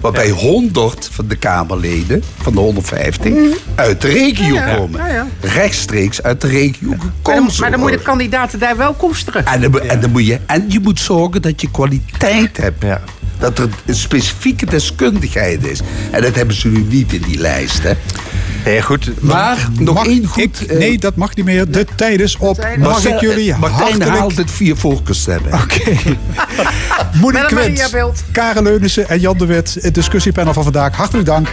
Waarbij 100 van de Kamerleden, van de 150, uit de regio Ja, ja. komen. Ja, ja. Rechtstreeks uit de regio Maar dan, maar dan moet je de kandidaten daar wel koesteren. En, dan, moet- en, dan moet je, en je moet zorgen dat je kwaliteit hebt. Dat er een specifieke deskundigheid is. En dat hebben ze nu niet in die lijst. Hè. Nee, goed. Maar nog Mag één goed... ik- nee, dat mag niet meer. De tijd is op. Mag ik jullie Martijn hartelijk... haalt het vier voorkeurstemmen. Oké. Met een Quint. Karen Leunissen en Jan de Wit. Het discussiepanel van vandaag. Hartelijk dank.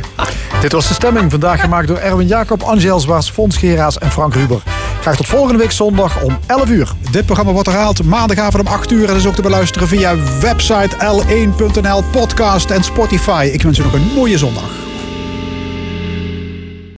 Dit was de stemming. Vandaag gemaakt door Erwin Jacob, Angel Zwaars, Fons Geraas en Frank Ruber. Graag tot volgende week zondag om 11 uur. Dit programma wordt herhaald maandagavond om 8 uur. En is ook te beluisteren via website l1.nl, podcast en Spotify. Ik wens u nog een mooie zondag.